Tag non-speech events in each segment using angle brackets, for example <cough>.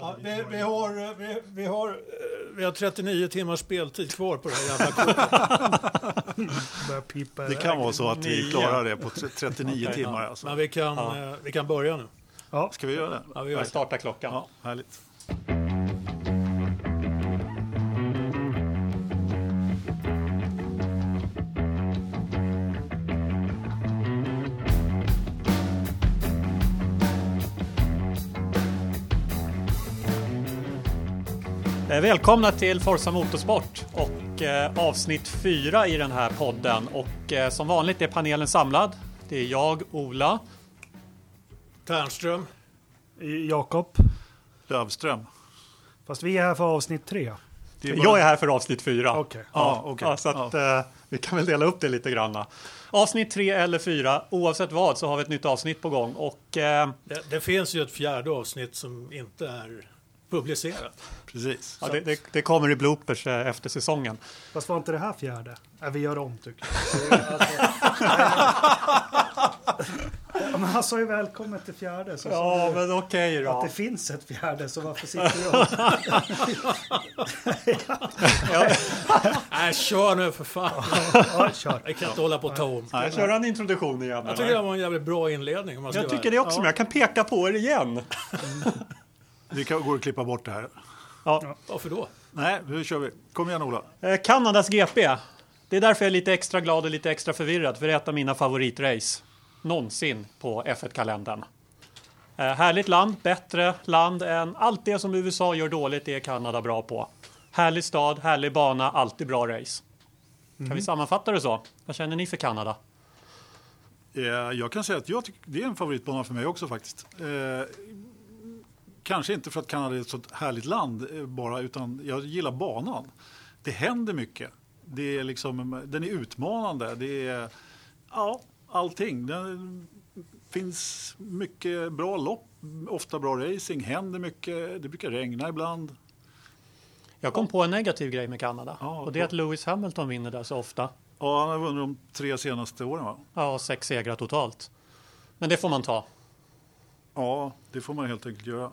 Ja, vi, vi, har, eh, vi, vi, har, eh, vi har 39 timmars speltid kvar på det här jävla <laughs> Det kan vara så att vi klarar det på 39 okay, timmar. Alltså. Men vi kan, ja. vi kan börja nu. Ja. Ska vi göra det? Ja, vi gör startar klockan. Ja, härligt. Välkomna till Forza Motorsport och eh, avsnitt fyra i den här podden. Och eh, som vanligt är panelen samlad. Det är jag, Ola. Ternström. Jakob. Lövström. Fast vi är här för avsnitt tre. Är bara... Jag är här för avsnitt fyra. Okay. Ja, okay. ja, så att, ja. vi kan väl dela upp det lite grann. Avsnitt tre eller fyra, oavsett vad så har vi ett nytt avsnitt på gång. Och, eh... det, det finns ju ett fjärde avsnitt som inte är publicerat. Precis. Ja, det, det, det, kommer i bloopers eh, efter säsongen. Fast var inte det här fjärde? Nej, vi gör om tycker jag. <laughs> men han sa ju välkommen till fjärde. Så ja, men okej okay, då. Att det finns ett fjärde, så varför sitter och... <laughs> Nej, kör nu för fan. ja, kör. Jag kan inte hålla på och ta om. Nej, kör en introduktion igen. Jag tycker det var en jävligt bra inledning. Om man jag tycker det också, ja. men jag kan peka på er igen. Vi kan, går att klippa bort det här. Ja. Varför då? Nej, nu kör vi. Kom igen Ola. Eh, Kanadas GP. Det är därför jag är lite extra glad och lite extra förvirrad. För det är ett av mina favoritrace någonsin på F1-kalendern. Eh, härligt land, bättre land än allt det som USA gör dåligt är Kanada bra på. Härlig stad, härlig bana, alltid bra race. Kan mm. vi sammanfatta det så? Vad känner ni för Kanada? Jag kan säga att jag tycker, det är en favoritbana för mig också faktiskt. Eh, kanske inte för att Kanada är ett så härligt land eh, bara, utan jag gillar banan. Det händer mycket. Det är liksom, den är utmanande. Det är ja, allting. Det finns mycket bra lopp, ofta bra racing, händer mycket. Det brukar regna ibland. Jag kom på en negativ grej med Kanada ja, och det är att Lewis Hamilton vinner där så ofta. Ja, han har vunnit de tre senaste åren va? Ja, sex segrar totalt. Men det får man ta. Ja, det får man helt enkelt göra.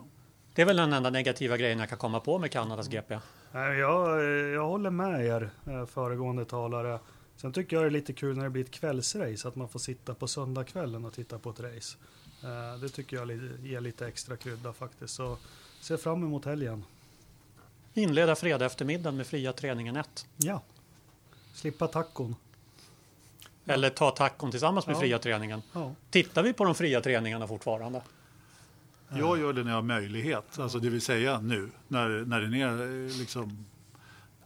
Det är väl den enda negativa grejen jag kan komma på med Kanadas GP. Jag, jag håller med er eh, föregående talare. Sen tycker jag det är lite kul när det blir ett kvällsrace, att man får sitta på söndagskvällen och titta på ett race. Eh, det tycker jag ger lite extra krydda faktiskt. Så ser fram emot helgen. Inleda fredag eftermiddag med fria träningen 1. Ja, slippa tacon. Eller ta tacon tillsammans med ja. fria träningen. Ja. Tittar vi på de fria träningarna fortfarande? Jag gör det när jag har möjlighet, alltså det vill säga nu när, när det är liksom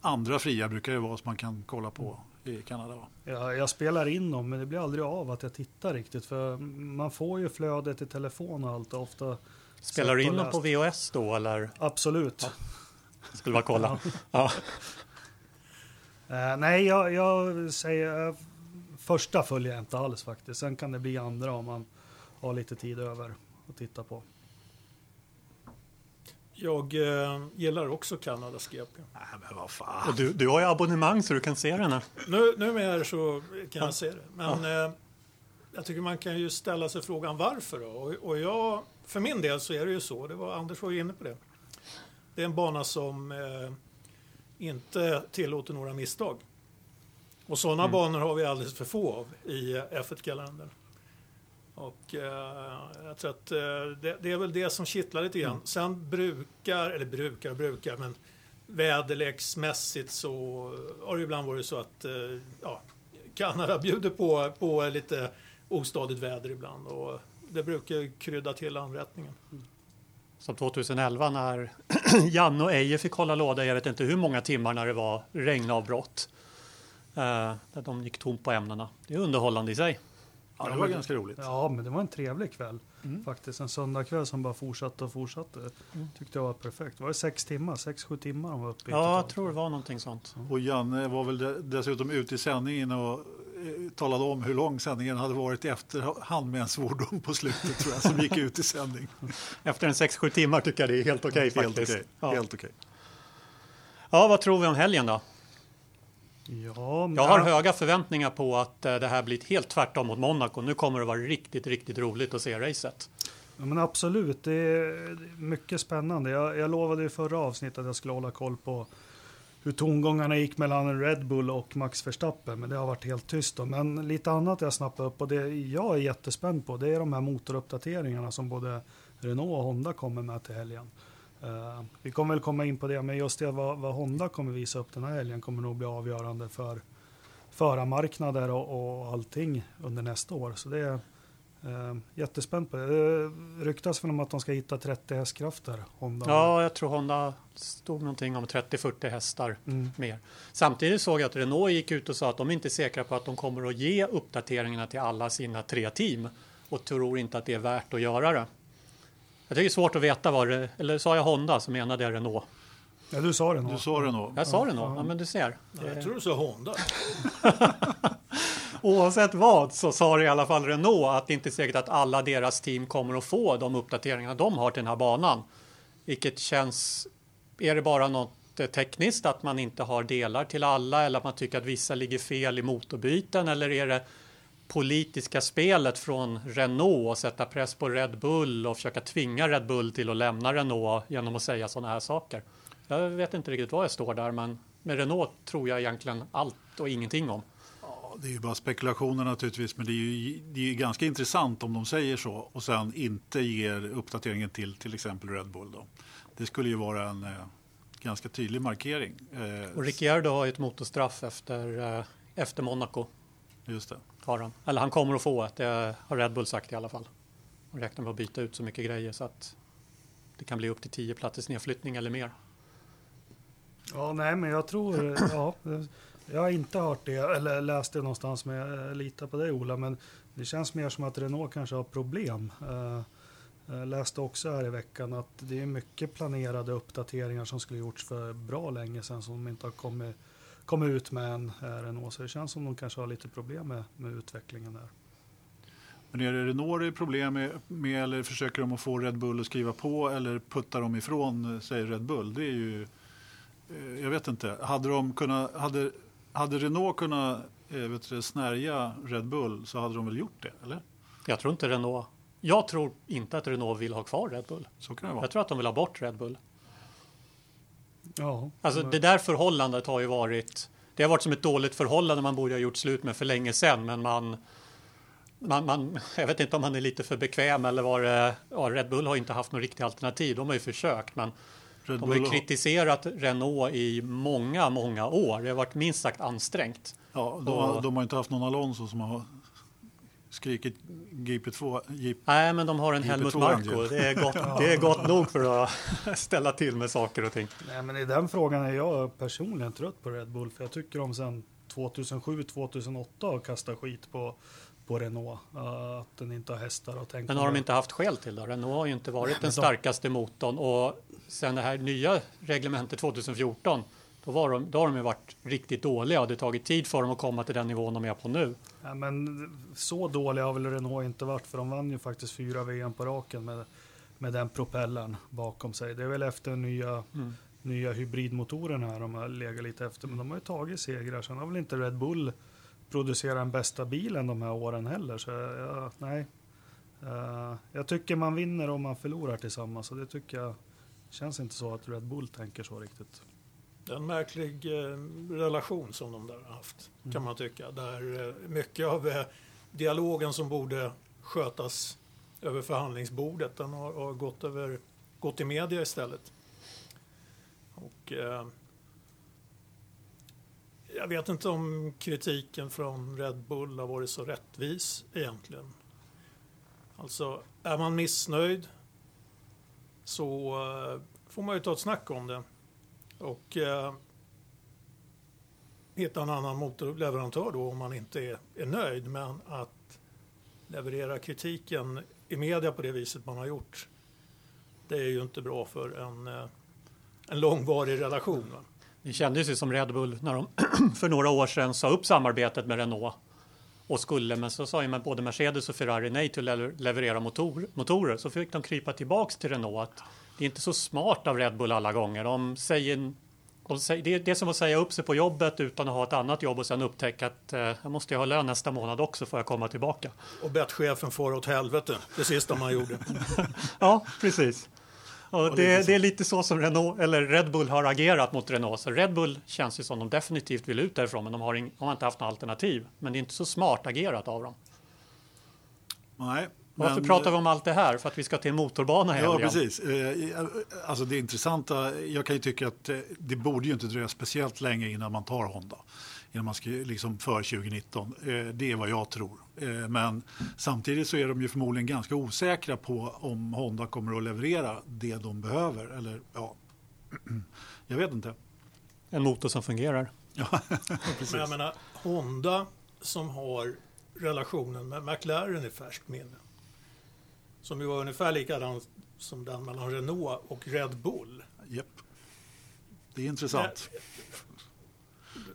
andra fria brukar det vara som man kan kolla på i Kanada. Ja, jag spelar in dem men det blir aldrig av att jag tittar riktigt för man får ju flödet i telefon och allt och ofta. Spelar du in dem på VHS då eller? Absolut. Ja. Skulle bara kolla. ja. Uh, nej, jag, jag säger uh, första följer jag inte alls faktiskt. Sen kan det bli andra om man har lite tid över att titta på. Jag eh, gillar också Kanadas GP. Nej, men vad fan. Och du, du har ju abonnemang så du kan se den här. Nu, numera så kan jag se det. Men ja. eh, jag tycker man kan ju ställa sig frågan varför då? Och, och jag, för min del så är det ju så, det var, Anders var ju inne på det. Det är en bana som eh, inte tillåter några misstag. Och sådana mm. banor har vi alldeles för få av i F1-kalendern. Och eh, jag tror att eh, det, det, är väl det som kittlar lite grann. Mm. Sen brukar, eller brukar och brukar, men väderleksmässigt så har det ibland varit så att eh, ja, Kanada bjuder på, på lite ostadigt väder ibland och det brukar krydda till anrättningen. Mm. Som 2011 när <clears throat> Janne och Eje fick hålla låda, jag vet inte hur många timmar när det var regnavbrott. Eh, där de gick tom på ämnena. Det är underhållande i sig. Ja, det var ganska roligt. Ja, men det var en trevlig kväll. Mm. Faktiskt en söndagkväll som bara fortsatte och fortsatte. Mm. Tyckte jag var perfekt. Var det sex timmar? Sex, sju timmar de var uppe i? Ja, jag tror det var någonting sånt. Och Janne var väl dessutom ute i sändningen och eh, talade om hur lång sändningen hade varit efterhand med en svordom på slutet tror jag, som gick ut i sändning. <laughs> Efter en sex, sju timmar tycker jag det är helt okej okay, faktiskt. Helt okej. Okay. Ja. Helt okay. ja, vad tror vi om helgen då? Ja, jag har höga förväntningar på att eh, det här blir helt tvärtom mot Monaco. Nu kommer det vara riktigt, riktigt roligt att se racet. Ja, men absolut, det är mycket spännande. Jag, jag lovade i förra avsnittet att jag skulle hålla koll på hur tongångarna gick mellan Red Bull och Max Verstappen, men det har varit helt tyst. Då. Men lite annat jag snappat upp och det jag är jättespänd på, det är de här motoruppdateringarna som både Renault och Honda kommer med till helgen. Uh, vi kommer väl komma in på det, men just det vad, vad, Honda kommer visa upp den här helgen kommer nog bli avgörande för förarmarknader och, och allting under nästa år. Så det är uh, jättespänt på det. Det ryktas väl om att de ska hitta 30 hästkrafter. Honda. Ja, jag tror Honda stod någonting om 30-40 hästar mm. mer. Samtidigt såg jag att Renault gick ut och sa att de inte är säkra på att de kommer att ge uppdateringarna till alla sina tre team och tror inte att det är värt att göra det. Jag tycker det är svårt att veta vad det, eller sa jag Honda så menade jag Renault. Ja, du sa Renault. Du sa Renault. Jag sa Renault, ja, men du ser. Jag tror du sa Honda. <laughs> Oavsett vad så sa det i alla fall Renault att det inte är säkert att alla deras team kommer att få de uppdateringar de har till den här banan. Vilket känns, är det bara något eh, tekniskt att man inte har delar till alla eller att man tycker att vissa ligger fel i motorbyten eller är det politiska spelet från Renault och sätta press på Red Bull och försöka tvinga Red Bull till att lämna Renault genom att säga sådana här saker. Jag vet inte riktigt var jag står där, men med Renault tror jag egentligen allt och ingenting om. Ja, det är ju bara spekulationer naturligtvis, men det är ju det är ganska intressant om de säger så och sen inte ger uppdateringen till till exempel Red Bull. Då. Det skulle ju vara en eh, ganska tydlig markering. Eh, och Ricciardo har ju ett motorstraff efter, eh, efter Monaco. Just det. Har han. Eller han kommer att få ett, det har Red Bull sagt i alla fall. Och räknar med att byta ut så mycket grejer så att det kan bli upp till 10 platsers nedflyttning eller mer. Ja, nej, men jag tror, <clears throat> ja, jag har inte hört det eller läst det någonstans, men jag litar på dig Ola. Men det känns mer som att Renault kanske har problem. Eh, jag läste också här i veckan att det är mycket planerade uppdateringar som skulle gjorts för bra länge sedan som inte har kommit komma ut med en Renault. Så det känns som de kanske har lite problem med, med utvecklingen där. Men är det Renault det är problem med, med, eller försöker de att få Red Bull att skriva på eller puttar de ifrån sig Red Bull? Det är ju, eh, jag vet inte. Hade, de kunnat, hade, hade Renault kunnat eh, vet du, snärja Red Bull så hade de väl gjort det, eller? Jag tror inte Renault. Jag tror inte att Renault vill ha kvar Red Bull. Så kan det vara. Jag tror att de vill ha bort Red Bull. Ja, alltså det där förhållandet har ju varit det har varit som ett dåligt förhållande man borde ha gjort slut med för länge sedan men man man, man, jag vet inte om man är lite för bekväm eller var det, ja, Red Bull har inte haft något riktigt alternativ. De har ju försökt men Red de har ju kritiserat Renault i många, många år. Det har varit minst sagt ansträngt. Ja, de, har, de har inte haft någon Alonso som har skrikit GP2. GP, Nej, men de har en Helmut Marko. Det är, gott, <laughs> det är gott nog för att <laughs> ställa till med saker och ting. Nej, men i den frågan är jag personligen trött på Red Bull. För jag tycker de sedan 2007-2008 har kastat skit på på Renault. Uh, att den inte har hästar och tänkt Men har de inte haft skäl till det? Renault har ju inte varit den starkaste motorn och sen det här nya reglementet 2014 då, var de, då har de ju varit riktigt dåliga och det har tagit tid för dem att komma till den nivån de är på nu. Ja, men så dåliga har väl Renault inte varit för de vann ju faktiskt fyra VM på raken med, med den propellern bakom sig. Det är väl efter nya, mm. nya hybridmotorerna de har legat lite efter men de har ju tagit segrar. Sen har väl inte Red Bull producerat den bästa bilen de här åren heller. Så ja, nej. Uh, jag tycker man vinner om man förlorar tillsammans och det tycker jag känns inte så att Red Bull tänker så riktigt. Det är en märklig eh, relation som de där har haft, mm. kan man tycka. Där eh, mycket av eh, dialogen som borde skötas över förhandlingsbordet, den har, har gått, över, gått i media istället. Och, eh, jag vet inte om kritiken från Red Bull har varit så rättvis egentligen. Alltså, är man missnöjd så får man ju ta ett snack om det och eh, hitta en annan motorleverantör då om man inte är, är nöjd. Men att leverera kritiken i media på det viset man har gjort, det är ju inte bra för en, eh, en långvarig relation. Va? Det kändes ju som Red Bull när de <clears throat> för några år sedan sa upp samarbetet med Renault och skulle, men så sa ju både Mercedes och Ferrari nej till att leverera motor, motorer. Så fick de krypa tillbaks till Renault. Att det är inte så smart av Red Bull alla gånger. De säger Och sä- det, är som att säga upp sig på jobbet utan att ha ett annat jobb och sen upptäcka att eh, jag måste ha lön nästa månad också för att komma tillbaka. Och bett chefen fara åt helvete, det sista man gjorde. <laughs> Ja, precis. Och lite det, är lite så som Renault, eller Red Bull har agerat mot Renault. Så Red Bull känns ju som de definitivt vill ut därifrån, men de har, ing, de har inte haft något alternativ. Men det är inte så smart agerat av dem. Nej. Varför men- pratar vi om allt det här? För att vi ska till en motorbana Ja, helgen. precis. Eh, Alltså det intressanta, jag kan ju tycka att eh, det borde ju inte dröja speciellt länge innan man tar Honda. Innan man ska, liksom för 2019. Eh, Det är vad jag tror. Eh, Men samtidigt så är de ju förmodligen ganska osäkra på om Honda kommer att leverera det de behöver. Eller ja, <clears throat> jag vet inte. En motor som fungerar. <laughs> Men jag menar, Honda som har relationen med McLaren i färskt minne. Som ju var ungefär likadan som den mellan Renault och Red Bull. Japp. Det är intressant.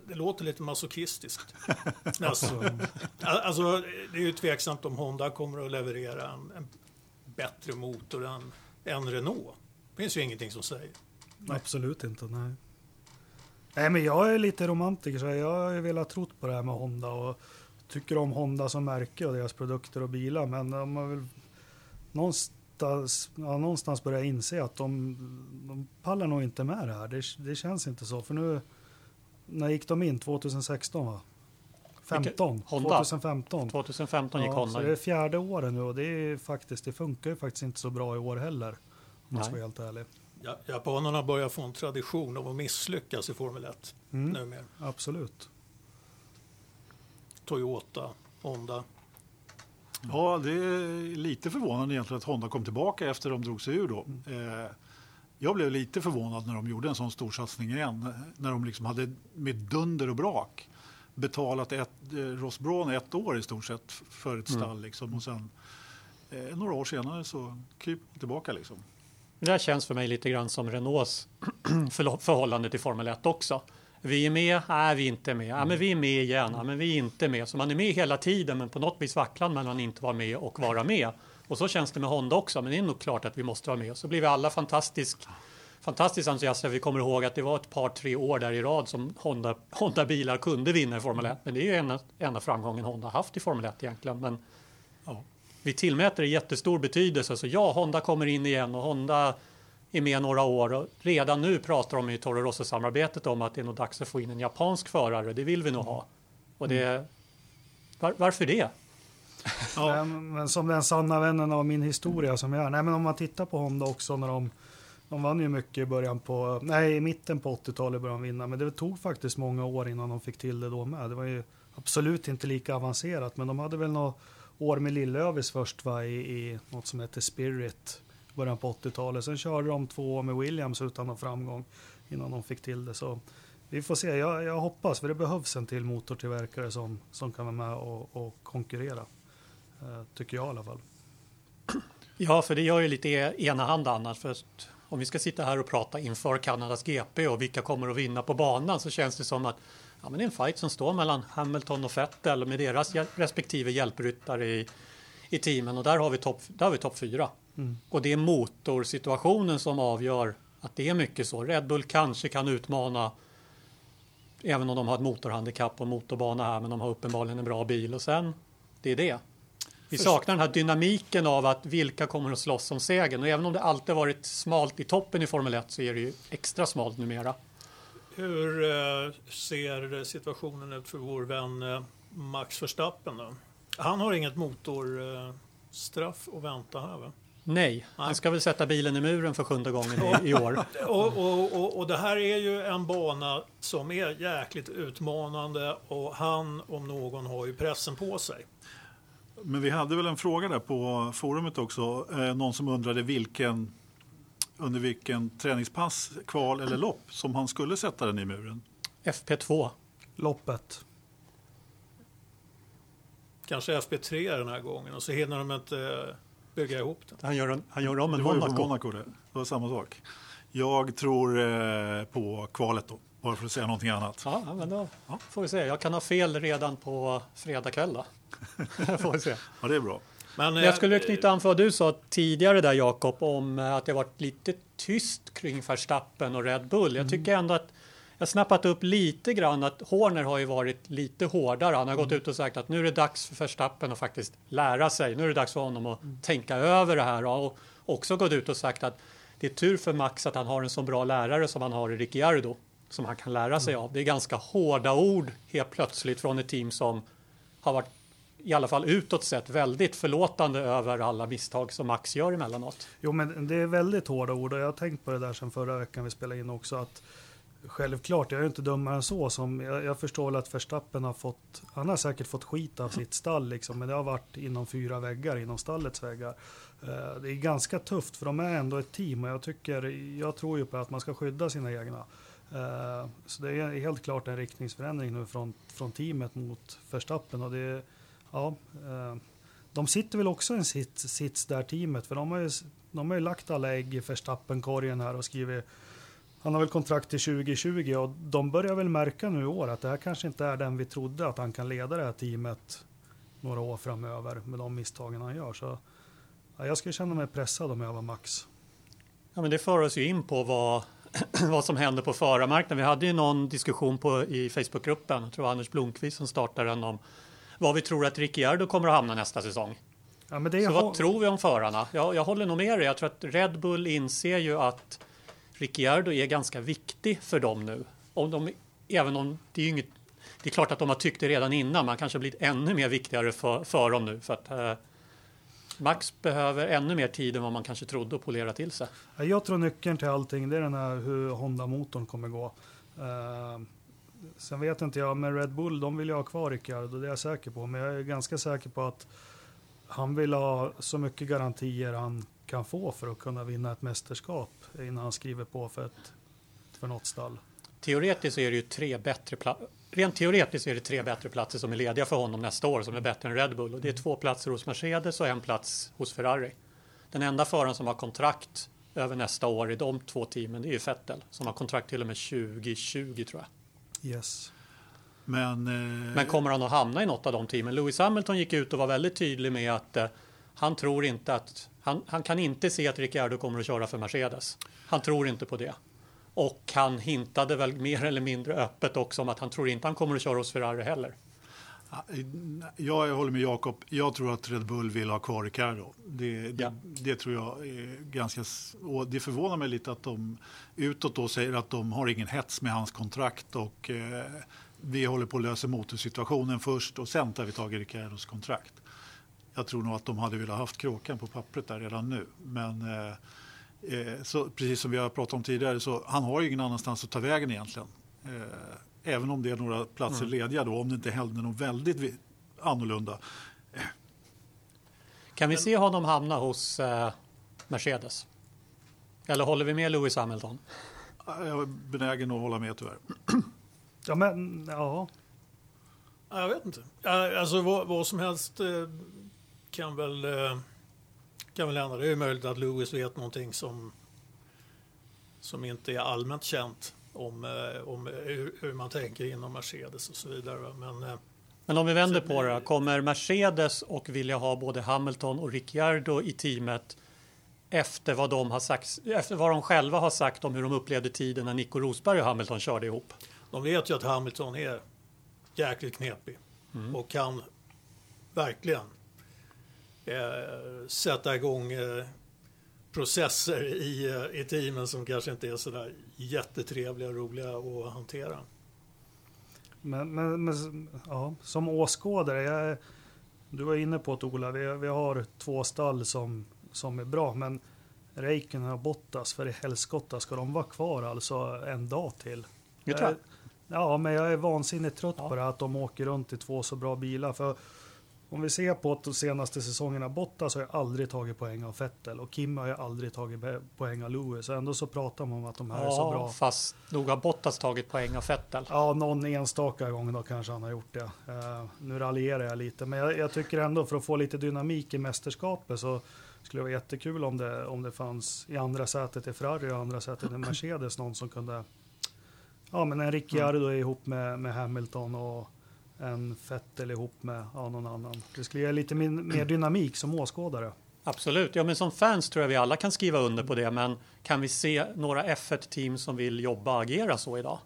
Det låter lite masochistiskt. <laughs> alltså, alltså, det är ju tveksamt om Honda kommer att leverera en, en bättre motor än, än Renault. Det finns ju ingenting som säger. Absolut inte, nej. Nej, men jag är lite romantiker, så jag har ju velat trott på det här med Honda och tycker om Honda som märke och deras produkter och bilar, men de har väl någonstans, ja, någonstans börjat inse att de, de pallar nog inte med det här. Det, det känns inte så, för nu, när gick de in? 2016 va? 15? Honda? 2015. 2015 gick Ja, Honda så det är fjärde året nu och det, är faktiskt, det funkar ju faktiskt inte så bra i år heller. Om man ska vara helt ärlig. Ja, japanerna börjar få en tradition av att misslyckas i Formel 1 Mm, numera. absolut. Toyota, Honda. Ja, det är lite förvånande egentligen att Honda kom tillbaka efter de drog sig ur då. Mm. Eh, jag blev lite förvånad när de gjorde en sån stor satsning igen. När de liksom hade med dunder och brak betalat ett, eh, Ross Braun ett år i stort sett för ett Mm. stall. Liksom. Och sen eh, några år senare så kryper de tillbaka. Liksom. Det där känns för mig lite grann som Renaults <clears throat> förhållande till Formel 1 också. Vi är med, är vi inte med? Ja, men vi är med igen, ja, men vi är inte med. Så man är med hela tiden, men på något vis vacklar man inte vara med och vara med. Och så känns det med Honda också, men det är nog klart att vi måste vara med. Så blir vi alla fantastiskt, fantastiskt entusiaster. Vi kommer ihåg att det var ett par, tre år där i rad som Honda, Honda-bilar kunde vinna i Formel 1. Men det är ju enda, enda framgången Honda haft i Formel 1 egentligen. Men Ja. vi tillmäter det jättestor betydelse. Så ja, Honda kommer in igen och Honda är med några år och redan nu pratar de i Toro Rosso-samarbetet om att det är nog dags att få in en japansk förare. Det vill vi nog ha. Och det, var, varför det? Ja. Men men som den sanna vännen av min historia som jag är. Nej, men om man tittar på Honda också när de de vann ju mycket i början på, nej i mitten på 80-talet började de vinna, men det tog faktiskt många år innan de fick till det då med. Det var ju absolut inte lika avancerat, men de hade väl några år med Lillövis först va, i, i något som heter Spirit, i början på 80-talet. Sen körde de två år med Williams utan någon framgång innan de fick till det. Så vi får se, jag, jag hoppas, för det behövs en till motortillverkare som, som kan vara med och, och konkurrera. Eh, tycker jag i alla fall. Ja, för det gör ju lite e- enahanda annars. För om vi ska sitta här och prata inför Kanadas GP och vilka kommer att vinna på banan så känns det som att ja, men det är en fight som står mellan Hamilton och Vettel med deras respektive hjälpryttare i, i teamen och där har vi topp topp fyra. Mm. Och det är motorsituationen som avgör att det är mycket så. Red Bull kanske kan utmana även om de har ett motorhandikapp och motorbana här men de har uppenbarligen en bra bil och sen det är det. Vi saknar den här dynamiken av att vilka kommer att slåss om segern och även om det alltid varit smalt i toppen i Formel 1 så är det ju extra smalt numera. Hur eh, ser situationen ut för vår vän eh, Max Verstappen då? Han har inget motorstraff att vänta här va? Nej, han ska väl sätta bilen i muren för sjunde gången i, i <laughs> år. Och, och, och, och det här är ju en bana som är jäkligt utmanande och han om någon har ju pressen på sig. Men vi hade väl en fråga där på forumet också. Eh, någon som undrade vilken, under vilken träningspass, kval eller lopp som han skulle sätta den i muren. FP2. Loppet. Kanske FP3 den här gången och så hinner de inte eh, bygga ihop den. Han gör, en, han gör om en Det var ju på Monaco. Monaco det. Det var samma sak. Jag tror eh, på kvalet då, bara för att säga någonting annat. Ja, ja, men då får vi se. Jag kan ha fel redan på fredag kväll då. <laughs> får se. Ja, det är bra. Men, Men jag skulle eh, knyta an för vad du sa tidigare där Jakob om eh, att det varit lite tyst kring Verstappen och Red Bull. Jag tycker ändå att jag snappat upp lite grann att Horner har ju varit lite hårdare. Han har gått ut och sagt att nu är det dags för Verstappen att faktiskt lära sig. Nu är det dags för honom att tänka över det här och också gått ut och sagt att det är tur för Max att han har en så bra lärare som han har i Ricciardo som han kan lära sig av. Det är ganska hårda ord helt plötsligt från ett team som har varit i alla fall utåt sett väldigt förlåtande över alla misstag som Max gör emellanåt. Jo, men det är väldigt hårda ord och jag har tänkt på det där sedan förra veckan vi spelade in också att Självklart, jag är inte dummare än så. Som, jag, jag förstår väl att Verstappen har fått, han har säkert fått skit av sitt stall liksom, men det har varit inom fyra väggar, inom stallets väggar. Eh, det är ganska tufft för de är ändå ett team och jag tycker, jag tror ju på att man ska skydda sina egna. Eh, så det är helt klart en riktningsförändring nu från, från teamet mot Verstappen och det, ja, eh, de sitter väl också i en sits, sits där teamet, för de har ju, de har ju lagt alla ägg i Verstappen-korgen här och skrivit han har väl kontrakt till 2020 och de börjar väl märka nu i år att det här kanske inte är den vi trodde att han kan leda det här teamet några år framöver med de misstagen han gör. Så ja, jag skulle känna mig pressad om jag var Max. Ja, men det för oss ju in på vad, <clears throat> vad som händer på förarmarknaden. Vi hade ju någon diskussion på, i Facebookgruppen, jag tror det var Anders Blomqvist som startade den om var vi tror att Ricciardo kommer att hamna nästa säsong. Ja, men det Så vad tror vi om förarna? Jag, jag håller nog med dig. Jag tror att Red Bull inser ju att Ricciardo är ganska viktig för dem nu. Om de, även om det är inget det är klart att de har tyckt det redan innan, man kanske har blivit ännu mer viktigare för, för dem nu. För att, eh, Max behöver ännu mer tid än vad man kanske trodde att polera till sig. Jag tror nyckeln till allting det är den här hur Honda-motorn kommer gå. Uh, sen vet inte jag, men Red Bull de vill ju ha kvar Ricciardo, det är jag säker på. Men jag är ganska säker på att han vill ha så mycket garantier han kan få för att kunna vinna ett mästerskap innan han skriver på för, ett, för något stall. Teoretiskt är det ju tre bättre Rent teoretiskt är det tre bättre platser som är lediga för honom nästa år som är bättre än Red Bull och det är två platser hos Mercedes och en plats hos Ferrari. Den enda föraren som har kontrakt över nästa år i de två teamen det är ju Vettel som har kontrakt till och med 2020 tror jag. Yes. Men, eh... Men kommer han att hamna i något av de teamen? Lewis Hamilton gick ut och var väldigt tydlig med att eh, han tror inte att han, han, kan inte se att Ricciardo kommer att köra för Mercedes. Han tror inte på det. Och han hintade väl mer eller mindre öppet också om att han tror inte han kommer att köra hos Ferrari heller. Jag håller med Jakob. Jag tror att Red Bull vill ha kvar Ricciardo. Det, ja. det, tror jag är ganska... Och det förvånar mig lite att de utåt då säger att de har ingen hets med hans kontrakt och eh, vi håller på att lösa motorsituationen först och sen tar vi tag i Ricciardos kontrakt. Jag tror nog att de hade velat haft kråkan på pappret där redan nu. Men eh, eh, så, precis som vi har pratat om tidigare så han har ju ingen annanstans att ta vägen egentligen. Eh, även om det är några platser mm. lediga då, om det inte händer något väldigt annorlunda. Kan vi se honom hamna hos eh, Mercedes? Eller håller vi med Lewis Hamilton? Jag är benägen att hålla med tyvärr. Ja, men ja. Jag vet inte. Alltså vad, vad som helst eh, kan väl, eh, kan väl hända. Det är möjligt att Lewis vet någonting som, som inte är allmänt känt om, eh, om hur, man tänker inom Mercedes och så vidare. Men, eh, men om vi vänder på det, kommer Mercedes och vilja ha både Hamilton och Ricciardo i teamet efter vad de, har sagt, efter vad de själva har sagt om hur de upplevde tiden när Nico Rosberg och Hamilton körde ihop? De vet ju att Hamilton är jäkligt knepig mm. och kan verkligen eh, sätta igång eh, processer i, eh, i teamen som kanske inte är sådär jättetrevliga och roliga att hantera. Men, men, men ja, som åskådare, jag, du var inne på det Ola, vi, vi har två stall som, som är bra, men Räikkönen och Bottas, för i helskotta ska de vara kvar alltså en dag till? Jag tror jag. Ja, men jag är vansinnigt trött ja. på det att de åker runt i två så bra bilar. För om vi ser på de senaste säsongerna, Bottas har ju aldrig tagit poäng av Vettel och Kim har ju aldrig tagit poäng av Lewis. Ändå så pratar man om att de här ja, är så bra. fast nog har Bottas tagit poäng av Vettel. Ja, någon enstaka gång då kanske han har gjort det. Uh, nu raljerar jag lite, men jag, jag, tycker ändå för att få lite dynamik i mästerskapet så skulle det vara jättekul om det, om det fanns i andra sätet i Ferrari och andra sätet i Mercedes någon som kunde Ja, men en Ricciardo mm. ihop med, med Hamilton och än Vettel ihop med ja, någon annan. Det skulle ge lite min, mer dynamik som åskådare. Absolut, ja men som fans tror jag vi alla kan skriva under på det. Men kan vi se några F1-team som vill jobba och agera så idag?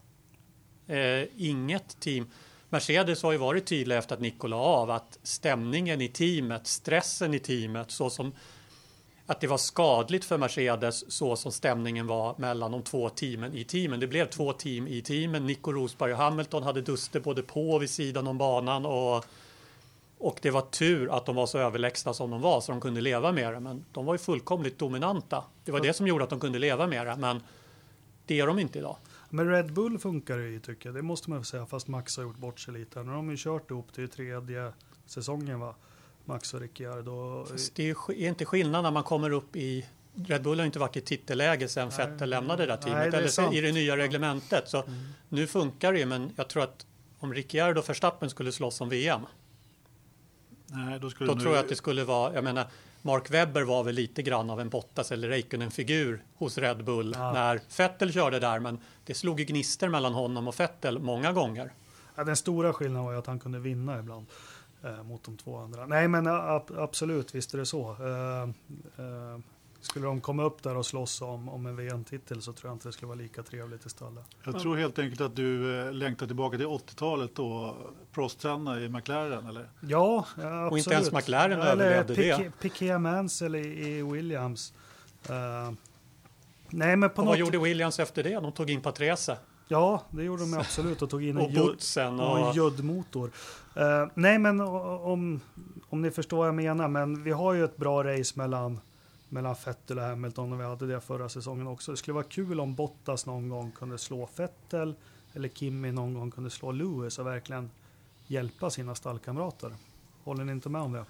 Eh, inget team. Mercedes har ju varit tydliga efter att Nico la av att stämningen i teamet, stressen i teamet, så som att det var skadligt för Mercedes så som stämningen var mellan de två teamen i teamen. Det blev två team i teamen. Nico Rosberg och Hamilton hade duster både på och vid sidan om banan och, och det var tur att de var så överlägsna som de var så de kunde leva med det. Men de var ju fullkomligt dominanta. Det var det som gjorde att de kunde leva med det. Men det är de inte idag. Men Red Bull funkar ju tycker jag. Det måste man säga fast Max har gjort bort sig lite. Nu har de ju kört ihop till tredje säsongen va. Max och Ricciardo. Det är inte skillnad när man kommer upp i Red Bull har inte varit i titelläge sedan Vettel lämnade det där teamet Nej, det eller sant. i det nya reglementet. Så Mm. nu funkar det ju, men jag tror att om Ricciardo och Verstappen skulle slåss om VM, Nej, då skulle då nu, tror jag att det skulle vara, jag menar, Mark Webber var väl lite grann av en Bottas eller Räikkönen-figur hos Red Bull Ja. när Vettel körde där, men det slog ju gnister mellan honom och Vettel många gånger. Ja, den stora skillnaden var ju att han kunde vinna ibland eh, mot de två andra. Nej, men ab absolut, visst är det så. Eh, eh, skulle de komma upp där och slåss om, om en VM-titel så tror jag inte det skulle vara lika trevligt i stallet. Jag tror helt enkelt att du eh, längtar tillbaka till 80-talet och Prost-Senna i McLaren, eller? Ja, absolut. Och inte ens McLaren Eller överlevde det. Piquet- Mansell i, i Williams. Eh, nej, men på Och något... vad gjorde Williams efter det? De tog in Patrese Ja, det gjorde de absolut och tog in en och och en juddmotor. Uh, nej, men om, om ni förstår vad jag menar, men vi har ju ett bra race mellan, mellan Vettel och Hamilton och vi hade det förra säsongen också. Det skulle vara kul om Bottas någon gång kunde slå Vettel eller Kimi någon gång kunde slå Lewis och verkligen hjälpa sina stallkamrater. Håller ni inte med om det?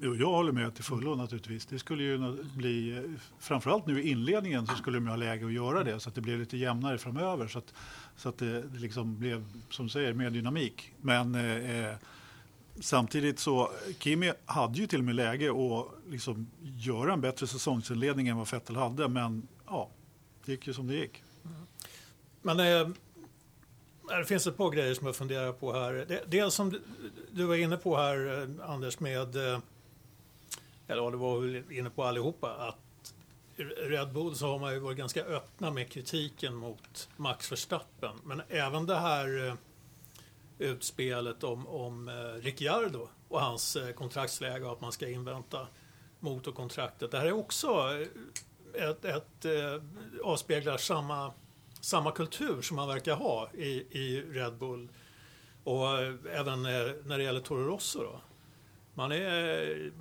Jag håller med till fullo naturligtvis. Det skulle ju bli, eh, framförallt nu i inledningen så skulle de ha läge att göra det så att det blev lite jämnare framöver så att, så att det, liksom blev, som du säger, mer dynamik. Men eh, eh, samtidigt så, Kimi hade ju till och med läge att liksom göra en bättre säsongsinledning än vad Vettel hade, men ja, det gick ju som det gick. Men eh, det finns ett par grejer som jag funderar på här. Det, som du, var inne på här, eh, Anders, med... Eller ja, det var väl inne på allihopa. Att Red Bull så har man ju varit ganska öppna med kritiken mot Max Verstappen. Men även det här eh, utspelet om, om eh, Ricciardo och hans eh, kontraktsläge och att man ska invänta motorkontraktet. Det här är också ett, ett avspeglar samma samma kultur som man verkar ha i, i Red Bull. Och även när det gäller Toro Rosso. Då. Man, är,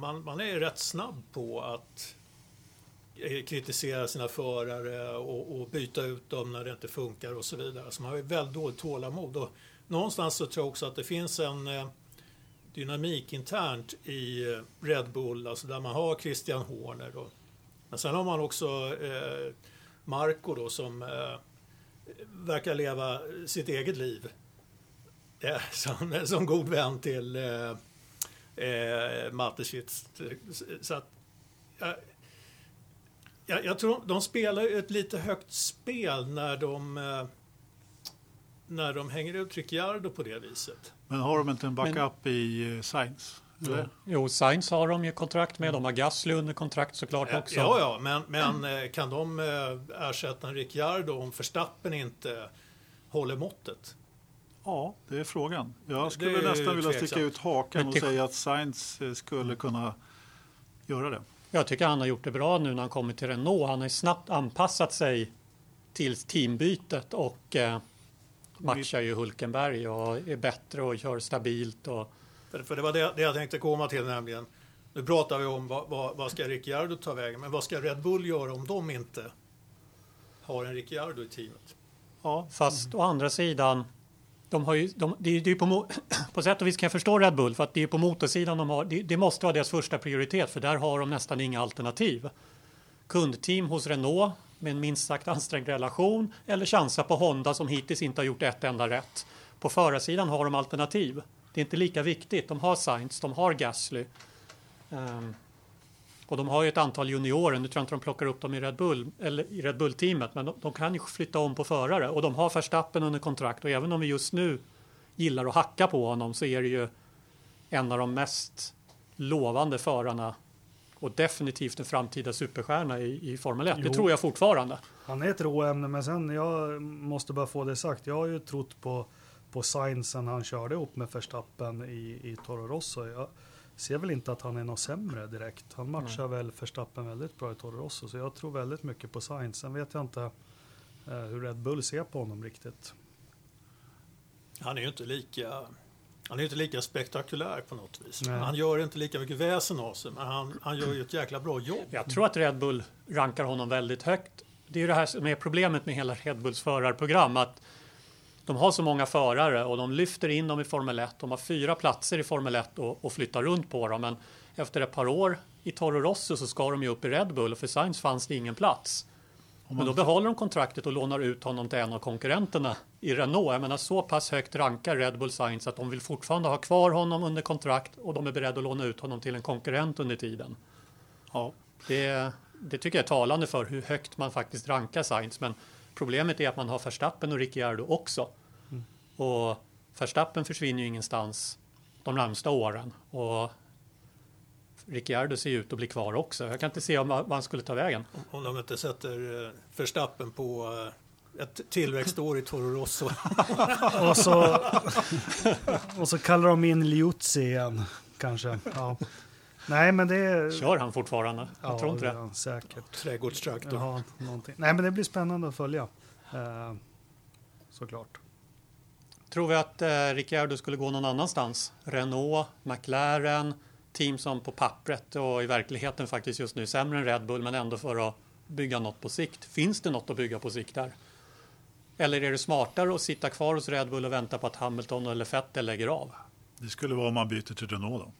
man, man är rätt snabb på att eh, kritisera sina förare och, och byta ut dem när det inte funkar och så vidare. Så man har ju väldigt dåligt tålamod. Och någonstans så tror jag också att det finns en eh, dynamik internt i eh, Red Bull, alltså där man har Christian Horner. Då. Men sen har man också eh, Marco då som eh, verkar leva sitt eget liv. Eh, <laughs> som, som god vän till eh, eh, Mateschitz. Så att, jag, jag, jag tror de spelar ju ett lite högt spel när de eh, när de hänger ut Ricciardo på det viset. Men har de inte en backup i eh, Sainz? Eller? Jo, Sainz har de ju kontrakt med. De har Gasly under kontrakt såklart också. Ja, ja, men, men eh, kan de eh, ersätta en Ricciardo om Verstappen inte håller måttet? Ja, det är frågan. Jag skulle nästan vilja tveksamt. sticka ut hakan och säga att Sainz eh, skulle kunna göra det. Jag tycker han har gjort det bra nu när han kommit till Renault. Han har snabbt anpassat sig till teambytet och eh, matchar ju Hulkenberg och är bättre och kör stabilt. Och, För, för det var det, det jag tänkte komma till nämligen. Nu pratar vi om vad, vad, vad ska Ricciardo ta vägen, men vad ska Red Bull göra om de inte har en Ricciardo i teamet? ja, fast å andra sidan, de har ju, de, det är ju på, <clears throat> på sätt och vis kan jag förstå Red Bull för att det är på motorsidan de har, det, det måste vara deras första prioritet för där har de nästan inga alternativ. Kundteam hos Renault med en minst sagt ansträngd relation eller chansa på Honda som hittills inte har gjort ett enda rätt. På förarsidan har de alternativ. Det är inte lika viktigt. De har Sainz, de har Gasly. Um, och de har ju ett antal juniorer. Nu tror jag inte de plockar upp dem i Red Bull eller i Red Bull-teamet, men de, de kan ju flytta om på förare och de har Verstappen under kontrakt och även om vi just nu gillar att hacka på honom så är det ju en av de mest lovande förarna och definitivt en framtida superstjärna i, i Formel 1. Det Jo. tror jag fortfarande. Han är ett råämne, men sen jag måste bara få det sagt. Jag har ju trott på, på Sainz sen han körde ihop med Verstappen i, i Toro Rosso. Jag ser väl inte att han är något sämre direkt. Han matchar väl Verstappen väldigt bra i Toro Rosso, så jag tror väldigt mycket på Sainz. Sen vet jag inte eh, hur Red Bull ser på honom riktigt. Han är ju inte lika, han är inte lika spektakulär på något vis. Nej. Han gör inte lika mycket väsen av sig, men han, han gör ju ett jäkla bra jobb. Jag tror att Red Bull rankar honom väldigt högt. Det är ju det här som är problemet med hela Red Bulls förarprogram. Att de har så många förare och de lyfter in dem i Formel 1. De har fyra platser i Formel 1 och, och flyttar runt på dem. Men efter ett par år i Toro Rosso så ska de ju upp i Red Bull och för Sainz fanns det ingen plats. Men då behåller de kontraktet och lånar ut honom till en av konkurrenterna i Renault. Jag menar så pass högt rankar Red Bull Sainz att de vill fortfarande ha kvar honom under kontrakt och de är beredda att låna ut honom till en konkurrent under tiden. Ja. Det, det tycker jag är talande för hur högt man faktiskt rankar Sainz. Men problemet är att man har Verstappen och Ricciardo också. Och Verstappen försvinner ju ingenstans de närmsta åren. Och Ricciardo ser ju ut att bli kvar också. Jag kan inte se om vad han skulle ta vägen. Om de inte sätter eh, Verstappen på eh, ett tillväxtår i Toro Rosso. <laughs> Och så, och så kallar de in Liuzzi igen, kanske. Ja. Nej, men det är... Kör han fortfarande? Jag ja, tror inte det. är det. Säkert. Trädgårdstraktor. Någonting. Nej, men det blir spännande att följa. Eh, såklart. Tror vi att eh, Ricciardo skulle gå någon annanstans? Renault, McLaren, team som på pappret och i verkligheten faktiskt just nu sämre än Red Bull men ändå för att bygga något på sikt. Finns det något att bygga på sikt där? Eller är det smartare att sitta kvar hos Red Bull och vänta på att Hamilton eller Vettel lägger av? Det skulle vara om man byter till Renault då,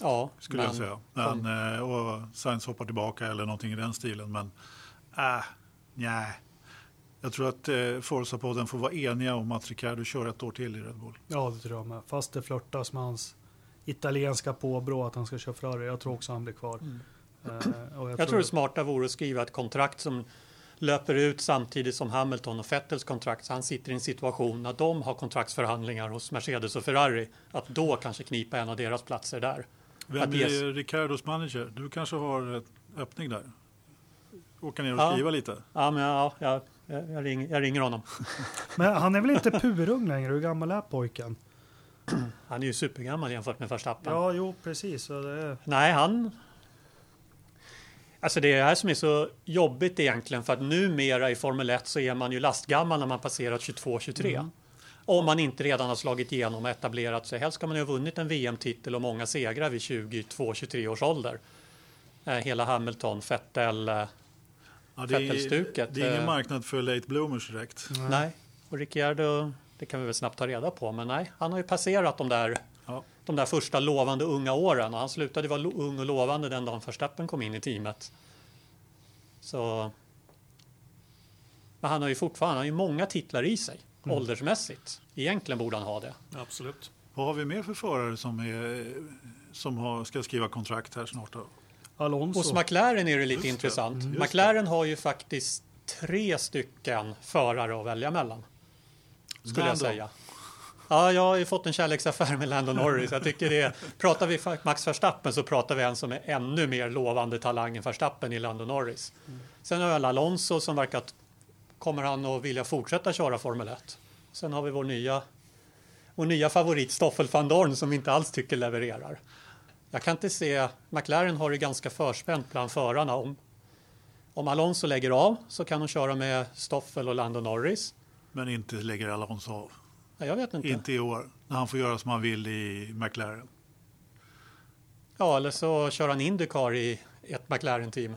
Ja, skulle men jag säga. Men, eh, och Sainz hoppar tillbaka eller någonting i den stilen. Men äh, nej. Jag tror att eh, Forza-podden får vara eniga om att Ricciardo kör ett år till i Red Bull. Ja, det tror jag med. Fast det flörtas med hans italienska påbrå att han ska köra Ferrari. Jag tror också han blir kvar. Eh, och jag tror det smarta vore att skriva ett kontrakt som löper ut samtidigt som Hamilton och Vettels kontrakt. Så han sitter i en situation när de har kontraktsförhandlingar hos Mercedes och Ferrari. Att då kanske knipa en av deras platser där. Vem Att är Ricciardos manager? Du kanske har ett öppning där? Åka ner och Ja. skriva lite? Ja, men ja, jag, jag, jag, ringer, jag ringer honom. <laughs> Men han är väl inte purung längre? Hur gammal är pojken? <clears throat> Han är ju supergammal jämfört med Verstappen. Ja, jo, precis. Är... Nej, han... Alltså det är det här som är så jobbigt egentligen för att numera i Formel 1 så är man ju lastgammal när man passerat 22-23. Om man inte redan har slagit igenom och etablerat sig. Helst ska man ju ha vunnit en VM-titel och många segrar vid 22-23 års ålder. Eh, hela Hamilton, Vettel, eh, Ja, det, är, det är ingen eh. marknad för late bloomers direkt. nej. Och Ricciardo, det kan vi väl snabbt ta reda på, men nej, han har ju passerat de där Ja. de där första lovande unga åren och han slutade vara ung och lovande den dagen Verstappen kom in i teamet. Så... Men han har ju fortfarande han har ju många titlar i sig, åldersmässigt. Egentligen borde han ha det. Absolut. Vad har vi mer för förare som, är, som har, ska skriva kontrakt här snart? Då? Alonso. Hos McLaren är det lite Just det. intressant. Mm. Just McLaren har ju faktiskt tre stycken förare att välja mellan. Skulle jag Landon. säga. Ja, jag har ju fått en kärleksaffär med Lando Norris. Jag tycker det är, <laughs> pratar vi Max Verstappen så pratar vi en som är ännu mer lovande talang än Verstappen i Lando Norris. Sen har jag Alonso som verkar att kommer han att vilja fortsätta köra Formel 1. Sen har vi vår nya, vår nya favorit Stoffel van Dorn som vi inte alls tycker levererar. Jag kan inte se, McLaren har det ganska förspänt bland förarna. Om, om Alonso lägger av så kan de köra med Stoffel och Lando Norris. Men inte lägger Alonso av. Ja, jag vet inte. Inte i år, när han får göra som han vill i McLaren. Ja, eller så kör han Indycar i ett McLaren-team.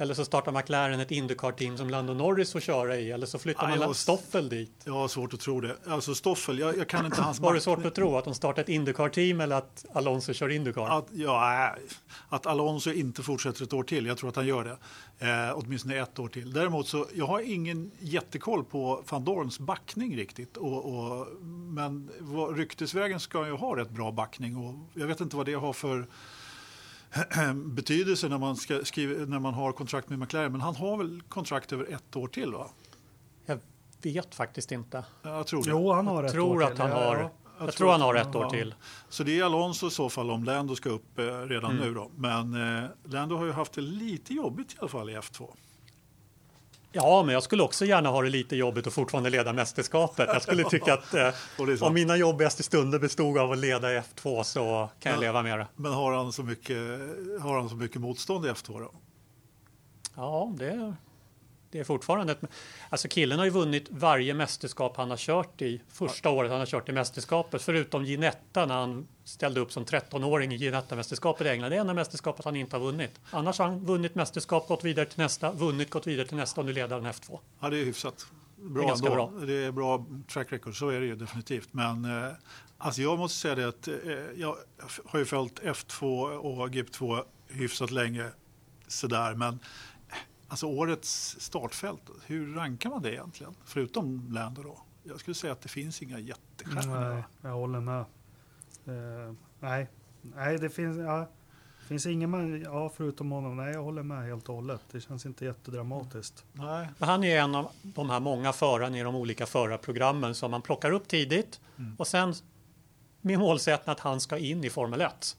Eller så startar McLaren ett Indycar-team som Lando Norris får köra i. Eller så flyttar Nej, man jag- Stoffel dit. Jag har svårt att tro det. Alltså Stoffel, jag, jag kan inte hans Var det svårt att tro att de startar ett Indycar-team eller att Alonso kör Indycar? Att, ja, äh, att Alonso inte fortsätter ett år till. Jag tror att han gör det. Eh, åtminstone ett år till. Däremot så jag har ingen jättekoll på van Dorns backning riktigt. Och, och, men vad, ryktesvägen ska han ju ha rätt bra backning. Och jag vet inte vad det har för <clears throat> betydelse när man, ska skriva, när man har kontrakt med McLaren. Men han har väl kontrakt över ett år till va? Jag vet faktiskt inte. Jag tror det. Jo, han har ett tror år att till. han Ja, har- ja. Jag, tror han har ett år ja. till. Så det är Alonso i så fall om Lando ska upp eh, redan Mm. nu då. Men eh, Lando har ju haft det lite jobbigt i alla fall i F2. Ja, men jag skulle också gärna ha det lite jobbigt och fortfarande leda mästerskapet. Jag skulle tycka att <laughs> eh, om mina jobbigaste stunder bestod av att leda i F2 så kan jag Ja. leva med det. Men har han så mycket, har han så mycket motstånd i F2 då? Ja, det, det är fortfarande ett... Alltså killen har ju vunnit varje mästerskap han har kört i första året han har kört i mästerskapet, förutom Ginetta när han ställde upp som 13-åring i Ginetta-mästerskapet i England. Det är enda mästerskapet han inte har vunnit. Annars har han vunnit mästerskap, gått vidare till nästa, vunnit, gått vidare till nästa och nu leder han F2. Ja, det är hyfsat. Bra Det är ganska ändå. bra. Det är bra track record, så är det ju definitivt. Men eh, alltså jag måste säga det att eh, jag har ju följt F2 och GP2 hyfsat länge sådär. Men alltså årets startfält, hur rankar man det egentligen? Förutom Lando då? Jag skulle säga att det finns inga jättestjärnor. Nej, jag håller med. Eh, nej, nej, det finns, ja, finns ingen man, ja, förutom honom. Nej, jag håller med helt och hållet. Det känns inte jättedramatiskt. Nej. Men han är en av de här många förarna i de olika förarprogrammen som man plockar upp tidigt och sen med målsättning att han ska in i Formel 1.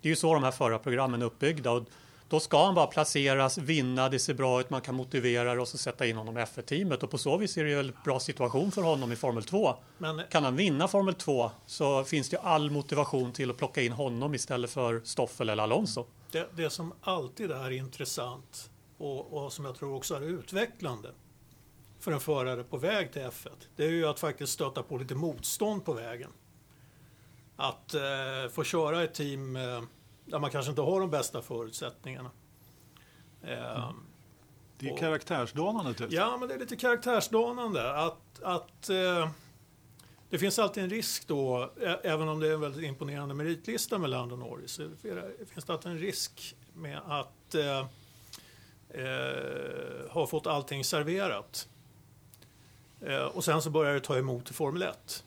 Det är ju så de här förarprogrammen är uppbyggda och då ska han bara placeras, vinna, det ser bra ut, man kan motivera det och så sätta in honom i F1-teamet och på så vis är det ju en bra situation för honom i Formel 2. Men Kan han vinna Formel 2 så finns det all motivation till att plocka in honom istället för Stoffel eller Alonso. det, det som alltid är intressant och, och som jag tror också är utvecklande för en förare på väg till F1, det är ju att faktiskt stöta på lite motstånd på vägen. Att eh, få köra ett team eh, där man kanske inte har de bästa förutsättningarna. Eh, Det är Och- karaktärsdanande. Typ. Ja, men det är lite karaktärsdanande. Att, att eh, det finns alltid en risk då, även om det är en väldigt imponerande meritlista med Lando Norris, så finns det alltid en risk med att eh, eh, ha fått allting serverat. Eh, och sen så börjar det ta emot i Formel 1.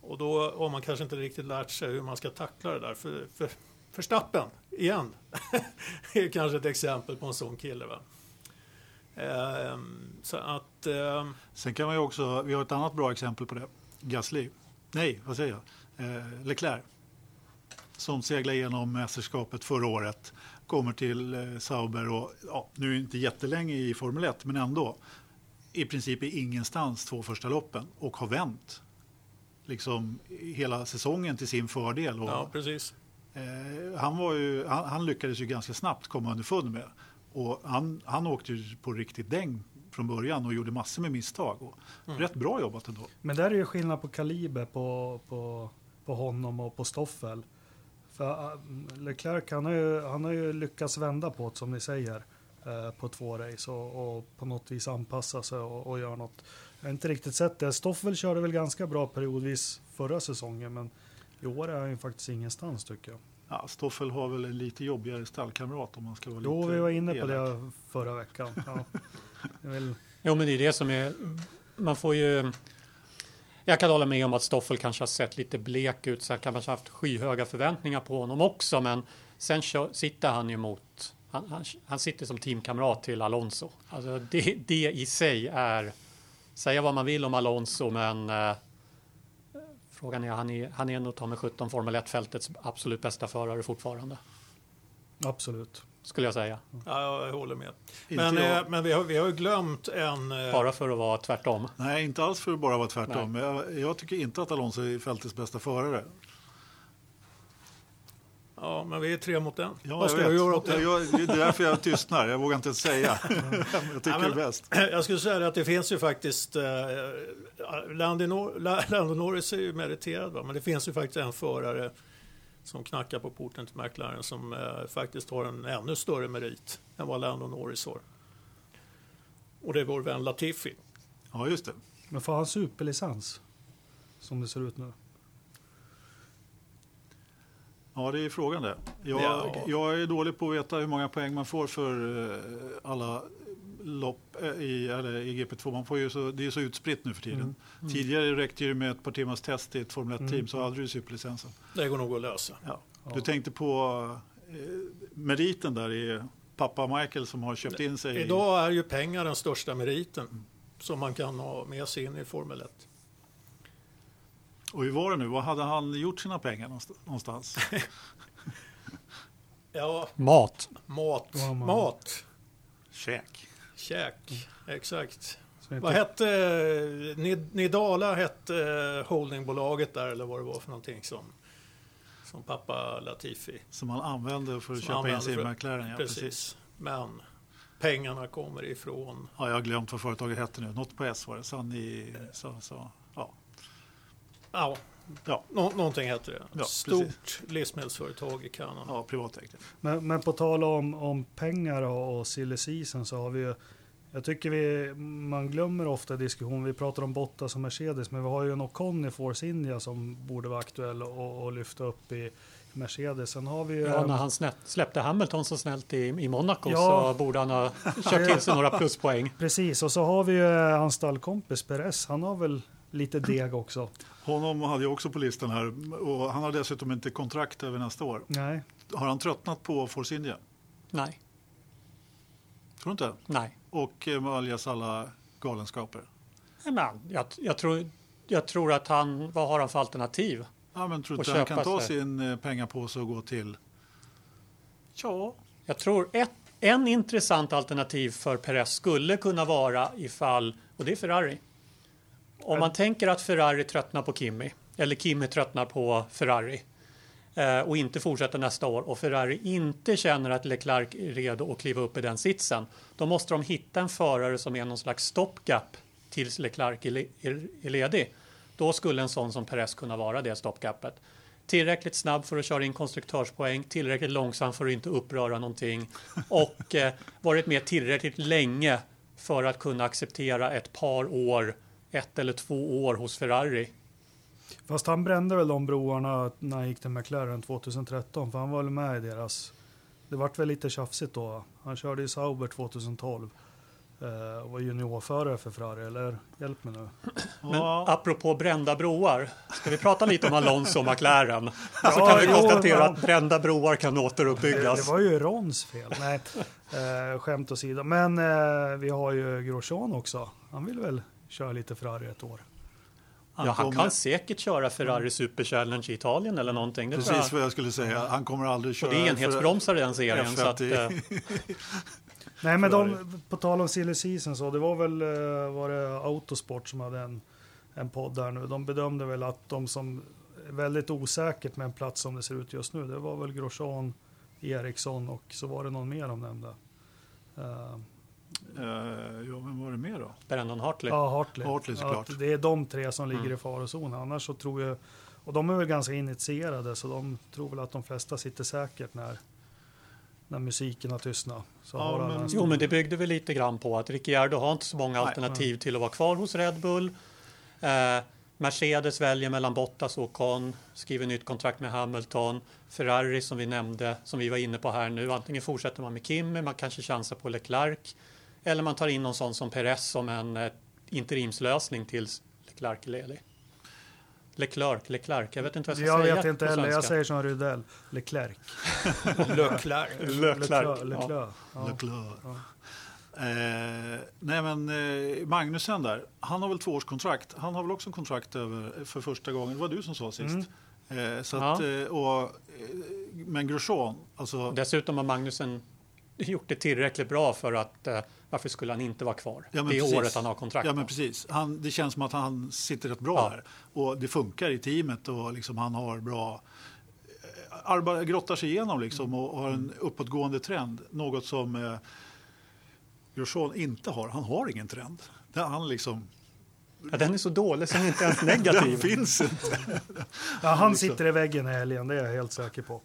Och då har man kanske inte riktigt lärt sig hur man ska tackla det där. För, för, Verstappen, igen, <laughs> är kanske ett exempel på en sån kille. Va? Ehm, så att... ehm, Sen kan man ju också, vi har ett annat bra exempel på det. Gasly. Nej, vad säger jag? Eh, Leclerc. Som seglade igenom mästerskapet förra året. Kommer till eh, Sauber och ja, nu är inte jättelänge i Formel 1 men ändå. I princip i ingenstans två första loppen och har vänt. Liksom hela säsongen till sin fördel. Och, ja, precis. Eh, han, var ju, han, han lyckades ju ganska snabbt komma underfund med. Och han, han åkte ju på riktigt däng från början och gjorde massor med misstag. Och Rätt bra jobbat ändå. Men där är ju skillnad på kaliber på, på, på honom och på Stoffel. För uh, Leclerc han har, ju, han har ju lyckats vända på det som ni säger eh, på två race och, och på något vis anpassa sig och, och göra något. Jag har inte riktigt sett det. Stoffel körde väl ganska bra periodvis förra säsongen men i år är han ju faktiskt ingenstans tycker jag. Ja, Stoffel har väl en lite jobbigare stallkamrat om man ska vara Jo, lite vi var inne på elak. det förra veckan. Ja. Väl, Jo, men det är det som är... Man får ju... Jag kan hålla med om att Stoffel kanske har sett lite blek ut, så han kanske haft skyhöga förväntningar på honom också, men sen sitter han ju mot... Han, han, han sitter som teamkamrat till Alonso. Alltså det, det i sig är... Säga vad man vill om Alonso, men eh, frågan är, han är, han är nog ta med 17 Formel 1-fältets absolut bästa förare fortfarande, absolut. skulle jag säga. Ja, jag håller med. Men, jag. eh, men vi, har, vi har ju glömt en... eh, Bara för att vara tvärtom. Nej, inte alls för att bara vara tvärtom. Jag, jag tycker inte att Alonso är fältets bästa förare. Ja, men vi är tre mot en. Ja, Vad ska jag vet. göra åt det? Jag, det är därför jag tystnar. Jag vågar inte ens säga. <laughs> jag tycker Ja, men- det är bäst. <clears throat> Jag skulle säga att det finns ju faktiskt... Eh, Lando, Nor- La- Lando Norris är ju meriterad, va? men det finns ju faktiskt en förare som knackar på porten till McLaren som eh, faktiskt har en ännu större merit än vad Lando Norris har. Och det är vår vän Latifi. Ja, just det. Men får han superlicens? Som det ser ut nu. Ja, det är frågan det. Jag, Ja. jag är dålig på att veta hur många poäng man får för eh, alla lopp eh, i, eller i GP2. Man får ju så, det är så utspritt nu för tiden. Tidigare räckte det med ett par timmars test i ett Formel 1-team Mm. så hade du superlicensen. Det går nog att lösa. Ja. Ja. Du tänkte på eh, meriten där i pappa Michael som har köpt in sig. Idag är ju pengar den största meriten som man kan ha med sig in i Formel 1. Och hur var det nu? Vad hade han gjort sina pengar någonst- någonstans? <laughs> Ja, Mat. mat. Ja, man- Mat. Käk. Käk. Exakt. Inte, Vad hette Nid- Nidala hette eh, holdingbolaget där eller vad det var för någonting som, som pappa Latifi. Som han använde för att Som köpa in simmäklaren. Ja, precis. precis. Men pengarna kommer ifrån Ja, jag har glömt vad företaget hette nu. Något på S var det. Sanni... Så, så, ja. Ja, nå- någonting heter det. Ja, Stort livsmedelsföretag i Kanada. ja, privatägt. men, men på tal om, om pengar och, silly season så har vi ju jag tycker vi, man glömmer ofta i diskussion, vi pratar om Bottas och Mercedes, men vi har ju en Ocon i Force India som borde vara aktuell och, och lyfta upp i Mercedes. Sen har vi ju Ja, när han snett, släppte Hamilton så snällt i, i Monaco Ja. så borde han ha kört till sig <laughs> några pluspoäng. Precis, och så har vi ju hans stallkompis Perez. Han har väl lite deg också. Honom hade jag också på listan här. Och han har dessutom inte kontrakt över nästa år. Nej, Har han tröttnat på Force India? Nej, Tror du inte? nej. Och eh, Maljas alla galenskaper. Men jag, jag, tror, jag tror att han, vad har han för alternativ? Ja, men tror du inte han kan ta sig. sin eh, pengapåse och gå till... Ja, Jag tror ett, en intressant alternativ för Perez skulle kunna vara ifall, och det är Ferrari. Om man tänker att Ferrari tröttnar på Kimi, eller Kimi tröttnar på Ferrari eh, och inte fortsätter nästa år och Ferrari inte känner att Leclerc är redo att kliva upp i den sitsen, då måste de hitta en förare som är någon slags stopgap tills Leclerc är, le- är, är ledig. Då skulle en sån som Perez kunna vara det stoppgapet. Tillräckligt snabb för att köra in konstruktörspoäng, tillräckligt långsam för att inte uppröra någonting <laughs> och eh, varit med tillräckligt länge för att kunna acceptera ett par år, ett eller två år hos Ferrari. fast han brände väl de broarna när han gick till McLaren 2013, för han var väl med i deras... Det vart väl lite tjafsigt då. Han körde i Sauber 2012 eh, och var juniorförare för Ferrari, eller hjälp mig nu. Men ja, apropå brända broar, ska vi prata lite om Alonso och McLaren? Så Ja, kan vi konstatera ja. att brända broar kan Det, återuppbyggas. det var ju Rons fel. Nej, eh, skämt åsido. Men eh, vi har ju Grosjean också. Han vill väl köra lite Ferrari ett år. Ja, han kommer- kan säkert köra Ferrari Super Challenge i Italien eller någonting. Det Precis vad jag skulle säga. Han kommer aldrig köra... Och det är enhetsbromsar i den serien. F1 Så att, eh, <laughs> Nej, men de, på tal om silly season så, det var väl eh, var det Autosport som hade en, en podd där nu. De bedömde väl att de som är väldigt osäkert med en plats som det ser ut just nu, det var väl Grosjean, Eriksson och så var det någon mer de nämnde. Eh, ja, men vad är det mer då? Brandon Hartley. Ja, Hartley. Hartley, såklart. Att det är de tre som ligger Mm. i farozon. Annars så tror jag, och de är väl ganska initierade, så de tror väl att de flesta sitter säkert när, när musiken har tystnat. Så Ja, men- en Jo, men det byggde vi lite grann på att Ricciardo har inte så många Nej. alternativ till att vara kvar hos Red Bull. Eh, Mercedes väljer mellan Bottas och Ocon, skriver nytt kontrakt med Hamilton. Ferrari som vi nämnde, som vi var inne på här nu, antingen fortsätter man med Kimi, man kanske chansar på Leclerc. Eller man tar in någon sån som Perez som en eh, interimslösning tills Leclerc är ledig. Leclerc, Leclerc, jag vet inte vad jag ska jag säga vet inte heller, jag säger som Rydell, Leclerc. <laughs> Leclerc. Leclerc. Leclerc. ja. Leclerc. Ja. Leclerc. Ja. Eh, nej men eh, Magnusen där, han har väl tvåårskontrakt. Han har väl också en kontrakt över för första gången. Det var du som sa sist. Eh, så att, Ja. eh, och, eh, men Grosjean, alltså, Dessutom har Magnusen <laughs> gjort det tillräckligt bra för att eh, varför skulle han inte vara kvar? Ja, det precis. året han har kontrakt. ja men precis. Han, det känns som att han sitter rätt bra Ja. här. Och det funkar i teamet och liksom han har bra eh, arba, grottar sig igenom liksom och har en uppåtgående trend. Något som eh, Grosjean inte har. Han har ingen trend. Det är han liksom, Ja, den är så dålig så den är inte ens <laughs> den negativ. finns inte. Ja, han Liksom. sitter i väggen i helgen, det är jag helt säker på.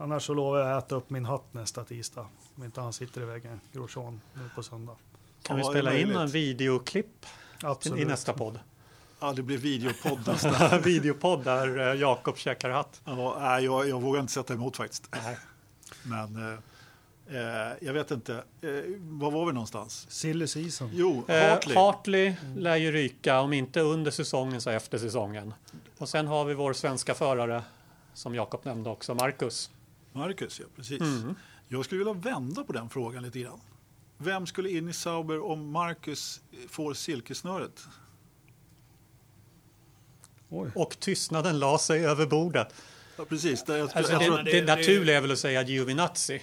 Annars så lovar jag att äta upp min hatt nästa tisdag. Om inte han sitter i väggen, Grosjean, nu på söndag. Kan vi spela in en videoklipp Absolut. i nästa podd? Ja, det blir videopodd nästa. <laughs> Videopodd där eh, Jakob käkar hatt. Ja, jag, jag vågar inte sätta emot faktiskt. Nej. Men eh, eh, jag vet inte. Eh, var var vi någonstans? Silly season. Jo, Eh, Hartley. Hartley lär ju ryka, om inte under säsongen så efter säsongen. Och sen har vi vår svenska förare, som Jakob nämnde också, Marcus. Marcus, ja precis. Mm. Jag skulle vilja vända på den frågan lite grann. Vem skulle in i Sauber om Marcus får silkesnöret? Oj. och tystnaden la sig över bordet. Ja, precis. Det, jag, Alltså jag det, det- det- naturliga är väl att säga Giovinazzi.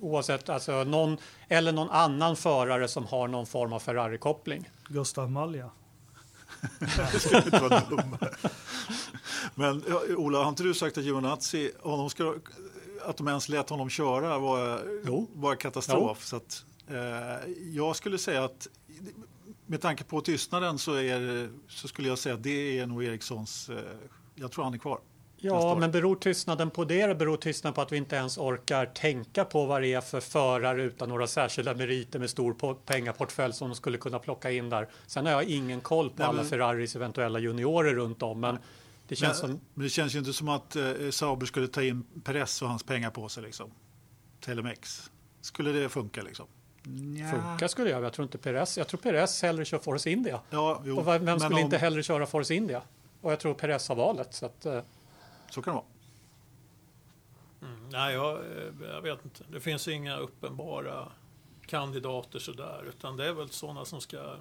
Oavsett, alltså någon, eller någon annan förare som har någon form av Ferrari-koppling. Gustav Malja. Skulle inte vara dum. Men Ola, har inte du sagt att Giovinazzi, honom ska, att de ens lät honom köra var, Jo. var katastrof. Så att, eh, jag skulle säga att med tanke på tystnaden så, är, så skulle jag säga att det är nog Erikssons, eh, jag tror han är kvar. Ja, men beror tystnaden på det eller beror tystnaden på att vi inte ens orkar tänka på vad det är för förare utan några särskilda meriter med stor po- pengaportfölj som de skulle kunna plocka in där. Sen har jag ingen koll på Nej, alla men- Ferraris eventuella juniorer runt om, men det känns Men, som men det känns ju inte som att eh, Sauber skulle ta in Perez och hans pengar på sig. Liksom. Telemex. Skulle det funka liksom? Nja. funkar skulle jag. Jag tror inte Perez. Jag tror Perez hellre kör Force India. Ja, jo, Och vem skulle om- inte hellre köra Force India? Och jag tror Perez har valet. Så att, eh, Så kan det vara. Mm, nej, jag, eh, jag vet inte. Det finns inga uppenbara kandidater sådär. Utan det är väl sådana som ska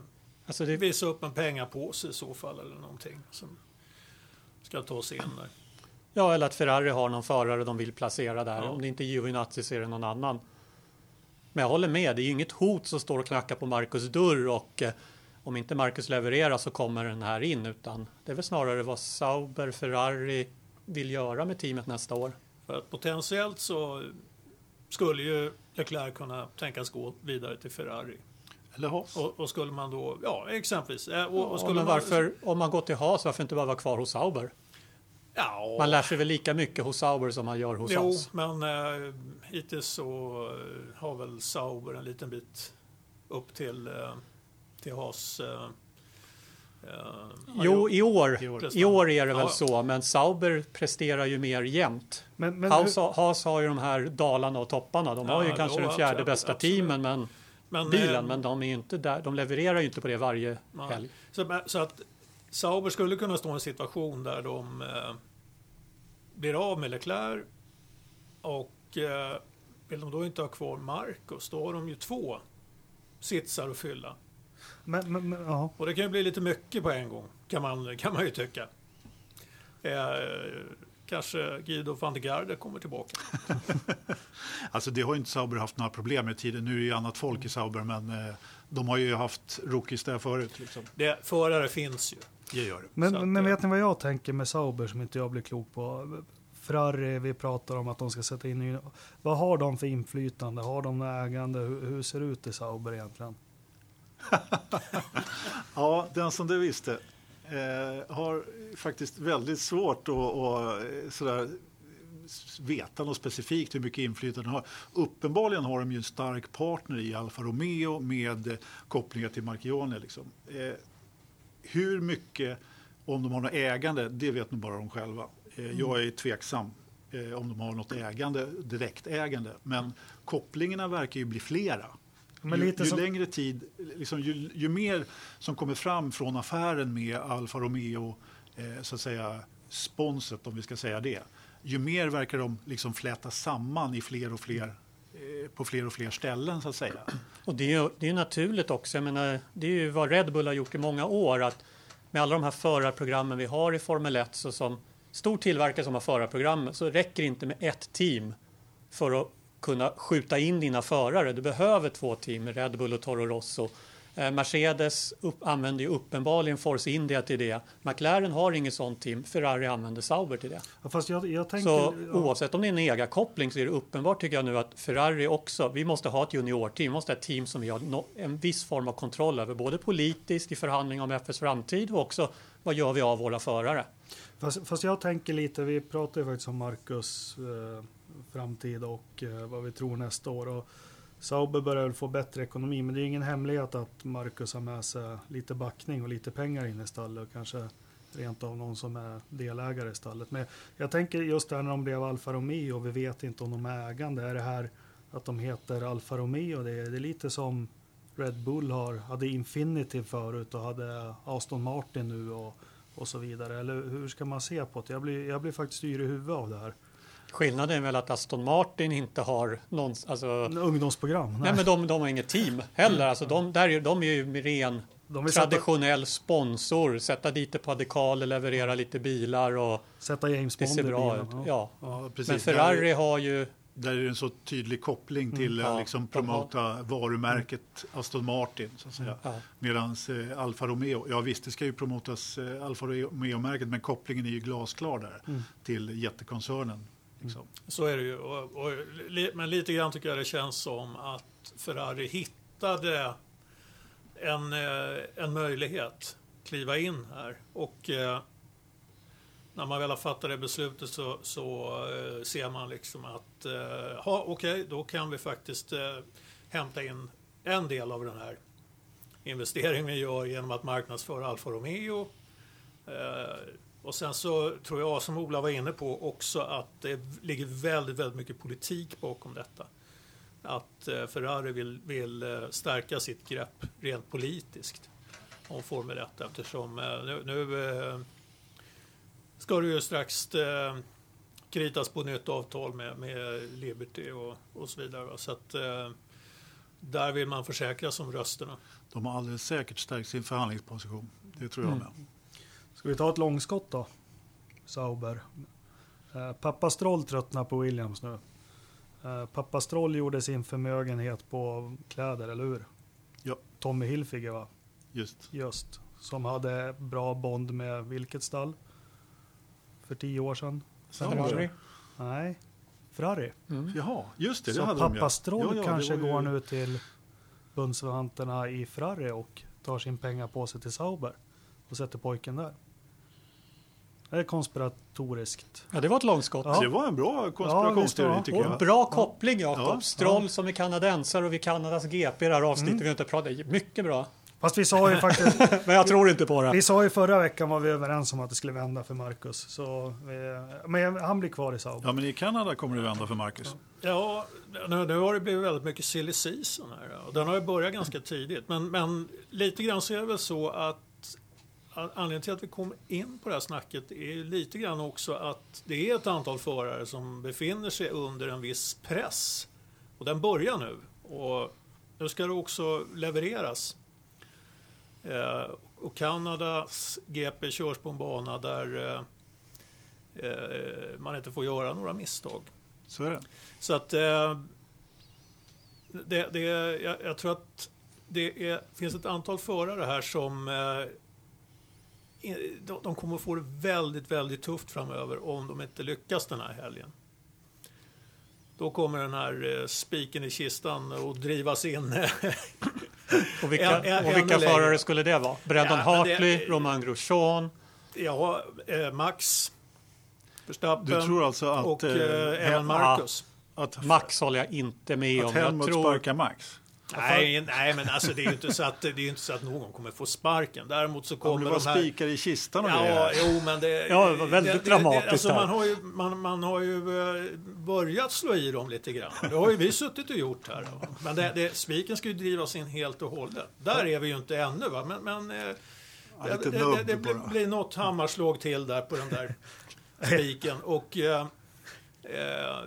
alltså det, visa upp en pengapåse i så fall eller någonting. Som ska ta sig in där. ja, eller att Ferrari har någon förare de vill placera där. Ja. Om det inte är Giovinazzi så är det någon annan. Men jag håller med, det är ju inget hot som står och knackar på Marcus dörr och eh, om inte Marcus levererar så kommer den här in utan det är väl snarare vad Sauber, Ferrari vill göra med teamet nästa år. För att potentiellt så skulle ju Leclerc kunna tänkas gå vidare till Ferrari. Eller Haas. Och, och skulle man då, ja exempelvis. eh, Och, och Ja, skulle man, varför, om man går till Haas, varför inte bara vara kvar hos Sauber? Ja, Man lär sig väl lika mycket hos Sauber som man gör hos jo, Haas? men eh, hittills så eh, har väl Sauber en liten bit upp till, eh, till Haas. Eh, Jo, i år, I år. i år är det väl Ja. så, men Sauber presterar ju mer jämnt. Men, men Haas, Haas har ju de här dalarna och topparna. De har ju Ja, kanske den fjärde absolut, bästa absolut. teamen, men men, bilen, eh, men de är ju inte där. De levererar ju inte på det varje Nej. helg. Så, så att Sauber skulle kunna stå i en situation där de eh, blir av med Leclerc och eh, vill de då inte ha kvar Marcus, då har de ju två sitsar att fylla. Men, men, men, ja. Och det kan ju bli lite mycket på en gång, kan man, kan man ju tycka. Eh, kanske Guido van der Garde kommer tillbaka. <laughs> Alltså det har ju inte Sauber haft några problem med tiden. Nu är det ju annat folk i Sauber men eh, de har ju haft rookies där förut. Liksom. Det, förare finns ju. Det gör det. Men, att, men eh, vet ni vad jag tänker med Sauber som inte jag blir klok på? Ferrari, vi pratar om att de ska sätta in Vad har de för inflytande? Har de ägande? Hur, hur ser det ut i Sauber egentligen? <laughs> Ja, den som det visste eh, har faktiskt väldigt svårt att, att eh, sådär, veta något specifikt hur mycket inflytande de har. Uppenbarligen har de ju en stark partner i Alfa Romeo med eh, kopplingar till Marchione. Liksom. Eh, hur mycket, om de har något ägande, det vet nog bara de själva. Eh, jag är tveksam eh, om de har något ägande, direktägande. Men kopplingarna verkar ju bli flera. Men ju, lite ju som- längre tid, liksom, ju, ju mer som kommer fram från affären med Alfa Romeo, eh, så att säga sponset om vi ska säga det, ju mer verkar de liksom fläta samman i fler och fler, eh, på fler och fler ställen så att säga. Och det är ju det är naturligt också. Jag menar, det är ju vad Red Bull har gjort i många år. Att med alla de här förarprogrammen vi har i Formel 1 så som stor tillverkare som har förarprogram så räcker det inte med ett team för att kunna skjuta in dina förare. Du behöver två team, Red Bull och Toro Rosso. Eh, Mercedes upp, använder ju uppenbarligen Force India till det. McLaren har inget sånt team. Ferrari använder Sauber till det. Ja, jag, jag tänker... Så ja, oavsett om det är en ägarkoppling så är det uppenbart tycker jag nu att Ferrari också, vi måste ha ett juniorteam, vi måste ha ett team som vi har no, en viss form av kontroll över, både politiskt i förhandling om FS framtid och också vad gör vi av våra förare? fast, fast jag tänker lite, vi pratar ju faktiskt om Marcus eh, framtid och eh, vad vi tror nästa år. Och Sauber börjar få bättre ekonomi, men det är ingen hemlighet att Marcus har med sig lite backning och lite pengar in i stallet och kanske rent av någon som är delägare i stallet. Men jag tänker just där när de blev Alfa Romeo, och vi vet inte om de är ägande. Är det här att de heter Alfa Romeo? Det är, det är lite som Red Bull har, hade Infinity förut och hade Aston Martin nu och, och så vidare. Eller hur ska man se på det? Jag blir, jag blir faktiskt yr i huvudet av det här. Skillnaden är väl att Aston Martin inte har någon, alltså, ungdomsprogram? nej men de, de har inget team heller, alltså de, där är, de är ju ren De vill sätta, traditionell sponsor, sätta dit ett par dekaler, leverera lite bilar och sätta James det Bond i bra bilen. ut. Ja. Ja. Ja. Men Ferrari har ju Där är det en så tydlig koppling till Mm, att ja. liksom De har- promota varumärket Aston Martin. Så att säga. Ja. Medan eh, Alfa Romeo, ja visst det ska ju promotas eh, Alfa Romeo-märket men kopplingen är ju glasklar där Mm. till jättekoncernen. Liksom. Mm. Så är det ju. Och, och, li- men lite grann tycker jag det känns som att Ferrari hittade en, eh, en möjlighet kliva in här. Och eh, när man väl har fattat det beslutet så, så eh, ser man liksom att eh, ha, okej, då kan vi faktiskt eh, hämta in en del av den här investeringen vi gör genom att marknadsföra Alfa Romeo. Eh, och sen så tror jag, som Ola var inne på, också att det ligger väldigt, väldigt mycket politik bakom detta. Att eh, Ferrari vill, vill eh, stärka sitt grepp rent politiskt om Formel 1 eftersom eh, nu, nu ska det ju strax kritas på nytt avtal med, med Liberty och, och så vidare. Så att där vill man försäkra sig om rösterna. De har alldeles säkert stärkt sin förhandlingsposition. Det tror jag Mm. med. Ska vi ta ett långskott då? Sauber. Eh, pappa Stroll tröttnar på Williams nu. Eh, pappa Stroll gjorde sin förmögenhet på kläder, eller hur? Ja. Tommy Hilfiger va? Just. Just. Som hade bra bond med vilket stall? För tio år sedan? Ferrari. Nej, Ferrari. Mm. Jaha, just det. det Så hade de, pappa ja. Stroll Ja, ja, det kanske ju- går nu till bundsförvanterna i Ferrari och tar sin pengar på sig till Sauber och sätter pojken där. Det är konspiratoriskt. Ja, det var ett långskott. Ja. Det var en bra konspirationsteori Ja, tycker Och jag. bra koppling Jakob. Ja. Stroll som är kanadensare och vi Kanadas GP i det här avsnittet. Mm. Vi inte pratat. Mycket bra. Fast vi sa ju faktiskt, <laughs> Men jag tror inte på det. vi sa ju förra veckan var vi överens om att det skulle vända för Marcus. Så, eh, men han blir kvar i Sauber. Ja, men i Kanada kommer det vända för Marcus. Ja, nu, nu har det blivit väldigt mycket silly season här. Och den har ju börjat ganska tidigt. Men, men lite grann så är det väl så att anledningen till att vi kom in på det här snacket är lite grann också att det är ett antal förare som befinner sig under en viss press. Och den börjar nu. Och nu ska det också levereras. Eh, och Kanadas GP körs på en bana där eh, eh, man inte får göra några misstag. Så är det. Så att eh, det, det, jag, jag tror att det är, finns ett antal förare här som eh, de, kommer att få det väldigt, väldigt tufft framöver om de inte lyckas den här helgen. Då kommer den här eh, spiken i kistan att drivas in. <laughs> Och vilka, och vilka förare skulle det vara? Brendan Ja, men det- Hartley, Romain Grosjean. ja, eh, Max Verstappen Du tror alltså att, och eh, eh, även Marcus. att, Max håller jag inte med att om. Jag Helmut tror, sparkar Max? Nej, nej, men alltså det är ju inte så att, det är inte så att någon kommer få sparken. Däremot så Om kommer det var de här... spikar i kistan och Ja, grejer. jo, men det... Ja, det var väldigt det, det, dramatiskt alltså, här. man, har ju, man, man har ju eh, börjat slå i dem lite grann. Det har ju vi suttit och gjort här. va. Men det, det, spiken ska ju drivas in helt och hållet. Där är vi ju inte ännu. Va? Men, men eh, Ja, det, det, det, det blir, blir något hammarslag till där på den där <laughs> spiken. Och eh, eh,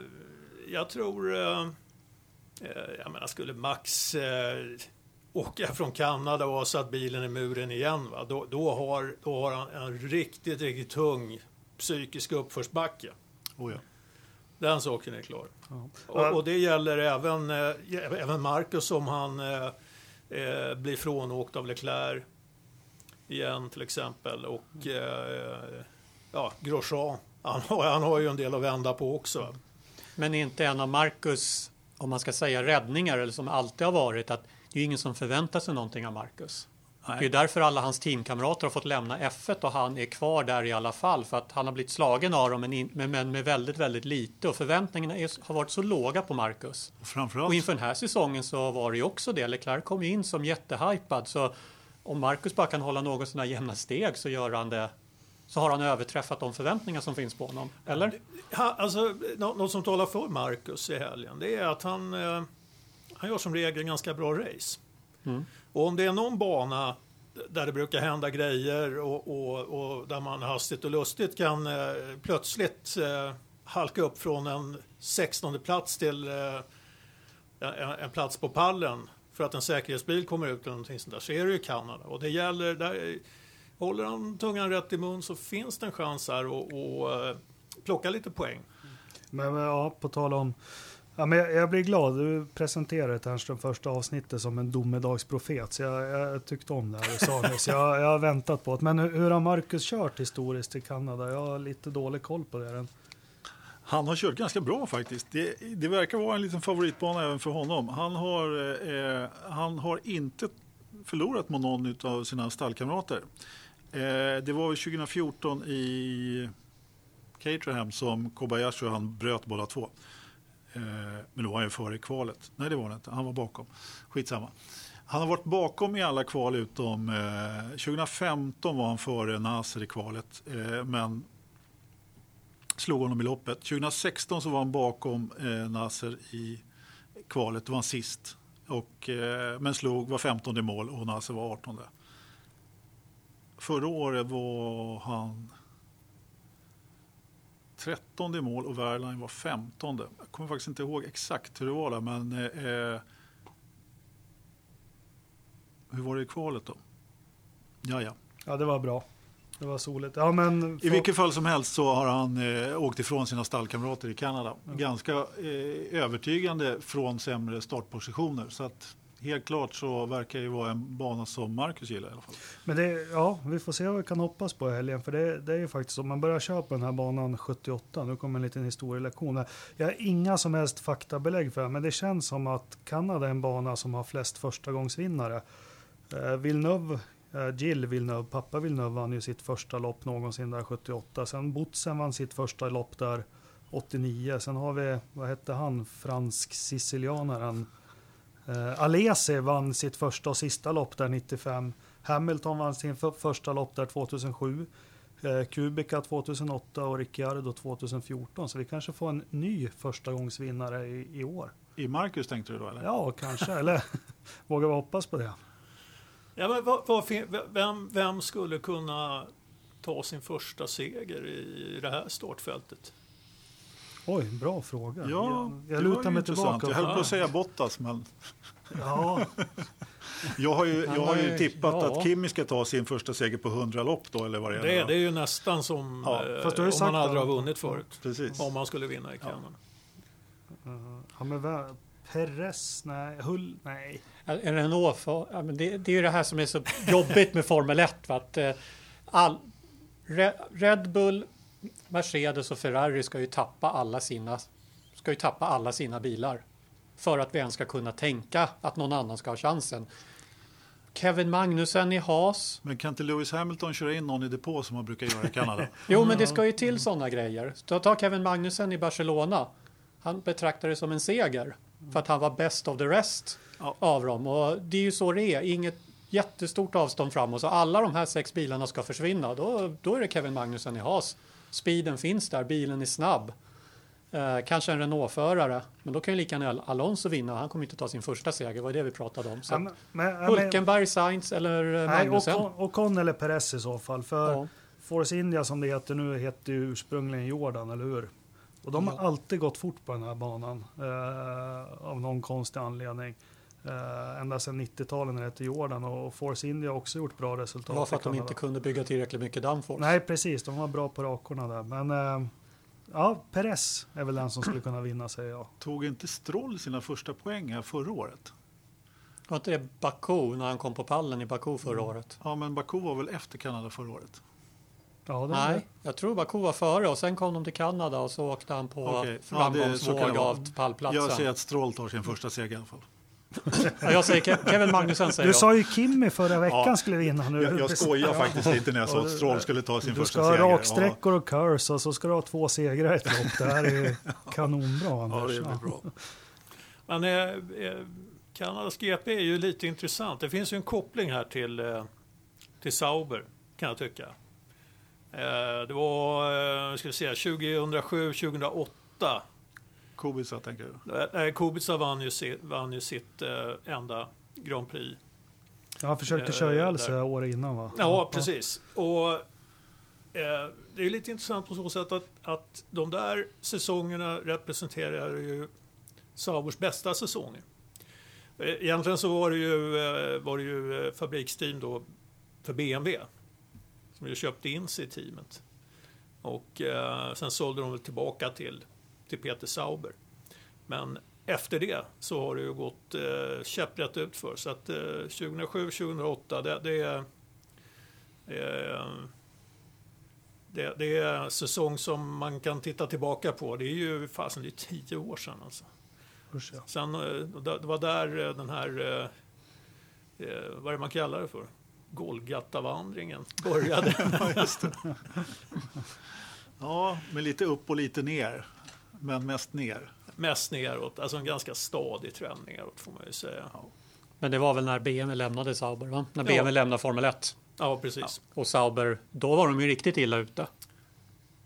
jag tror... Eh, jag menar, skulle Max eh, åka från Kanada och ha satt bilen i muren igen, va? Då, då, har, då har han en riktigt, riktigt tung psykisk uppförsbacke. Oh, ja. Den saken är klar. Ja. Och, och det gäller även, eh, även Marcus om han eh, eh, blir frånåkt av Leclerc igen till exempel. Och eh, ja, Grosjean, han har, han har ju en del att vända på också. Men inte en av Marcus, om man ska säga räddningar, eller som alltid har varit, att det är ingen som förväntar sig någonting av Marcus. Det är Nej. därför alla hans teamkamrater har fått lämna F1 och han är kvar där i alla fall. För att han har blivit slagen av dem men, in, men, med väldigt, väldigt lite. Och förväntningarna är, har varit så låga på Marcus. Och framförallt, Och inför den här säsongen så var det ju också det. Leclerc kom in som jättehypad. Så om Marcus bara kan hålla något sådana jämna steg så gör han det. Så har han överträffat de förväntningar som finns på honom. Eller? Alltså, nå- något som talar för Marcus i helgen, det är att han, eh, han gör som regel ganska bra race. Mm. Och om det är någon bana där det brukar hända grejer och, och, och där man hastigt och lustigt kan eh, plötsligt eh, halka upp från en 16 plats till en, en plats på pallen för att en säkerhetsbil kommer ut eller någonting sånt där så är det ju Kanada. Och det gäller, där, håller han tungan rätt i mun så finns det en chans här att och, plocka lite poäng. Men ja, på tal om Ja, men jag, jag blir glad. Du presenterade Ternström första avsnittet som en domedagsprofet. Så jag, jag tyckte om det här du sa nyss. Jag, jag har väntat på det. Men hur, hur har Marcus kört historiskt i Kanada? Jag har lite dålig koll på det. Han har kört ganska bra faktiskt. Det, det verkar vara en liten favoritbana även för honom. Han har, eh, han har inte förlorat mot någon av sina stallkamrater. Eh, det var 2014 i Caterham som Kobayashi och han bröt båda två. Eh, men då var han ju före i kvalet. Nej, det var han inte. Han var bakom. Skitsamma. Han har varit bakom i alla kval utom eh, 2015 var han före Nasser i kvalet. Eh, men slog honom i loppet. 2016 så var han bakom eh, Nasser i kvalet. Då var han sist. Och, eh, men slog, var 15 i mål och Nasser var 18. Förra året var han 13 i mål och Wehrlein var 15. Jag kommer faktiskt inte ihåg exakt hur det var där, men eh, hur var det i kvalet då? Ja, ja. Ja, det var bra. Det var soligt. Ja, men I vilket fall som helst så har han eh, åkt ifrån sina stallkamrater i Kanada. Ja. Ganska eh, övertygande från sämre startpositioner. Så att helt klart så verkar det vara en bana som Marcus gillar i alla fall. Men det, ja, vi får se vad vi kan hoppas på i helgen. För det, det är ju faktiskt om man börjar köra på den här banan 78, nu kommer en liten historielektion. Jag har inga som helst faktabelägg för det, men det känns som att Kanada är en bana som har flest förstagångsvinnare. Eh, Villeneuve, eh, Jill Villeneuve, pappa Villeneuve vann ju sitt första lopp någonsin där 78. Sen Botsen vann sitt första lopp där 89. Sen har vi, vad hette han, fransk-sicilianaren Eh, Alesi vann sitt första och sista lopp där 95. Hamilton vann sin första lopp där 2007. Eh, Kubica 2008 och Ricciardo 2014. Så vi kanske får en ny förstagångsvinnare i, i år. I Marcus tänkte du då? Eller? Ja, kanske. eller <laughs> vågar vi hoppas på det? Ja, men vad, vad, vem, vem skulle kunna ta sin första seger i det här startfältet? Oj, bra fråga. Ja, jag, jag lutar mig tillbaka. Jag höll på att säga Bottas, men... Ja. <laughs> jag har ju, jag har ju tippat ja. att Kimi ska ta sin första seger på 100 lopp då, eller vad det är. Det, det är ju nästan som ja. eh, om man aldrig har vunnit förut. Precis. Om man skulle vinna i Kanada. Ja. Uh, ja, men Perez, nej, Hull, nej. En Renault, för, ja, men det, det är ju det här som är så jobbigt med Formel 1. Att, eh, all, Red Bull Mercedes och Ferrari ska ju tappa alla sina, ska ju tappa alla sina bilar för att vi ens ska kunna tänka att någon annan ska ha chansen. Kevin Magnussen i Haas. Men kan inte Lewis Hamilton köra in någon i depå som man brukar göra i Kanada? <laughs> jo, men det ska ju till sådana grejer. Ta Kevin Magnussen i Barcelona. Han betraktar det som en seger för att han var best of the rest ja. av dem. Och det är ju så det är. Inget jättestort avstånd framåt. Så alla de här sex bilarna ska försvinna. Då, då är det Kevin Magnussen i Haas Speeden finns där, bilen är snabb. Eh, kanske en Renault-förare, men då kan ju lika gärna Alonso vinna. Han kommer inte ta sin första seger, det var det vi pratade om. Så ja, men, men, Hulkenberg, Sainz eller eh, nej, Magnussen? Ocon eller Perez i så fall. För ja. Force India som det heter nu heter ju ursprungligen Jordan, eller hur? Och de har ja. alltid gått fort på den här banan eh, av någon konstig anledning. Uh, ända sedan 90-talet när det hette Jordan och Force India har också gjort bra resultat. Det var för att de inte kunde bygga tillräckligt mycket downforce. Nej, precis. De var bra på rakorna där. Men uh, ja, Perez är väl den som skulle kunna vinna, säger jag. Tog inte Stroll sina första poäng här förra året? Var inte det Baku när han kom på pallen i Baku förra mm. året? Ja, men Baku var väl efter Kanada förra året? Ja, Nej, jag tror Baku var före och sen kom de till Kanada och så åkte han på okay. framgångsvåg ja, av pallplatsen. Jag säger att Stroll tar sin första seger i alla fall jag säger Kevin Magnussen säger Du sa ju Kimmy förra veckan ja, skulle vinna. Nu. Jag, jag skojar faktiskt lite när jag sa att Stroll skulle ta sin första seger. Du ska ha raksträckor och curse och så ska du ha två segrar i ett lopp. Det här är <laughs> kanonbra Anders. Ja, det är bra. Men eh, eh Kanadas GP är ju lite intressant. Det finns ju en koppling här till, eh, till Sauber kan jag tycka. Eh, det var, eh, ska vi säga, 2007, 2008 Kubica tänker du? Nej, Kubica vann ju, sitt, vann ju sitt eh, enda Grand Prix. Ja, han försökte köra ihjäl sig året innan va? Ja, precis. Och eh, det är lite intressant på så sätt att, att de där säsongerna representerar ju Saubers bästa säsonger. Eh, Egentligen så var det ju, eh, var det ju eh, fabriksteam då för BMW som ju köpte in sig i teamet. Och eh, sen sålde de väl tillbaka till, till Peter Sauber. Men efter det så har det ju gått eh, käpprätt ut för så att eh, 2007-2008 det, det, är, eh, det, det är säsong som man kan titta tillbaka på. Det är ju fasen det är tio år sedan alltså. Usch, ja. Sen, eh, det var där eh, den här, eh, vad är det man kallar det för? Golgatavandringen började. <laughs> Ja, just det. ja, med lite upp och lite ner. Men mest ner. Mest neråt, alltså en ganska stadig trend neråt får man ju säga. Men det var väl när BMW lämnade Sauber, va? När Ja. BMW lämnade Formel 1. Ja, precis. Och Sauber, då var de ju riktigt illa ute.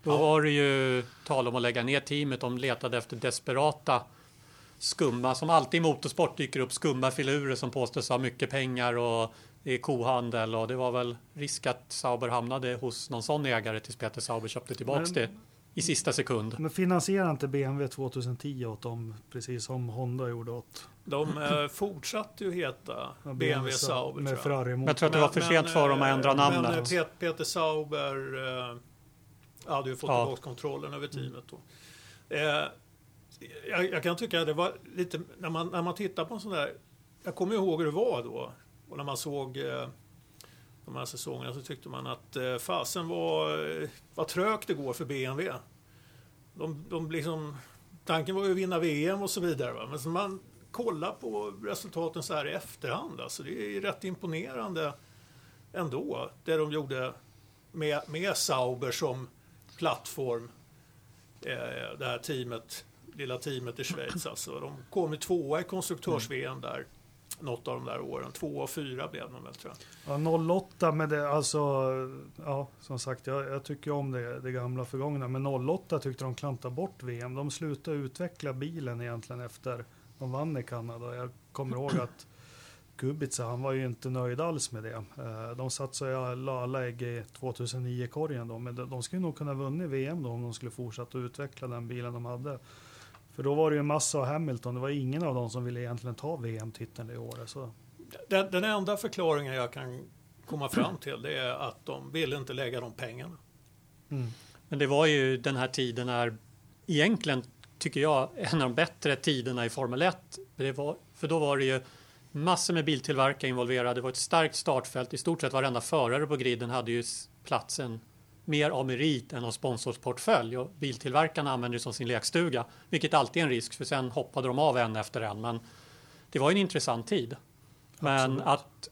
Då Ja. var det ju tal om att lägga ner teamet. De letade efter desperata skumma, som alltid i motorsport dyker upp, skumma filurer som påstås ha mycket pengar och det är kohandel och det var väl risk att Sauber hamnade hos någon sån ägare tills Peter Sauber köpte tillbaks Men- det i sista sekund. Men finansierar inte BMW 2010 åt dem, precis som Honda gjorde åt De eh, fortsatte ju heta ja, BMW Sauber med tror jag. Ferrari Jag tror att det var för sent för dem att ändra eh, namnet. Men eh, Pet- Peter Sauber eh, hade ju fått Ja. tillbaka kontrollen över teamet då. Eh, jag, jag kan tycka att det var lite, när man, när man tittar på en sån där, jag kommer ihåg hur det var då. Och när man såg eh, de här säsongerna så tyckte man att eh, fasen var, eh, vad trögt det går för BMW. De, de liksom, tanken var ju att vinna VM och så vidare. Va? Men så man kollar på resultaten så här i efterhand, alltså, det är rätt imponerande ändå. Det de gjorde med, med Sauber som plattform. Eh, det här teamet, lilla teamet i Schweiz. Alltså. De kom ju tvåa i konstruktörs-VM där. Något av de där åren. Två och fyra blev de väl tror jag. Ja, 08 med det, alltså, ja, som sagt, jag, jag tycker om det, det gamla förgångna. Men 08 tyckte de klantade bort VM. De slutade utveckla bilen egentligen efter de vann i Kanada. Jag kommer ihåg att Kubica, han var ju inte nöjd alls med det. Eh, de satsade ju alla, alla ägg i 2009-korgen då, men de, skulle nog kunna vunnit VM då om de skulle fortsätta utveckla den bilen de hade. För då var det ju Massa och Hamilton, det var ingen av dem som ville egentligen ta VM-titeln det året. Så. Den, den enda förklaringen jag kan komma fram till det är att de ville inte lägga de pengarna. Mm. Men det var ju den här tiden när egentligen tycker jag en av de bättre tiderna i Formel 1. Det var, för då var det ju massor med biltillverkare involverade. Det var ett starkt startfält. I stort sett varenda förare på griden hade ju platsen mer av merit än av sponsorsportfölj. Och biltillverkarna använde det som sin lekstuga, vilket alltid är en risk för sen hoppade de av en efter en. Men det var en intressant tid. Men Absolut. att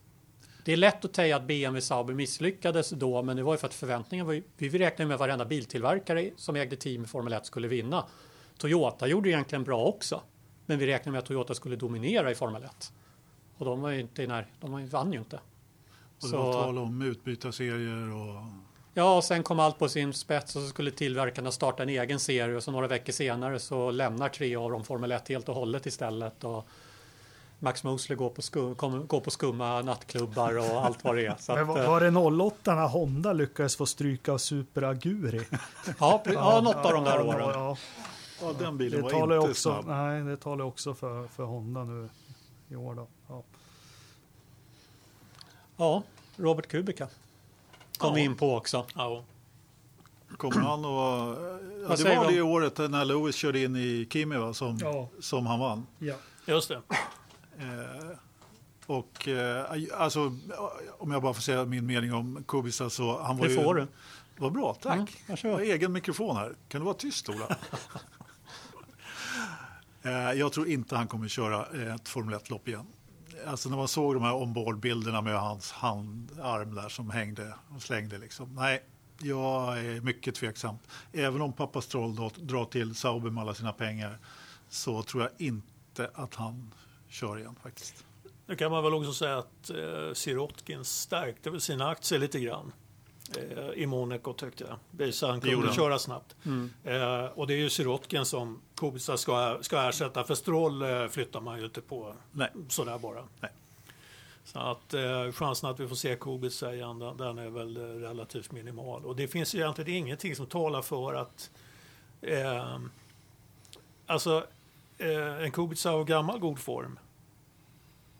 det är lätt att säga att BMW Sauber misslyckades då, men det var ju för att förväntningen var ju, vi räknade med att varenda biltillverkare som ägde team i Formel 1 skulle vinna. Toyota gjorde egentligen bra också, men vi räknade med att Toyota skulle dominera i Formel 1. Och de var ju inte i när, de vann ju inte. Och det var tal om utbytarserier och... Ja, och sen kom allt på sin spets och så skulle tillverkarna starta en egen serie och så några veckor senare så lämnar tre av dem Formel 1 helt och hållet istället. Och Max Mosley går på, skum, kommer, går på skumma nattklubbar och allt vad det är. Så <laughs> Men att, var, eh, var det 08 när Honda lyckades få stryka av Super Aguri? ja, ja, något av de där åren. Ja, Ja, den bilen det var talar inte också, snabb. nej, det talar också för, för Honda nu i år. Då. Ja. Ja, Robert Kubica kom Ja. vi in på också. Ja. Kommer han och... Ja, det var de? det året när Lewis körde in i Kimi va, som, Ja. som han vann. Ja. Just det. Eh, och eh, alltså, om jag bara får säga min mening om Kubica så han var Det ju... får du. Vad bra, tack. Mm, jag har egen mikrofon här. Kan du vara tyst Ola? <laughs> eh, jag tror inte han kommer köra eh, ett Formel 1-lopp igen. Alltså när man såg de här ombordbilderna med hans handarm där som hängde och slängde liksom. Nej, jag är mycket tveksam. Även om pappa Stroll då drar till Sauber med alla sina pengar så tror jag inte att han kör igen faktiskt. Nu kan man väl också säga att eh, Sirotkin stärkte väl sina aktier lite grann i Monaco tyckte jag. Visade han kunde köra snabbt. Mm. Eh, och det är ju Sirotkin som Kubica ska, ska ersätta. För Stroll eh, flyttar man ju inte på Nej. sådär bara. Nej. Så att eh, chansen att vi får se Kubica igen, den, den är väl eh, relativt minimal. Och det finns ju egentligen ingenting som talar för att eh, alltså eh, en Kubica av gammal god form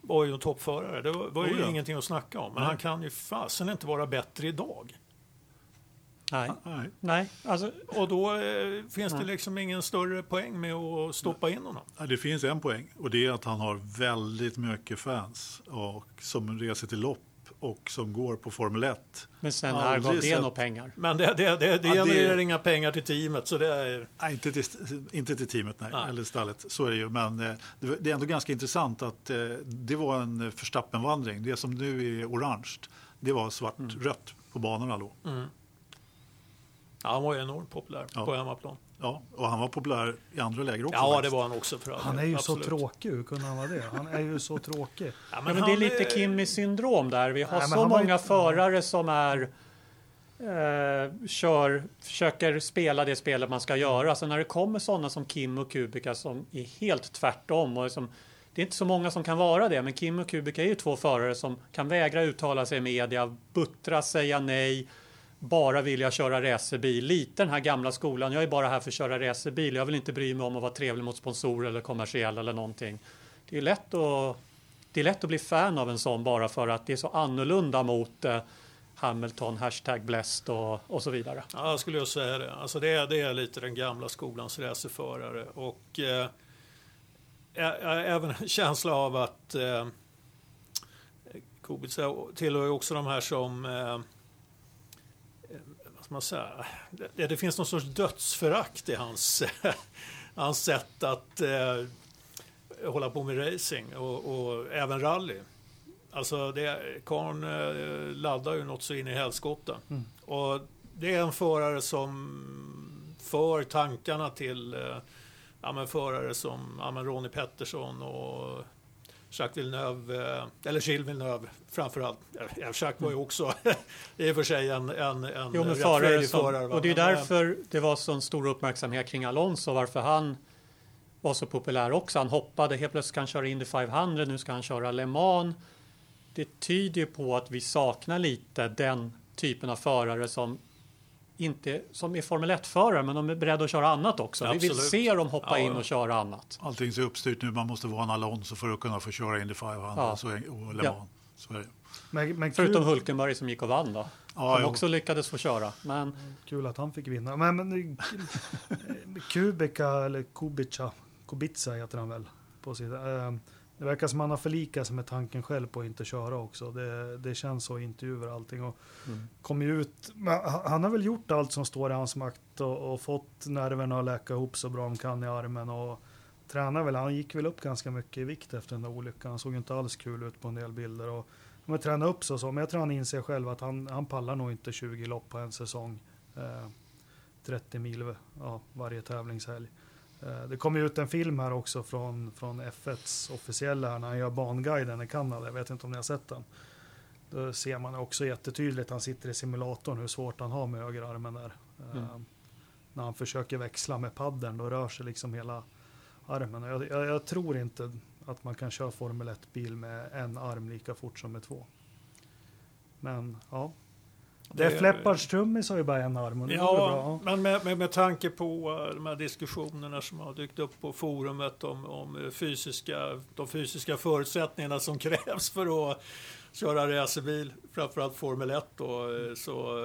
var ju en toppförare. Det var, var ju Oh ja. ingenting att snacka om. Men Nej. han kan ju fasen inte vara bättre idag. Nej, Nej. nej. Alltså, Och då eh, finns det liksom ingen större poäng med att stoppa in honom. Ja, Det finns en poäng och det är att han har väldigt mycket fans och som reser till lopp och som går på Formel 1. men sen här gav det några pengar. Men det, det, det, det Ja, det- genererar inga pengar till teamet. Så det är, Nej, inte till, inte till teamet nej, Nej. eller stallet, så är det ju. Men eh, det är ändå ganska intressant att eh, det var en Verstappen-vandring. Det som nu är orange, det var svart-rött på banorna då. Ja, han var ju enormt populär Ja. på hemmaplan. Ja, och han var populär i andra läger också. Ja, det faktiskt. var han också för Han är ju Absolut. så tråkig, hur kunde han vara det? Han är ju så tråkig. Ja, Ja, men det är lite Kimmy syndrom där. Vi har Nej, men så var ju- många förare som är eh, kör, försöker spela det spelet man ska göra. Så när det kommer sådana som Kim och Kubica som är helt tvärtom. Och som, det är inte så många som kan vara det, men Kim och Kubica är ju två förare som kan vägra uttala sig i media, buttra, säga nej, bara vilja köra racerbil. Lite den här gamla skolan, jag är bara här för att köra racerbil. Jag vill inte bry mig om att vara trevlig mot sponsorer eller kommersiell eller någonting. Det är lätt att det är lätt att bli fan av en sån bara för att det är så annorlunda mot eh, Hamilton, hashtag blessed och, och så vidare. Ja, jag skulle jag säga det. Alltså det, är, det är lite den gamla skolans racerförare. Och eh, ä- även en känsla av att eh, Kubica tillhör ju också de här som eh, ska man säga? Det, det finns någon sorts dödsförakt i hans, <laughs> hans sätt att eh, hålla på med racing och, och även rally. Alltså det, Karn eh, laddar ju något så in i helskotta. Och det är en förare som för tankarna till eh, ja, men förare som ja, men Ronnie Pettersson och Jacques Villeneuve, eh, eller Gilles Villeneuve framförallt. Ja, Jacques var ju också <laughs> i och för sig en, en, en Jo, men förare som, förare. och det är eh, därför det var så en stor uppmärksamhet kring Alonso, varför han var så populär också. Han hoppade, helt plötsligt ska han köra Indy 500, nu ska han köra Le Mans. Det tyder ju på att vi saknar lite den typen av förare som inte som är Formel 1-förare, men de är beredda att köra annat också. Vi vill se dem hoppa Ja, in ja. och köra annat. Allting så uppstyrt nu, man måste vara en Alonso för att kunna få köra Indy 500 Ja. så, och Le Ja. Mans. Så är det. Men, men Förutom Hulkenberg som gick och vann då. Ja, som också lyckades få köra. Men kul att han fick vinna. Men, men <laughs> Kubica, eller Kubica, Kubica heter han väl på sidan. Det verkar som han har förlikat sig med tanken själv på att inte köra också. Det, det känns så i intervjuer och allting. Och Mm. kom ut, han han har väl gjort allt som står i hans makt och, och fått nerverna att läka ihop så bra de kan i armen. Och tränar väl, han gick väl upp ganska mycket i vikt efter den där olyckan. Han såg inte alls kul ut på en del bilder. Och, men träna upp sig och så, men jag tror han inser själv att han, han pallar nog inte 20 lopp på en säsong. Eh, 30 mil ja, varje tävlingshelg. Eh, det kom ut en film här också från, från F1s officiella här när han gör banguiden i Kanada. Jag vet inte om ni har sett den. Då ser man också jättetydligt, han sitter i simulatorn, hur svårt han har med högerarmen där. Eh, Mm. När han försöker växla med paddeln, då rör sig liksom hela armen. Jag, jag, jag tror inte att man kan köra Formel 1-bil med en arm lika fort som med två. Men ja. Det är Fleppards trummis har ju bara en arm och det Ja, bra. men med, med, med tanke på de här diskussionerna som har dykt upp på forumet om, om fysiska, de fysiska förutsättningarna som <laughs> krävs för att köra racerbil, framförallt Formel 1 då, så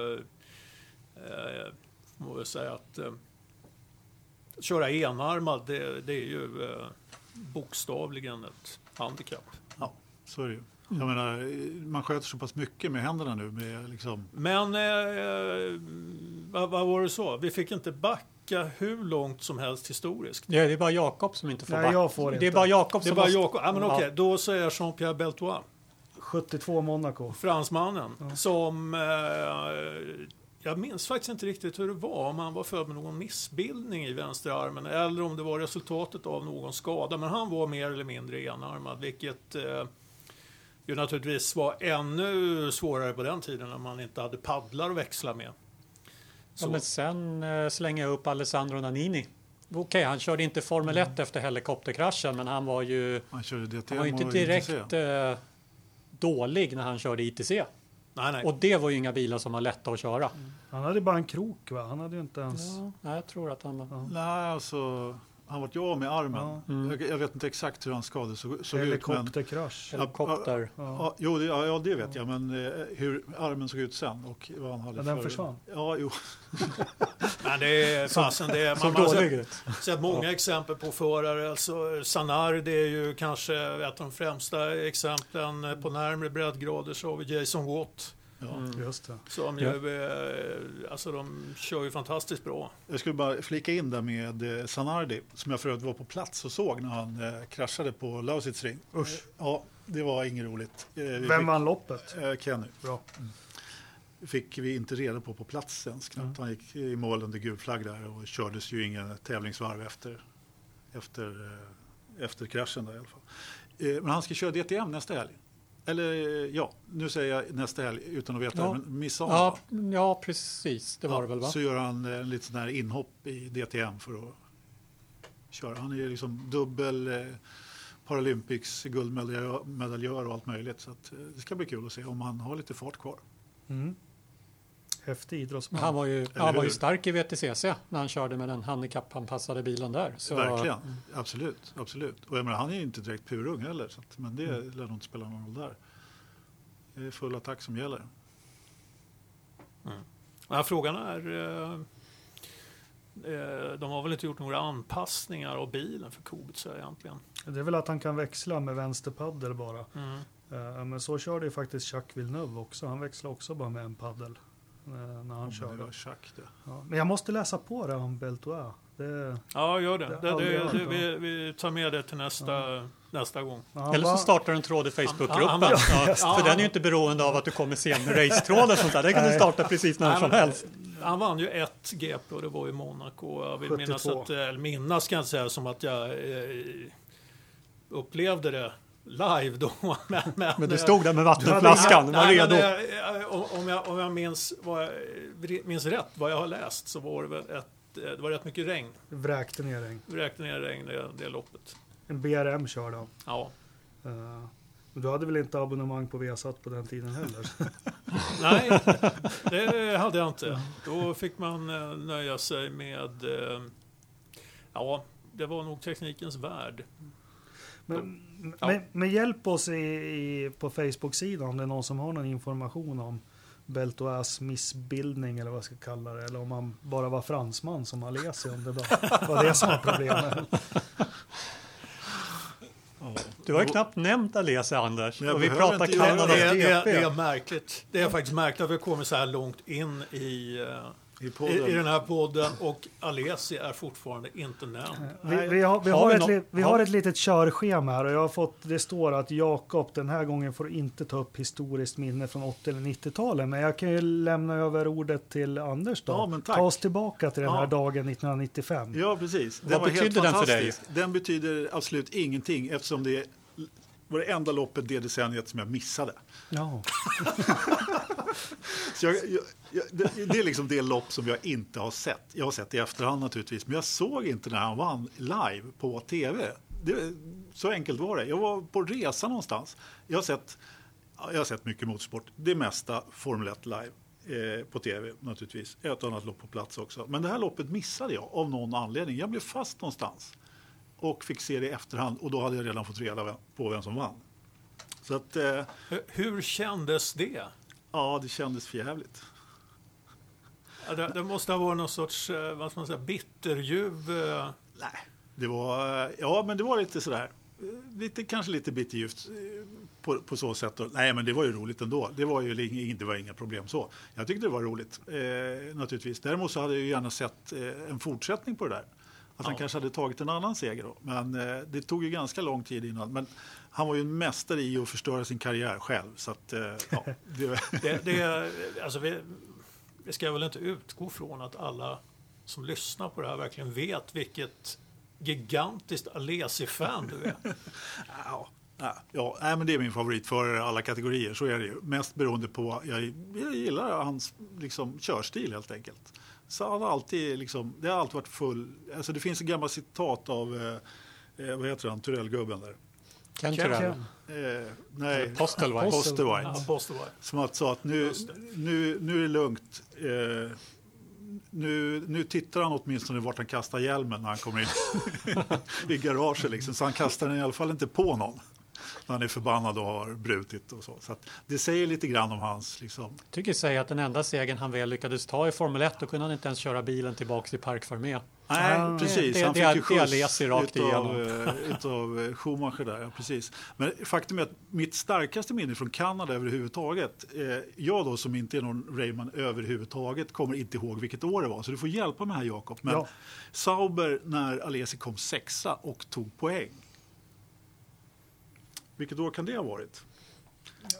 eh, man väl säga att eh, köra enarmad, det, det är ju eh, bokstavligen ett handikapp. Ja, så är det ju. Jag menar, man sköter så pass mycket med händerna nu. Med liksom, Men eh, vad, vad var det så? Vi fick inte backa hur långt som helst historiskt. det är bara Jakob som inte får Nej, backa. jag får Det är inte. bara Jakob Det är som bara måste... Jakob. Ja, men Ja. okej, då säger jag Jean-Pierre Beltois, 72 Monaco. fransmannen, som... Eh, jag minns faktiskt inte riktigt hur det var, om han var född med någon missbildning i vänsterarmen eller om det var resultatet av någon skada. Men han var mer eller mindre enarmad, vilket eh, ju naturligtvis var ännu svårare på den tiden när man inte hade paddlar att växla med. Ja, Så, men sen eh, slänger jag upp Alessandro Nannini. Okej, han körde inte Formel 1 Mm. efter helikopterkraschen, men han var ju, DTM han var inte direkt eh, dålig när han körde ITC. nej, nej. Och det var ju inga bilar som var lätta att köra. Han hade bara en krok va? Han hade ju inte ens... Ja, nej, jag tror att han var... Nej, alltså, han vart ju av med armen. Mm. Jag, jag vet inte exakt hur hans skador såg, såg ut. Men, Helikopterkrasch. Helikopter. Ja. ja, jo, det, ja, ja, det vet jag, men eh, hur armen såg ut sen och vad han hade Men den för... försvann. Ja, jo. <laughs> Men det är fasen, det är, man har sett, sett många exempel på förare. Alltså, Sanar, det är ju kanske ett av de främsta exemplen. På närmare breddgrader så har vi Jason Watt. Ja. Mm. Just det. Som ju, eh, alltså de kör ju fantastiskt bra. Jag skulle bara flika in där med eh, Sanardi, som jag för övrigt var på plats och såg när han eh, kraschade på Lausitzring. Usch. Ja, det var inget roligt. Eh, vi Vem fick, vann loppet? eh, Kenny. Bra. fick vi inte reda på på plats ens knappt. Han gick i mål under gul flagg där och kördes ju ingen tävlingsvarv efter, efter, efter kraschen där i alla fall. Men han ska köra DTM nästa helg. Eller ja, nu säger jag nästa helg utan att veta, Ja. men midsommar. Ja, ja, precis. Det var Ja, det väl va? Så gör han eh, en liten sån här inhopp i DTM för att köra. Han är ju liksom dubbel eh, Paralympics guldmedaljör och allt möjligt. Så att, eh, det ska bli kul att se om han har lite fart kvar. Mm. Häftig idrottsman. Han var ju, han var ju stark i VTCC när han körde med den handikappanpassade bilen där. Så, Verkligen, absolut. absolut. Och jag menar, han är ju inte direkt purung heller, så att, men det Mm. lär nog inte spela någon roll där. Det är full attack som gäller. Ja, frågan är... Eh, eh, de har väl inte gjort några anpassningar av bilen för Kubica egentligen. Det är väl att han kan växla med vänsterpaddel bara. Mm. Eh, Men så körde ju faktiskt Jacques Villeneuve också. Han växlade också bara med en paddel när han Om det körde. var Jacques det. Ja. Men jag måste läsa på det om Beltois. Det, Ja, gör det. Det det, vi, vi tar med det till nästa, nästa gång. han Eller så startar du en tråd i Facebookgruppen. Ja, Ja. för den är ju inte beroende av att du kommer sen med <laughs> racetråd och sånt där. Det kan du starta precis när Nej, som helst. Han vann ju ett GP och det var i Monaco. Jag vill 72. minnas, att, eller minnas ska jag säga som att jag eh, upplevde det live då. <laughs> Men, men, Men du stod där med vattenflaskan, var Nej, redo. eh, om- jag, om jag minns, vad jag, minns rätt vad jag har läst så var det väl ett, eh, det var rätt mycket regn. vräkte ner regn. Vi räknade ner regn det, det loppet. En BRM körde han. Ja. Men du hade väl inte abonnemang på Viasat på den tiden heller? <laughs> <laughs> Nej, det hade jag inte. Då fick man nöja sig med, ja, det var nog teknikens värld. Men, Ja. men, men hjälp oss i, i, på Facebook-sidan om det är någon som har någon information om Beltois missbildning eller vad jag ska kalla det. Eller om han bara var fransman som Alesi, om det var det som var problemet. Du har ju knappt nämnt Alesi, Anders. Och vi pratar inte Kanada det, det, det är märkligt. Det är faktiskt märkligt att vi kommer så här långt in i, eh, I i, den här podden och Alesi är fortfarande inte nämnd. Vi, vi, har, vi, Har har, vi ett, nå- li, vi har- ett litet körschema här och jag har fått, det står att Jakob den här gången får inte ta upp historiskt minne från 80 eller 90-talet. Men jag kan ju lämna över ordet till Anders då. Ja, men tack. Ta oss tillbaka till den här Ja. dagen 1995. Ja, precis. Vad betyder den för dig? Den betyder absolut ingenting eftersom det var det enda loppet det decenniet som jag missade. Ja. <laughs> <laughs> Så jag, jag, jag, det, det är liksom det lopp som jag inte har sett. Jag har sett det i efterhand naturligtvis, men jag såg inte när han vann live på tv. Det, så enkelt var det. Jag var på resa någonstans. Jag har sett, jag har sett mycket motorsport, det mesta Formel 1 live. Eh, på tv naturligtvis, ett och annat lopp på plats också. Men det här loppet missade jag av någon anledning. Jag blev fast någonstans och fick se det i efterhand och då hade jag redan fått reda på vem som vann. Så att, eh, Hur- Hur kändes det? Ja, det kändes förjävligt. Ja, Det, det måste ha varit någon sorts eh, vad ska man säga, bitterljuv. eh, Nej, det var, eh, ja men det var lite sådär, lite, kanske lite bitterljuvt på, på så sätt. Nej men det var ju roligt ändå. Det var ju det var inga problem så. Jag tyckte det var roligt eh, naturligtvis. Däremot så hade jag ju gärna sett en fortsättning på det där. Att han Ja. kanske hade tagit en annan seger då. Men eh, det tog ju ganska lång tid innan. Men han var ju en mästare i att förstöra sin karriär själv. Så att, eh, ja, det, <laughs> Det, det, alltså vi, vi ska väl inte utgå från att alla som lyssnar på det här verkligen vet vilket gigantiskt Alesi-fan du är. <laughs> Ja, ja, nej, men det är min favorit för alla kategorier. Så är det ju. Mest beroende på, jag, jag gillar hans liksom, körstil helt enkelt. Så han har alltid, liksom, det har alltid varit full, alltså det finns ett gammalt citat av, eh, eh, vad heter han, Turellgubben där. Ken Turell. Eh, nej, Postelwhite. Postelwhite. Ja, Postelwhite. Som att sa att nu, nu, nu är det lugnt. Eh, nu, nu tittar han åtminstone vart han kastar hjälmen när han kommer in <laughs> i garaget. Liksom. Så han kastar den i alla fall inte på någon när han är förbannad och har brutit och så. så det säger lite grann om hans... Liksom... Jag tycker säga att den enda segern han väl lyckades ta i Formel 1, då kunde han inte ens köra bilen tillbaka till Park Fermé. Nej, ah, precis. Det, han fick ju skjuts det rakt utav, utav eh, Schumacher där, ja, precis. Men faktum är att mitt starkaste minne från Kanada överhuvudtaget, eh, jag då som inte är någon Raymond överhuvudtaget kommer inte ihåg vilket år det var, så du får hjälpa mig här Jakob. Men ja. Sauber när Alesi kom sexa och tog poäng. Vilket år kan det ha varit?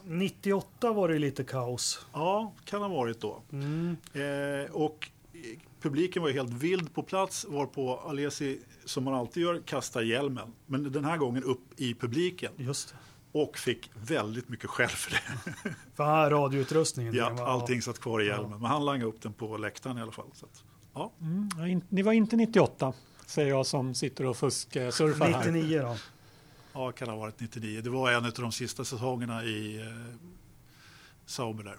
98 var det lite kaos. Ja, kan ha varit då. Mm. Eh, och publiken var helt vild på plats varpå Alesi, som man alltid gör, kastar hjälmen. Men den här gången upp i publiken. Just det. Och fick väldigt mycket skäll för det. <laughs> För här radioutrustningen? Ja, allting satt kvar i hjälmen. Ja. Men han langade upp den på läktaren i alla fall. Så att, ja. Mm, det var inte 98, säger jag som sitter och fusksurfar här. 99 då? Ja, kan ha varit 99. Det var en av de sista säsongerna i eh, Sauber där.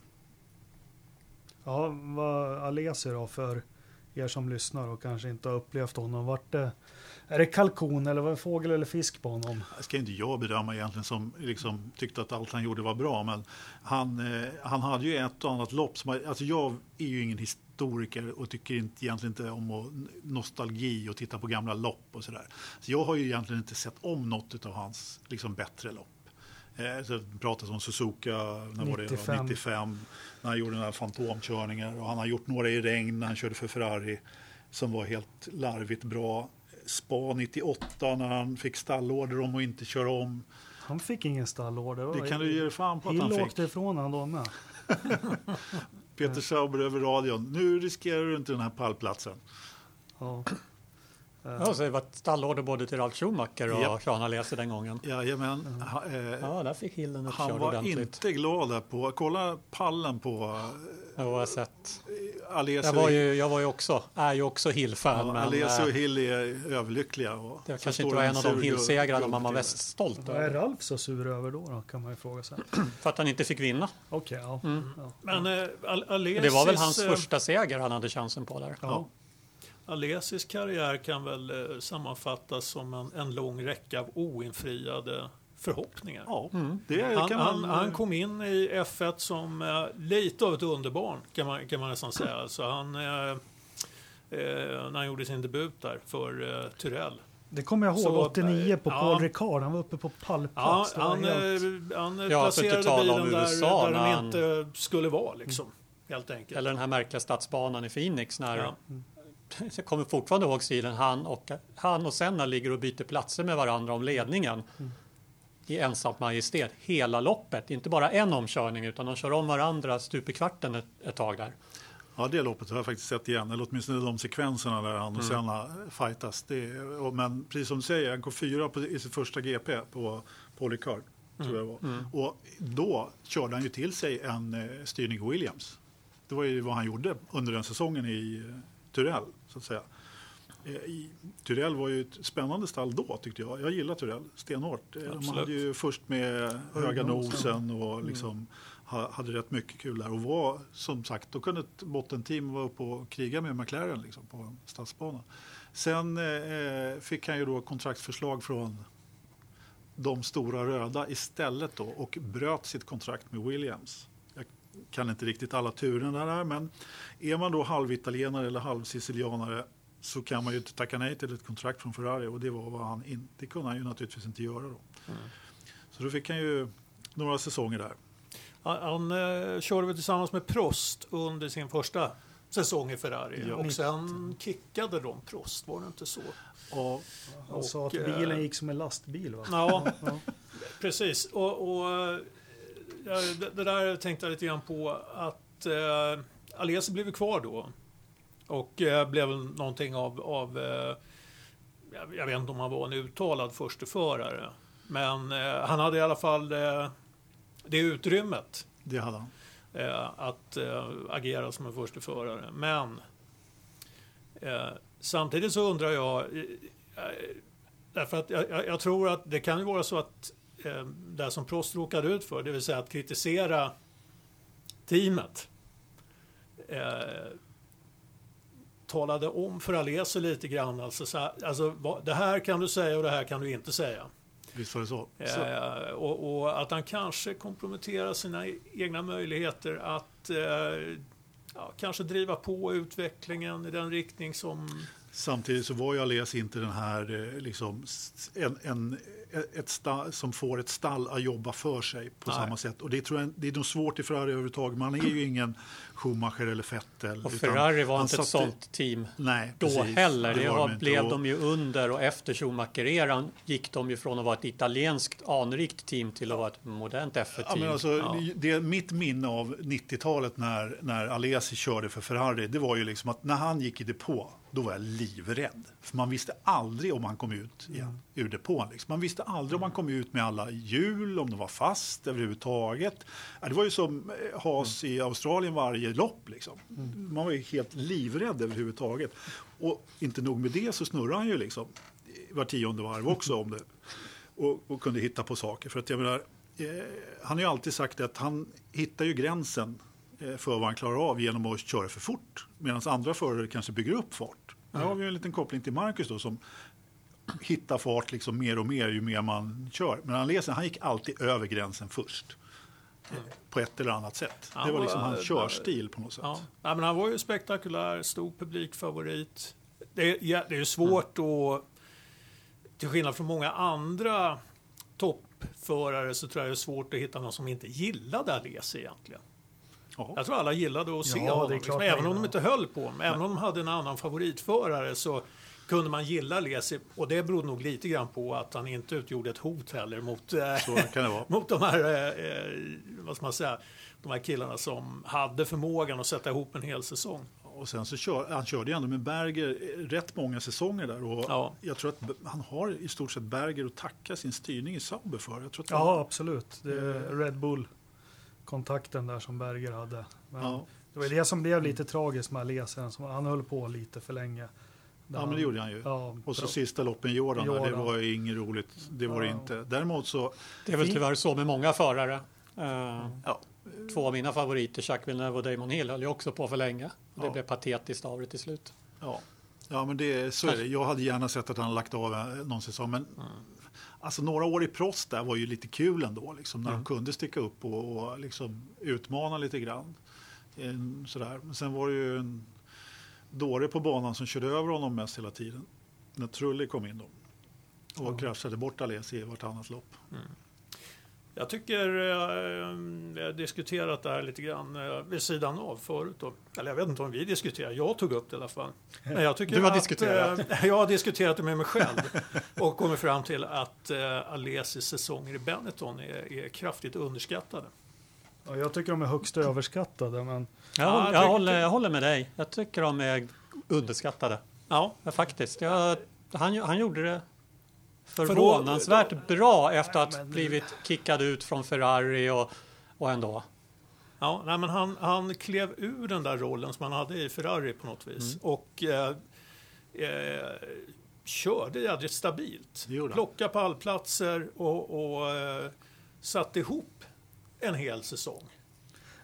Ja, vad Alesi då för er som lyssnar och kanske inte har upplevt honom. Vart det, är det kalkon eller var det fågel eller fisk på honom? Det ska inte jag bedöma egentligen som liksom tyckte att allt han gjorde var bra. Men han, eh, han hade ju ett och annat lopp. Som, alltså jag är ju ingen historiker och tycker inte, egentligen inte om nostalgi och titta på gamla lopp och sådär. Så jag har ju egentligen inte sett om något av hans liksom, bättre lopp. Eh, så det pratas om Suzuka när 95. Var det, 95 när han gjorde den här fantomkörningen och han har gjort några i regn när han körde för Ferrari som var helt larvigt bra. Spa 98 när han fick stallorder om att inte köra om. Han fick ingen stallorder. Det kan du ge dig fan på att han fick. åkte ifrån han då med. <laughs> Peter Sauber över radion. Nu riskerar du inte den här pallplatsen. Ja. Ja, så det var stallorder både till Ralf Schumacher och ja. Sean Alesi den gången. Jajamän. Mm. Ha, eh, ja, där fick Hilden Han var ordentligt. inte glad där på, kolla pallen på eh, jag har sett. Jag var ju, jag var ju också, är ju också Hill-fan. Ja, Alesi och eh, Hill är överlyckliga. Och det kanske inte var en av de Hill-segrarna man var mest stolt över. Vad är Ralf så sur över då, då kan man ju fråga sig. För att han inte fick vinna. Okej, okay, ja. Mm. ja. Men äh, Alesis, Det var väl hans första seger han hade chansen på där. Ja. Alesis karriär kan väl eh, sammanfattas som en, en lång räcka av oinfriade förhoppningar. Ja, mm. han, man... han, han, kom in i F1 som eh, lite av ett underbarn kan man, kan man nästan säga. Så han, eh, eh när han gjorde sin debut där för eh, Tyrell. Det kommer jag ihåg, så, 89 på ja, Paul Ricard. Han var uppe på pallplats. Ja, han, helt... han ja, placerade bilen där, där den han... inte skulle vara. Liksom, helt enkelt. Eller den här märkliga stadsbanan i Phoenix när ja <laughs> jag kommer fortfarande ihåg stilen, han och, han och Senna ligger och byter platser med varandra om ledningen mm. I ensamt majestät hela loppet. Inte bara en omkörning utan de kör om varandra stup i kvarten ett, ett tag där. Ja, det loppet har jag faktiskt sett igen, eller åtminstone de sekvenserna där han och mm. Senna fightas. Det, men precis som du säger, han går fyra på, i sitt första GP på. Tror jag var. Mm. Och då körde han ju till sig en eh, styrning Williams. Det var ju vad han gjorde under den säsongen i eh, Turell så att säga. Eh, Tyrell var ju ett spännande stall då tyckte jag. Jag gillar Tyrell stenhårt. Eh, Absolut. Man hade ju först med höga nosen och mm. liksom mm. hade rätt mycket kul där. Och var som sagt, då kunde ett bottenteam vara uppe och kriga med McLaren liksom, på stadsbanan. Sen eh, fick han ju då kontraktsförslag från de stora röda istället då och bröt sitt kontrakt med Williams kan inte riktigt alla turerna där, men är man då halvitalienare eller halvsicilianare så kan man ju inte tacka nej till ett kontrakt från Ferrari och det var vad han inte, kunde han ju naturligtvis inte göra då. Mm. Så då fick han ju några säsonger där. Han, han eh, körde väl tillsammans med Prost under sin första säsong i Ferrari ja. och sen kickade de Prost, var det inte så? Ja. Han sa att bilen eh, gick som en lastbil va? Ja, ja. precis. Och, och det, det där tänkte jag lite grann på att eh, Alesi blev kvar då. Och eh, blev någonting av, av eh, jag vet inte om han var en uttalad försteförare. Men eh, han hade i alla fall eh, det utrymmet. Det hade han. Eh, att eh, agera som en försteförare. Men eh, samtidigt så undrar jag, därför att jag, jag, tror att det kan ju vara så att det som Prost råkade ut för, det vill säga att kritisera teamet. Eh, talade om för Alesi lite grann. Alltså, så här, alltså, det här kan du säga och det här kan du inte säga. Visst var det så? så Eh, och, och att han kanske komprometterar sina e- egna möjligheter att eh, ja, kanske driva på utvecklingen i den riktning som... Samtidigt så var ju Ales inte den här eh, liksom, en, en, ett stall, som får ett stall att jobba för sig på Nej. samma sätt. Och det, tror jag, det är nog svårt i Ferrari överhuvudtaget. Man är ju ingen Schumacher eller Vettel. Och Ferrari var inte ett sånt team Nej, då precis. heller. Det var var, de blev Och- de ju under och efter Schumacher-eran gick de ju från att vara ett italienskt anrikt team till att vara ett modernt Ja, F1-team. men alltså, det är mitt minne av 90-talet när, när Alesi körde för Ferrari, det var ju liksom att när han gick i depå, då var jag livrädd. För man visste aldrig om han kom ut igen, ur depån. Liksom. Man visste aldrig om han kom ut med alla hjul, om de var fast överhuvudtaget. Det var ju som eh, Haas i Australien varje lopp. Liksom. Man var ju helt livrädd överhuvudtaget. Och inte nog med det så snurrade han ju liksom var tionde varv också om det. Och, och kunde hitta på saker. För att jag menar, eh, han har ju alltid sagt att han hittar ju gränsen eh, för vad han klarar av genom att köra för fort. Medan andra förare kanske bygger upp fart. Här har vi ju en liten koppling till Marcus då som hittar fart liksom mer och mer ju mer man kör. Men han läser, han gick alltid över gränsen först. eh, På ett eller annat sätt. Ja, det var liksom och, hans körstil på något sätt. Ja. Nej, men han var ju spektakulär, stor publikfavorit. Det är, ja, det är ju svårt att... Till skillnad från många andra toppförare så tror jag det är svårt att hitta någon som inte gillade Alesi egentligen. Jaha. Jag tror alla gillade att se Ja, det är honom. klart Liksom, även om de inte höll på honom. Även om de hade en annan favoritförare så kunde man gilla Alesi. Och det berodde nog lite grann på att han inte utgjorde ett hot heller mot, eh, Så kan det vara. <laughs> mot de här, eh, eh, vad ska man säga, de här killarna som hade förmågan att sätta ihop en hel säsong. Och sen så kör, han körde ju ändå med Berger eh, rätt många säsonger där. Och Ja. Jag tror att han har i stort sett Berger att tacka sin styrning i Sauber för. Jag tror att Ja, absolut. Det är Red Bull-kontakten där som Berger hade. Men Ja. Det var det som blev lite tragiskt med Alesen. Han höll på lite för länge. Ja, men det gjorde han ju. Ja, Och så bra. sista loppen Jordan, där, det Jordan. var ju inget roligt. Det var det inte. Däremot så, Det är väl tyvärr så med många förare. Eh, ja, Två av mina favoriter, Jacques Villeneuve och Damon Hill, höll ju också på för länge. Och det Ja. blev patetiskt av det till slut. ja. ja men det, så är det. Jag hade gärna sett att han lagt av eh, någon säsong. Men alltså, några år i Prost där var ju lite kul ändå. Liksom, när de kunde sticka upp och, och liksom, utmana lite grann. En, sådär. Men sen var det ju en dåre på banan som körde över honom mest hela tiden. När Trulli kom in då. Och kraschade bort Alesi i vartannat lopp. Jag tycker, eh, vi har diskuterat det här lite grann eh, vid sidan av förut. Då. Eller jag vet inte om vi diskuterar, jag tog upp det i alla fall. Men jag tycker Du har att, diskuterat. eh, <laughs> jag har diskuterat det med mig själv och kommit fram till att Alesis säsonger i Benetton är, är kraftigt underskattade. Ja, jag tycker de är högst överskattade. Men Jag, Ja, håller, jag håller, jag håller med dig. Jag tycker de är underskattade. Ja, faktiskt. Jag, han, han gjorde det förvånansvärt bra efter att blivit kickad ut från Ferrari och, och ändå. Ja, nej, men han, han klev ur den där rollen som han hade i Ferrari på något vis. Mm. Och eh, eh, körde jädrigt stabilt. Det gjorde han. Plocka pallplatser och, och eh, satte ihop en hel säsong.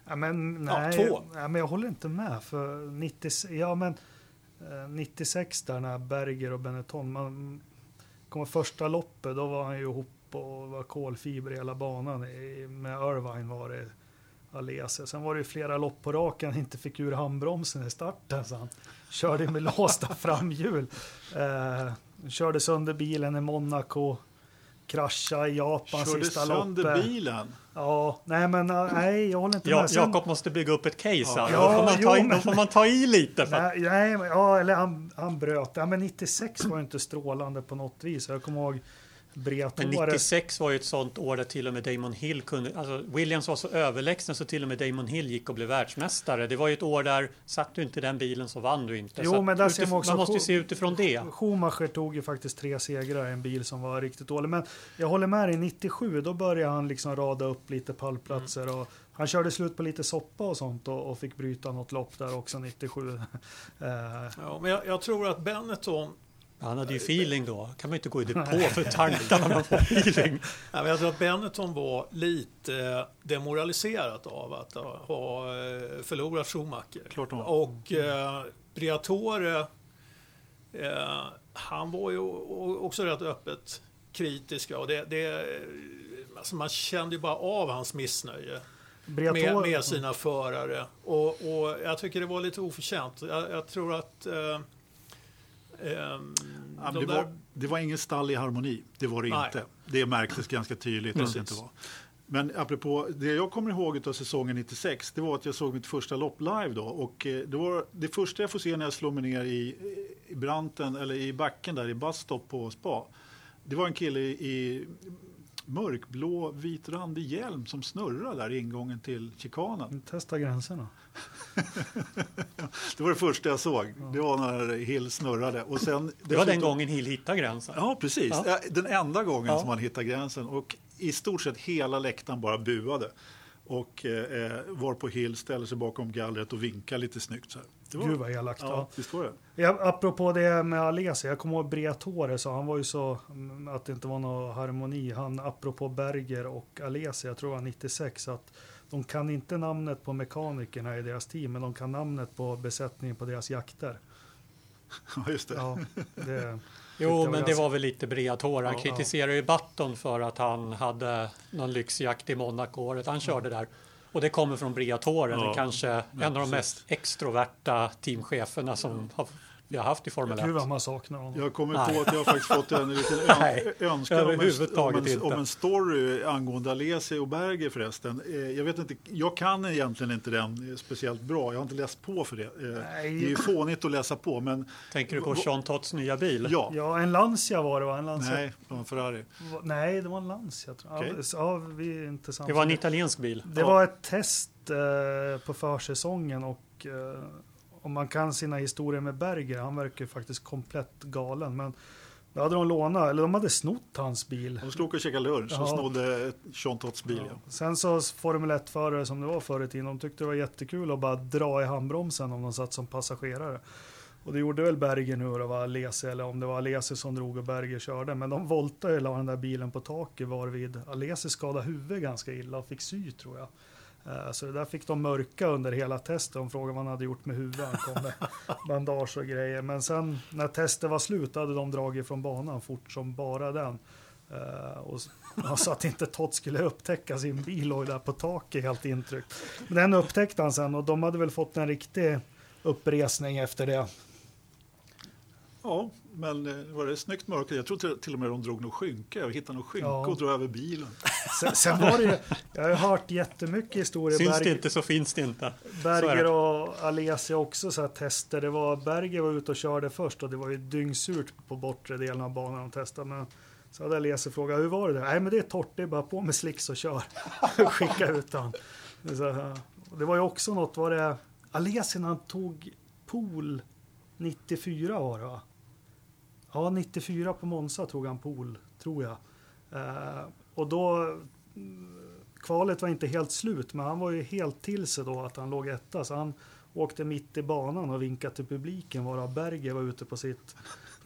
Ja, men, Ja, nej, två. ja, men jag håller inte med. För 90, ja, men, eh, 96 där när Berger och Benetton, man kommer första loppet, då var han ju ihop och var kolfiber i hela banan. Med Irvine var det Alese. Sen var det ju flera lopp på raken han inte fick ur handbromsen i starten. Så han körde med <laughs> låsta framhjul. Eh, körde sönder bilen i Monaco. Kraschade i Japan Körde sista sönder loppet. bilen. Ja, nej men eh, nej, jag håller inte Ja, med. Sen- Jakob måste bygga upp ett case här. Ja, då, får man ta men- får man ta i lite. För Nej, nej, ja, eller han, han bröt. Ja, men 96 var inte strålande på något vis. Jag kommer ihåg Briatore. 96 var ju ett sånt år där till och med Damon Hill kunde... Alltså Williams var så överlägsen så till och med Damon Hill gick och blev världsmästare. Det var ju ett år där satt du inte i den bilen så vann du inte. Jo, Så men där ser utif- man också man måste ju se utifrån det. Schumacher tog ju faktiskt tre segrar i en bil som var riktigt dålig. Men jag håller med dig, 97 då började han liksom rada upp lite pallplatser. Och han körde slut på lite soppa och sånt och, och fick bryta något lopp där också 97. <laughs> Eh, Ja, men jag, jag tror att Benetton Han hade ju feeling då. kan man inte gå i depå för tankar när man får feeling. <laughs> Ja, men jag tror att Benetton var lite demoraliserat av att ha eh, förlorat Schumacher. Klart var. Och eh, Briatore, eh, han var ju också rätt öppet kritisk. Och det, det, alltså man kände ju bara av hans missnöje med, med, sina förare. Och, och, jag tycker det var lite oförtjänt. Jag, jag tror att... Eh, eh, ja, det, var, det var ingen stall i harmoni. Det var det Nej. inte. Det märktes ganska tydligt att det inte var. Men apropå, det jag kommer ihåg av säsongen 96, det var att jag såg mitt första lopp live då. Och eh, det var det första jag får se när jag slår mig ner i, i branten, eller i backen där i busstop på spa. Det var en kille i mörkblå vitrandig hjälm som snurrar där i ingången till chikanen. Testa gränserna. Det var det första jag såg. Det var när Hill snurrade. Och sen, det var den gången Hill hittade gränsen? Ja, precis. Ja. Den enda gången ja. som han hittade gränsen. Och i stort sett hela läktaren bara buade. Och eh, var på Hill ställer sig bakom gallret och vinkar lite snyggt. Så här. Det var, Gud vad elakt. Ja. Ja, apropå det med Alesi, jag kommer ihåg Briatore, så han var ju så mm, att det inte var någon harmoni. Han, apropå Berger och Alesi, jag tror var 96, att de kan inte namnet på mekanikerna i deras team, men de kan namnet på besättningen på deras jakter. <laughs> Ja, just det. Ja, det <laughs> jo, men det var väl lite Briatore. Han ja, kritiserade ju Button för att han hade någon lyxjakt i Monaco-året. Han körde där och det kommer från Briatore, ja, kanske en av de mest extroverta teamcheferna som har vi har haft i Formel 1. Gud vad man saknar honom. Jag kommer på att jag har faktiskt fått en liten <laughs> önskan om en, om, en, om en story angående Alesi och Berger förresten. Eh, jag, vet inte, jag kan egentligen inte den speciellt bra. Jag har inte läst på för det. Eh, Nej. Det är ju fånigt att läsa på. Men... Tänker du på Sean Tots nya bil? Ja. ja, en Lancia var det va? En Lancia. Nej, det var en Ferrari. Nej, det var en Lancia. Tror jag. Okay. Ja, vi är inte det var en italiensk bil. Det ja. var ett test eh, på försäsongen och eh, om man kan sina historier med Berger, han verkar ju faktiskt komplett galen. Men då hade de lånat, eller de hade snott hans bil. De skulle åka och käka lunch ja. och snodde Sean Tots bil. Ja. Ja. Sen så Formel 1-förare som det var förr i tiden, de tyckte det var jättekul att bara dra i handbromsen om de satt som passagerare. Och det gjorde väl Berger nu, det var Alesi eller om det var Alesi som drog och Berger körde. Men de voltade ju la den där bilen på taket varvid Alesi skadade huvudet ganska illa och fick sy tror jag. Eh, så det där fick de mörka under hela testet. De frågade vad han hade gjort med huvudet. Han kom med <laughs> bandage och grejer. Men sen när testet var slut hade de dragit från banan fort som bara den. Uh, och så att inte Tott skulle upptäcka sin bil låg där på taket helt intryckt. Men den upptäckte han sen och de hade väl fått en riktig uppresning efter det. Ja, men eh, var det snyggt mörker? Jag tror till och med de drog något skynke. Jag hittade något skynke ja. och drog över bilen. Sen, sen var det ju, jag har hört jättemycket historier. Syns Berger, det inte så finns det inte. Berger och Alesia också så här tester. Det var, Berger var ute och körde först och det var ju dyngsurt på bortre delen av banan de testade. Men så hade Alesia frågat, hur var det? Nej men det är torrt, det är bara på med slicks och kör. <laughs> Skicka ut han. Det var ju också något, var det Alesia när han tog pool 94 var det va? Ja, 94 på Monza tog han pool, tror jag. Eh, och då, kvalet var inte helt slut, men han var ju helt till sig då att han låg etta. Så han åkte mitt i banan och vinkade till publiken varav Berger var ute på sitt,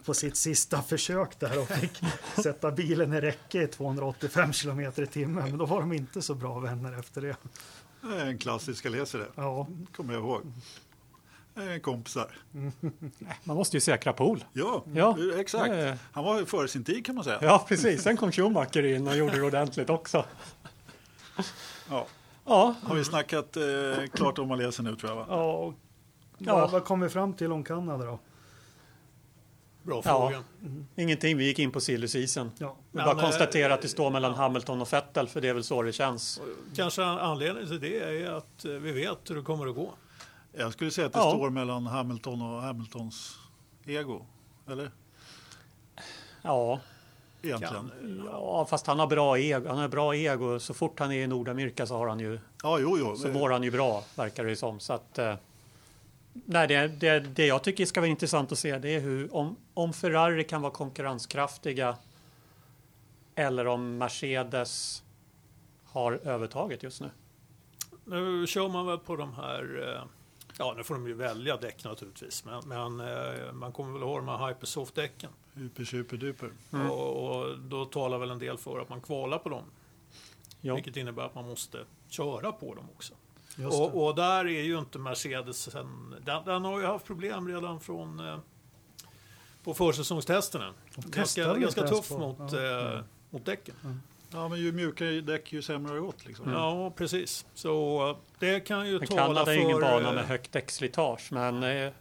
på sitt sista försök där och fick <laughs> sätta bilen i räcke i 285 kilometer i timmen. Men då var de inte så bra vänner efter det. En klassisk läsare, ja. kommer jag ihåg. Eh, kompisar. <laughs> Man måste ju säkra pool. Ja, ja. exakt. Han var före sin tid kan man säga. Ja, precis. Sen kom Schumacher in och gjorde det ordentligt också. Ja. ja. Har vi snackat eh, klart om Malaysia nu tror jag? Va? Ja. ja. Vad kom vi fram till om Kanada då? Bra fråga. Ja, mm. Ingenting, vi gick in på sillusisen. Ja. Vi bara Men, konstatera att det står mellan Hamilton och Vettel för det är väl så det känns. Kanske anledningen till det är att eh, vi vet hur det kommer att gå. Jag skulle säga att det ja. står mellan Hamilton och Hamiltons ego, eller? Ja. Egentligen. Ja, fast han har bra ego. Han har bra ego. Så fort han är i Nordamerika så har han ju. Ja, jo, jo. Så mår han ju bra, verkar det som. Så att, eh, nej, det, det, det jag tycker ska vara intressant att se det är hur om, om Ferrari kan vara konkurrenskraftiga eller om Mercedes har övertaget just nu. Nu kör man väl på de här eh Ja, nu får de ju välja däck naturligtvis, men, men eh, man kommer väl ha de här Hypersoft-däcken. Hyper, super, duper. Mm. Och, och, då talar väl en del för att man kvalar på dem. Ja. Vilket innebär att man måste köra på dem också. Och, och där är ju inte Mercedes, den, den har ju haft problem redan från eh, på försäsongstesterna. Ganska, testade ganska tuff mot, ja. eh, mot däcken. Ja, men ju mjukare däck ju sämre har det gått. Liksom. Ja, precis. Så eh, det kan ju Men tala Kanada för... är ju ingen bana eh, med högt däckslitage. Men eh,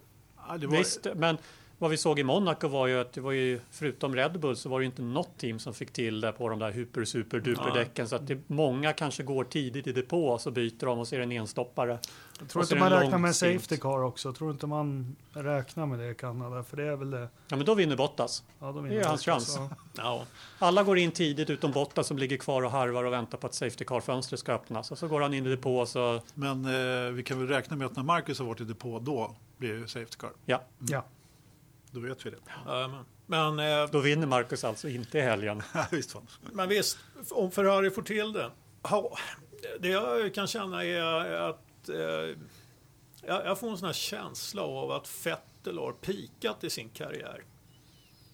Ja, det var, visst, men vad vi såg i Monaco var ju att det var ju förutom Red Bull så var det ju inte något team som fick till det på de där hyper super duper däcken. Så att det, många kanske går tidigt i depå och så byter de och så är det en enstoppare. Jag tror inte man räknar med stint. safety car också. Tror inte man räknar med det i Kanada. För det är väl det. Ja men då vinner Bottas. Ja, de Det är hans chans. Ja. Ja, Alla går in tidigt utom Bottas som ligger kvar och harvar och väntar på att safety car-fönstret ska öppnas. Och så går han in i depå så men eh, vi kan väl räkna med att när Marcus har varit i depå, då blir det safety car. ja, ja. Då vet vi det. jajamän. men, eh, då vinner Marcus alltså inte i helgen. <laughs> Ja, Visst fan. men visst, om Ferrari får till det. Ja, det jag kan känna är att eh, jag, jag får en sån här känsla av att Fettel har pikat i sin karriär.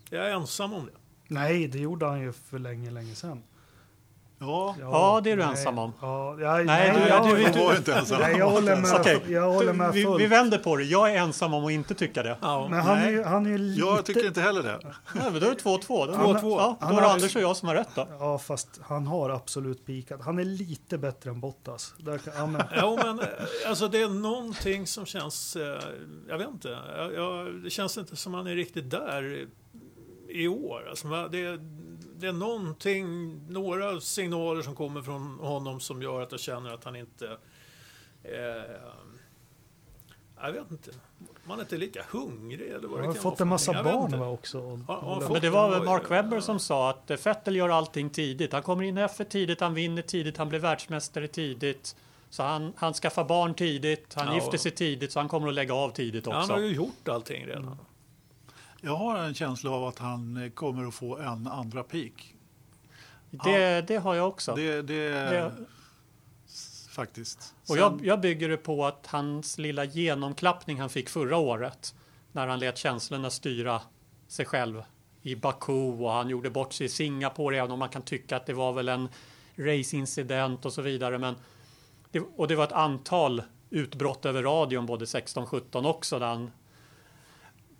Jag är ensam om det. Nej, det gjorde han ju för länge, länge sedan. Ja, Ja, det är du nej. ensam om. Ja, jag, Nej, du- jag, du- jag, det var inte ens så. nej, jag håller med, Okej, jag håller med vi, fullt. vi vänder på det. Jag är ensam om att inte tycka det. Ja, Men han är Nej. ju, han är lite... Jag tycker inte heller det. Nej, men då är det 2-2. Då, Två, två. Ja, då Han är det Anders och jag som har rätt då. Ja, fast han har absolut pikat. Han är lite bättre än Bottas. Där, kan- ja, men, <laughs> Jo, men eh, alltså det är någonting som känns... Eh, jag vet inte. Jag, jag, det känns inte som han är riktigt där i, år. Alltså, det, det är någonting, några signaler som kommer från honom som gör att jag känner att han inte... Eh, jag vet inte. Man är inte lika hungrig eller vad han det har kan fått vara en massa för någonting. Jag vet barn va, också. Och, Ja, ja, och- fått- Men det var väl Mark ja. Webber som sa att eh, Vettel gör allting tidigt. Han kommer in i F1 tidigt, han vinner tidigt, han blir världsmästare tidigt. Så han, han skaffar barn tidigt, han Ja. gifter sig tidigt, så han kommer att lägga av tidigt Han också. har ju gjort allting redan. Jag har en känsla av att han eh, kommer att få en andra peak. Det, det har jag också. Det, det, Det- faktiskt. Och jag, jag bygger det på att hans lilla genomklappning han fick förra året när han lät känslorna styra sig själv i Baku och han gjorde bort sig i Singapore även om man kan tycka att det var väl en raceincident och så vidare. Men det, och det var ett antal utbrott över radion både 16-17 också där han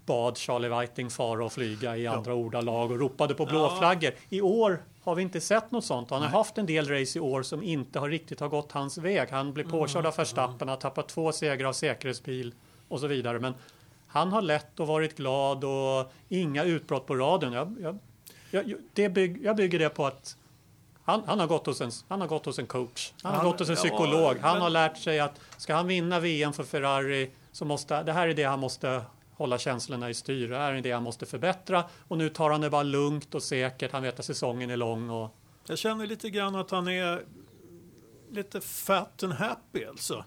bad Charlie Whiting fara och flyga i andra ordalag och ropade på blåflaggor. I år har vi inte sett något sånt. Han har haft en del race i år som inte har riktigt har gått hans väg. Han blev påkörd av Verstappen, har tappat två segrar av säkerhetsbil och så vidare. Men han har lett och varit glad och inga utbrott på radion. Jag, jag, jag, det bygg, jag bygger det på att han, han, har gått hos en, han har gått hos en coach. Han har Han- gått hos en ja, psykolog. Han men- har lärt sig att ska han vinna VM för Ferrari så måste det här är det han måste hålla känslorna i styr. Det här är det han måste förbättra och nu tar han det bara lugnt och säkert. Han vet att säsongen är lång och Jag känner lite grann att han är lite fat and happy alltså.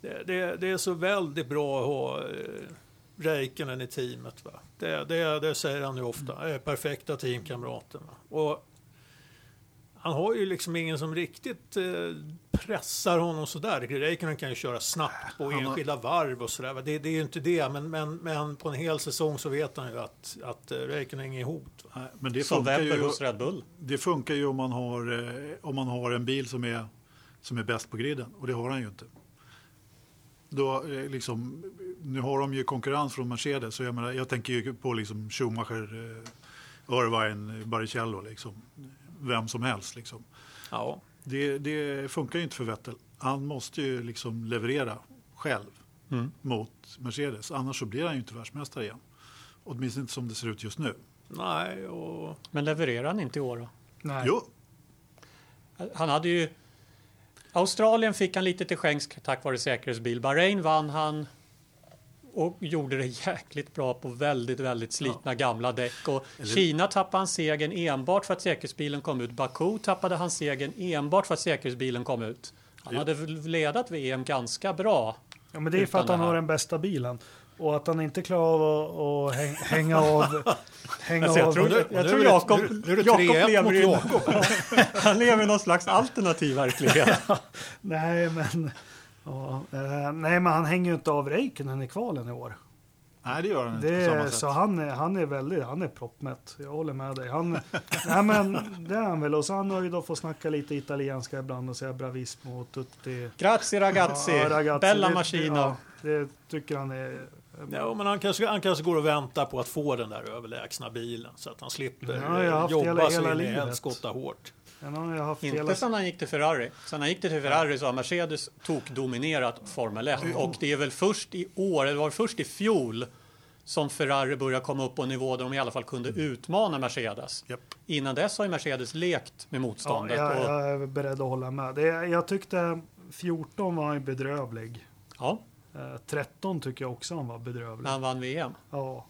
Det, det, det är så väldigt bra att ha eh, Räikkönen i teamet. Va? Det, det, det säger han ju ofta, är perfekta teamkamraterna. Och han har ju liksom ingen som riktigt eh, pressar honom sådär. Räikkönen kan ju köra snabbt på Han har- enskilda varv och sådär. Det, det är ju inte det, men, men, men på en hel säsong så vet han ju att, att Räikkönen är inget hot. Nej, Men det som funkar, ju, hos Red Bull. det funkar ju om man, har, eh, om man har en bil som är, som är bäst på griden och det har han ju inte. Då, eh, liksom, nu har de ju konkurrens från Mercedes så jag, menar, jag tänker ju på liksom Schumacher, Irvine, Barrichello, liksom. Vem som helst. Liksom. Ja. Det, det funkar ju inte för Vettel. Han måste ju liksom leverera själv Mm. mot Mercedes. Annars så blir han ju inte världsmästare igen. Åtminstone inte som det ser ut just nu. Nej, och Men levererar han inte i år då? nej. Jo, Han hade ju... Australien fick han lite till skänks tack vare säkerhetsbil. Bahrain vann han och gjorde det jäkligt bra på väldigt, väldigt slitna gamla däck. Och Kina tappade han segern enbart för att säkerhetsbilen kom ut. Baku tappade han segern enbart för att säkerhetsbilen kom ut. Han Ja. hade ledat VM ganska bra. Ja, men det är för att han har den bästa bilen. Och att han inte klarar av att, att häng, hänga av... <laughs> hänga Alltså, jag av tror, jag nu tror Jakob, nu- nu är det Jakob 3-1 lever mot i, Jakob. <laughs> han lever i någon slags alternativ verklighet. <laughs> Nej, men... Ja, eh, nej, men han hänger ju inte av Räikkönen i kvalen i år. Nej, det gör han inte Det på samma sätt. så han är, han är väldigt, han är proppmätt. Jag håller med dig. Han, nej men det är han väl. Och så han nöjd att få snacka lite italienska ibland och säga bravissimo, tutti. Grazie ragazzi, Ja, ragazzi, bella det- machina. Ja, det tycker han är... Ja, men han kanske, han kanske går och väntar på att få den där överlägsna bilen så att han slipper Ja, jag har haft jobba hela- så hela in i livet. helskotta hårt. Inte sen han gick till Ferrari. Sen han gick till Ferrari så har Mercedes tokdominerat Formel 1. Och det är väl först i år, eller var det först i fjol, som Ferrari började komma upp på en nivå där de i alla fall kunde utmana Mercedes. Japp. Innan dess har ju Mercedes lekt med Ja, motståndet. jag, och, jag är beredd att hålla med. Jag tyckte 14 var han bedrövlig. ja, Eh, 13 tycker jag också han var bedrövlig. när han vann VM. Ja.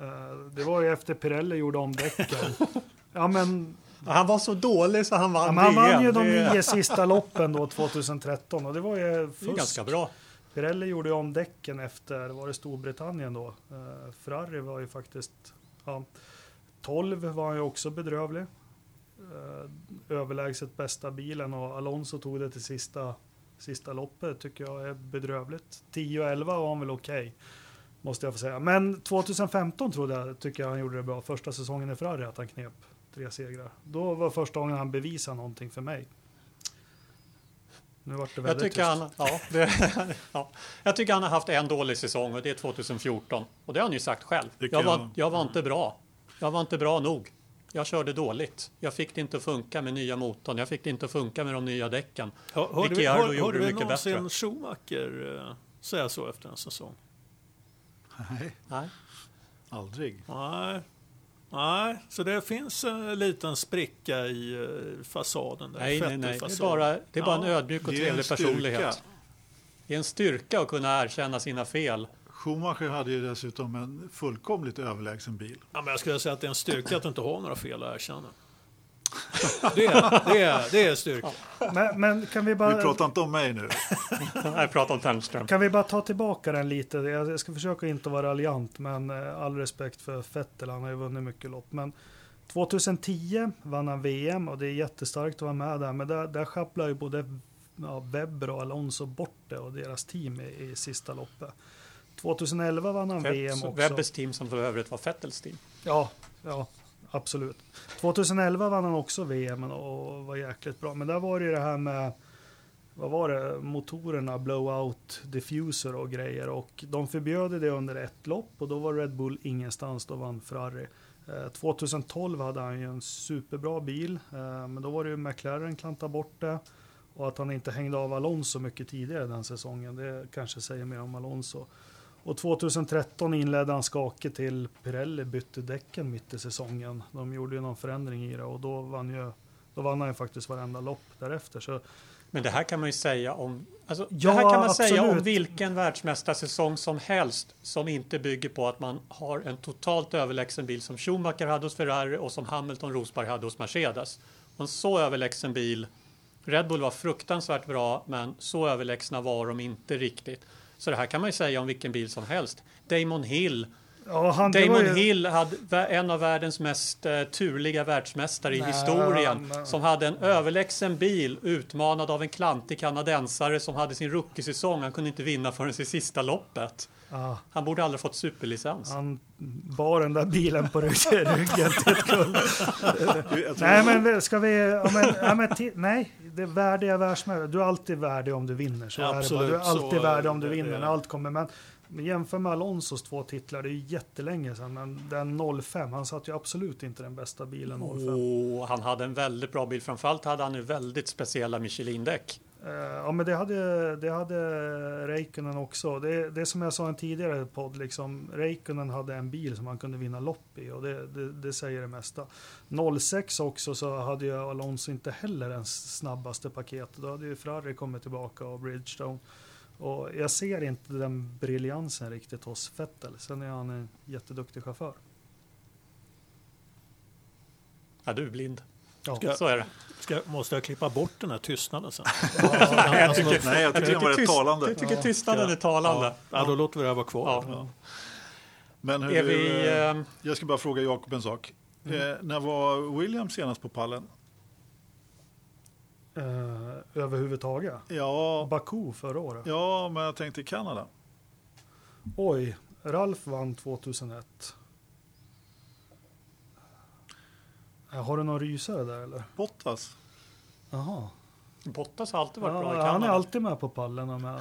Eh, det var ju efter Pirelli gjorde om däcken. <laughs> ja men Han var så dålig så han vann Ja, han vann ju de det, nio sista loppen då 2013 och det var ju det fusk. ganska bra. Pirelli gjorde ju om däcken efter, var det Storbritannien då? Eh, Ferrari var ju faktiskt, ja, 12 var han ju också bedrövlig. Eh, överlägset bästa bilen och Alonso tog det till sista, sista loppet tycker jag är bedrövligt. 10 och 11 var han väl okej. Måste jag få säga. Men 2015 trodde jag, tycker jag han gjorde det bra. Första säsongen i Ferrari att han knep tre segrar. Då var första gången han bevisade någonting för mig. Nu vart det Jag väldigt tycker, tyst. han, ja, det, <laughs> ja. jag tycker han har haft en dålig säsong och det är 2014. Och det har han ju sagt själv. Jag var, jag- jag var inte bra. Jag var inte bra nog. Jag körde dåligt. Jag fick det inte att funka med nya motorn. Jag fick det inte att funka med de nya däcken. Hör, hörde vi, Ricciardo hör, gjorde hörde det vi mycket någonsin bättre. Schumacher eh, säga så efter en säsong? Nej, Nej. aldrig. Nej. Nej, så det finns en liten spricka i eh, fasaden. Där, Nej, nej, nej. Det är bara, det är bara en Ja, ödmjuk och en trevlig personlighet. Det är en styrka att kunna erkänna sina fel. Schumacher hade ju dessutom en fullkomligt överlägsen bil. Ja, men jag skulle säga att det är en styrka att du inte har några fel att erkänna. Det är, det är, det är styrka. Men, men kan vi Vi bara... pratar inte om mig nu. <laughs> Jag pratar om Ternström. Kan vi bara ta tillbaka den lite? Jag ska försöka inte vara raljant, men eh, all respekt för Vettel, han har ju vunnit mycket lopp. Men 2010 vann han VM och det är jättestarkt att vara med där. Men där, där sjabblar ju både ja, Webber och Alonso bort det och deras team i, i sista loppet. 2011 vann han VM också. Webbers team som för övrigt var Vettels team. Ja, ja, absolut. 2011 vann han också VM och var jäkligt bra. Men där var det ju det här med, vad var det, motorerna, blowout, diffuser och grejer. Och de förbjöd det under ett lopp och då var Red Bull ingenstans, då vann Ferrari. Eh, 2012 hade han ju en superbra bil, eh, men då var det ju McLaren klanta bort det. Och att han inte hängde av Alonso mycket tidigare den säsongen, det kanske säger mer om Alonso. Och 2013 inledde han skake till Pirelli, bytte däcken mitt i säsongen. De gjorde ju någon förändring i det och då vann, ju, då vann han ju faktiskt varenda lopp därefter. Så Men det här kan man ju säga om, alltså, Ja, det här kan man säga om vilken världsmästarsäsong som helst som inte bygger på att man har en totalt överlägsen bil som Schumacher hade hos Ferrari och som Hamilton Rosberg hade hos Mercedes. Och en så överlägsen bil, Red Bull var fruktansvärt bra men så överlägsna var de inte riktigt. Så det här kan man ju säga om vilken bil som helst. Damon Hill, ja, han, Damon ju, Hill hade en av världens mest eh, turliga världsmästare i Nej, historien men- som hade en överlägsen bil utmanad av en klantig kanadensare som hade sin rookie-säsong. Han kunde inte vinna förrän i sista loppet. ja, Han borde aldrig fått superlicens. han bar den där bilen på rygg- <laughs> ryggen till ett guld. Nej men ska vi, ja, men, ja, men nej, det är värdiga världsmästare. Du är alltid värdig om du vinner. Så är det bara. Absolut, Du är alltid så värdig om du vinner när allt kommer. Men, men jämför med Alonsos två titlar, det är ju jättelänge sedan. Men den 05, han satt ju absolut inte den bästa bilen 05. Och han hade en väldigt bra bil. Framförallt hade han ju väldigt speciella Michelin-däck. Eh, Ja men det hade, det hade Räikkönen också. Det, det som jag sa i en tidigare podd, liksom, Räikkönen hade en bil som han kunde vinna lopp i och det, det, det säger det mesta. 06 också så hade ju Alonso inte heller den snabbaste paketet. Då hade ju Ferrari kommit tillbaka och Bridgestone. Och jag ser inte den briljansen riktigt hos Vettel. Sen är han en jätteduktig chaufför. Ja, du är blind. Ja. Ska- Så är det. Ska, måste jag klippa bort den här tystnaden sen? <laughs> Jag tycker, Nej, jag tycker den var rätt tyst- talande. Jag tycker tystnaden är talande. Ja, ja, då låter vi det här vara kvar. Ja. Men hur, Är vi, eh, eh, jag ska bara fråga Jakob en sak. Eh, när var William senast på pallen? Eh, överhuvudtaget. Ja, Baku förra året. ja men jag tänkte Kanada. Oj. Ralf vann 2001. Ja, Har du någon rysare där eller? Bottas. Jaha. Bottas har alltid varit bra i Ja, han är Kanada. alltid med på pallen. <laughs> och Med.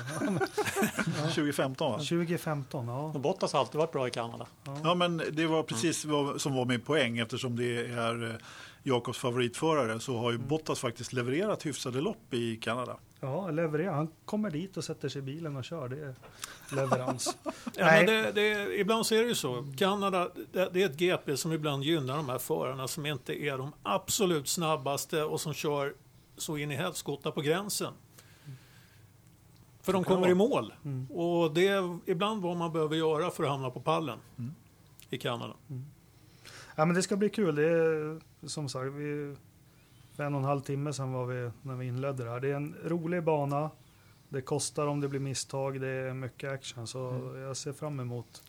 2015 va? 2015, ja. Bottas har alltid varit bra i Kanada. Ja, men det var precis vad som var min poäng eftersom det är eh, Jakobs favoritförare så har ju Bottas faktiskt levererat hyfsade lopp i Kanada. Ja, levererar. Han kommer dit och sätter sig i bilen och kör. Det är leverans. <laughs> Ja, Nej. men det, det, ibland så är det ju så. Kanada, det, det är ett GP som ibland gynnar de här förarna som inte är de absolut snabbaste och som kör så in i helskotta på gränsen. För de kommer i mål. Och det är ibland vad man behöver göra för att hamna på pallen i Kanada. Ja, men det ska bli kul. Det är som sagt, vi, för en och en halv timme sedan var vi när vi inledde det här. Det är en rolig bana. Det kostar om det blir misstag. Det är mycket action. Så jag ser fram emot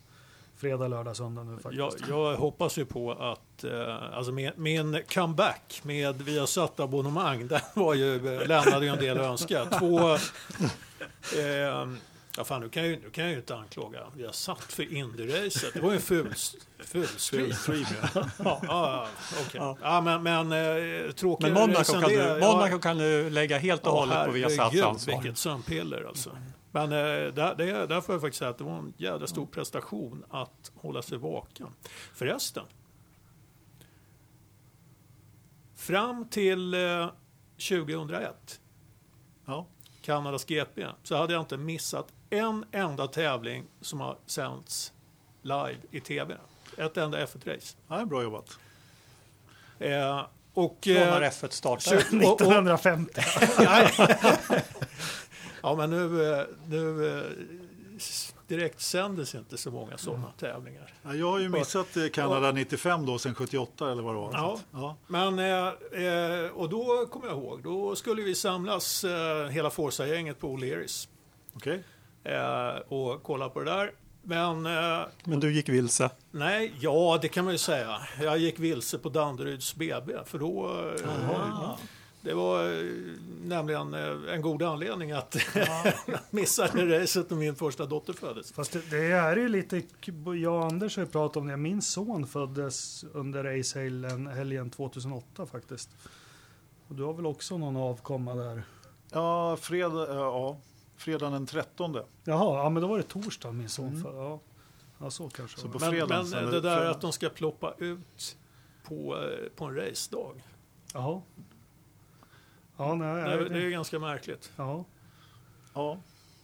fredag, lördag, söndag nu faktiskt. Jag, jag hoppas ju på att eh, alltså min, min comeback med Viasat abonnemang, <laughs> den var ju, eh, lämnade ju en del att önska. Två, <laughs> eh, ja fan, nu kan, jag, ju- nu kan jag ju inte anklaga Viasat för Indy-racet. Det var ju en ful, ful stream. <laughs> Ja. Ja, ja, okej. ja, men, men eh, Men Monaco kan, det- du, ja, Monaco kan du lägga helt och Ja, hållet på Viasats ansvar. vilket sömnpiller alltså. Men eh, där, det, där får jag faktiskt säga att det var en jävla stor prestation att hålla sig vaken. Förresten. Fram till eh, 2001, Ja. Kanadas GP, så hade jag inte missat en enda tävling som har sänts live i tv. Ett enda F1-race. Ja, bra jobbat. Eh, och, Från när eh, F1 startade. så- och- och- 1950. Nej. <laughs> ja, men nu, eh, nu eh, direkt sändes inte så många sådana tävlingar. Ja, jag har ju missat eh, Kanada 95 då, sen 78 eller vad det var. Ja. Ja. Men, eh, och då kommer jag ihåg, då skulle vi samlas eh, hela Forza-gänget på O'Learys Okej. Eh, och kolla på det där. Men eh, Men du gick vilse. nej, ja det kan man ju säga. Jag gick vilse på Danderyds BB för då eh, Det var eh, nämligen eh, en god anledning att <laughs> missa det racet när min första dotter föddes. Fast det, det är ju lite, jag och Anders har ju pratat om det. Min son föddes under racehelgen helgen 2008 faktiskt. Och du har väl också någon avkomma där? Ja, fredag, ja, fredagen den 13. Jaha, ja men då var det torsdag min son föddes. Ja. ja, så kanske Så på. Men, fredagen men sen, det där fredag. att de ska ploppa ut på, eh, på en racedag. Jaha. Ja, nej, Det, det är ganska märkligt. ja. Ja,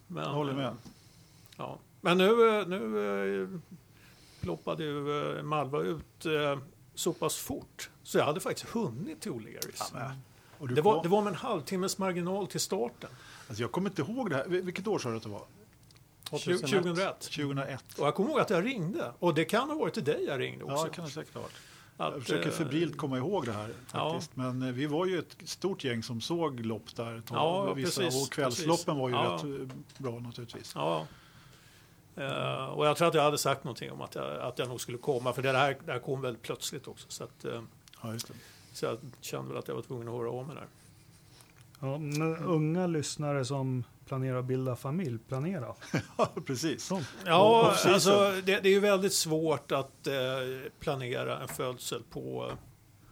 Men, jag håller med. Ja. Men nu, eh, nu eh, ploppade ju Malva ut så pass fort så jag hade faktiskt hunnit till O'Learys. Du Det var, det var med en halvtimmes marginal till starten. Alltså, jag kommer inte ihåg det här. Vil- Vilket år sa du att det var? 2001. 2001. 2001. Och jag kommer ihåg att jag ringde. Och det kan ha varit till dig jag ringde Ja, också. det kan det säkert ha varit. Att, Jag försöker eh, febrilt komma ihåg det här ja. faktiskt. Men eh, vi var ju ett stort gäng som såg lopp där. Ja, Vissa, precis, och kvällsloppen var ju precis. rätt eh, bra naturligtvis. Ja. Eh, och jag tror att jag hade sagt någonting om att jag, att jag nog skulle komma. För det här, det här kom väldigt plötsligt också. Så, att, eh, Ja, just det. så jag kände väl att jag var tvungen att höra av mig där. Ja men unga lyssnare som planerar att bilda familj, planera. <laughs> Ja, precis. Så. Ja, Off-season. alltså, det, det är ju väldigt svårt att eh, planera en födsel på,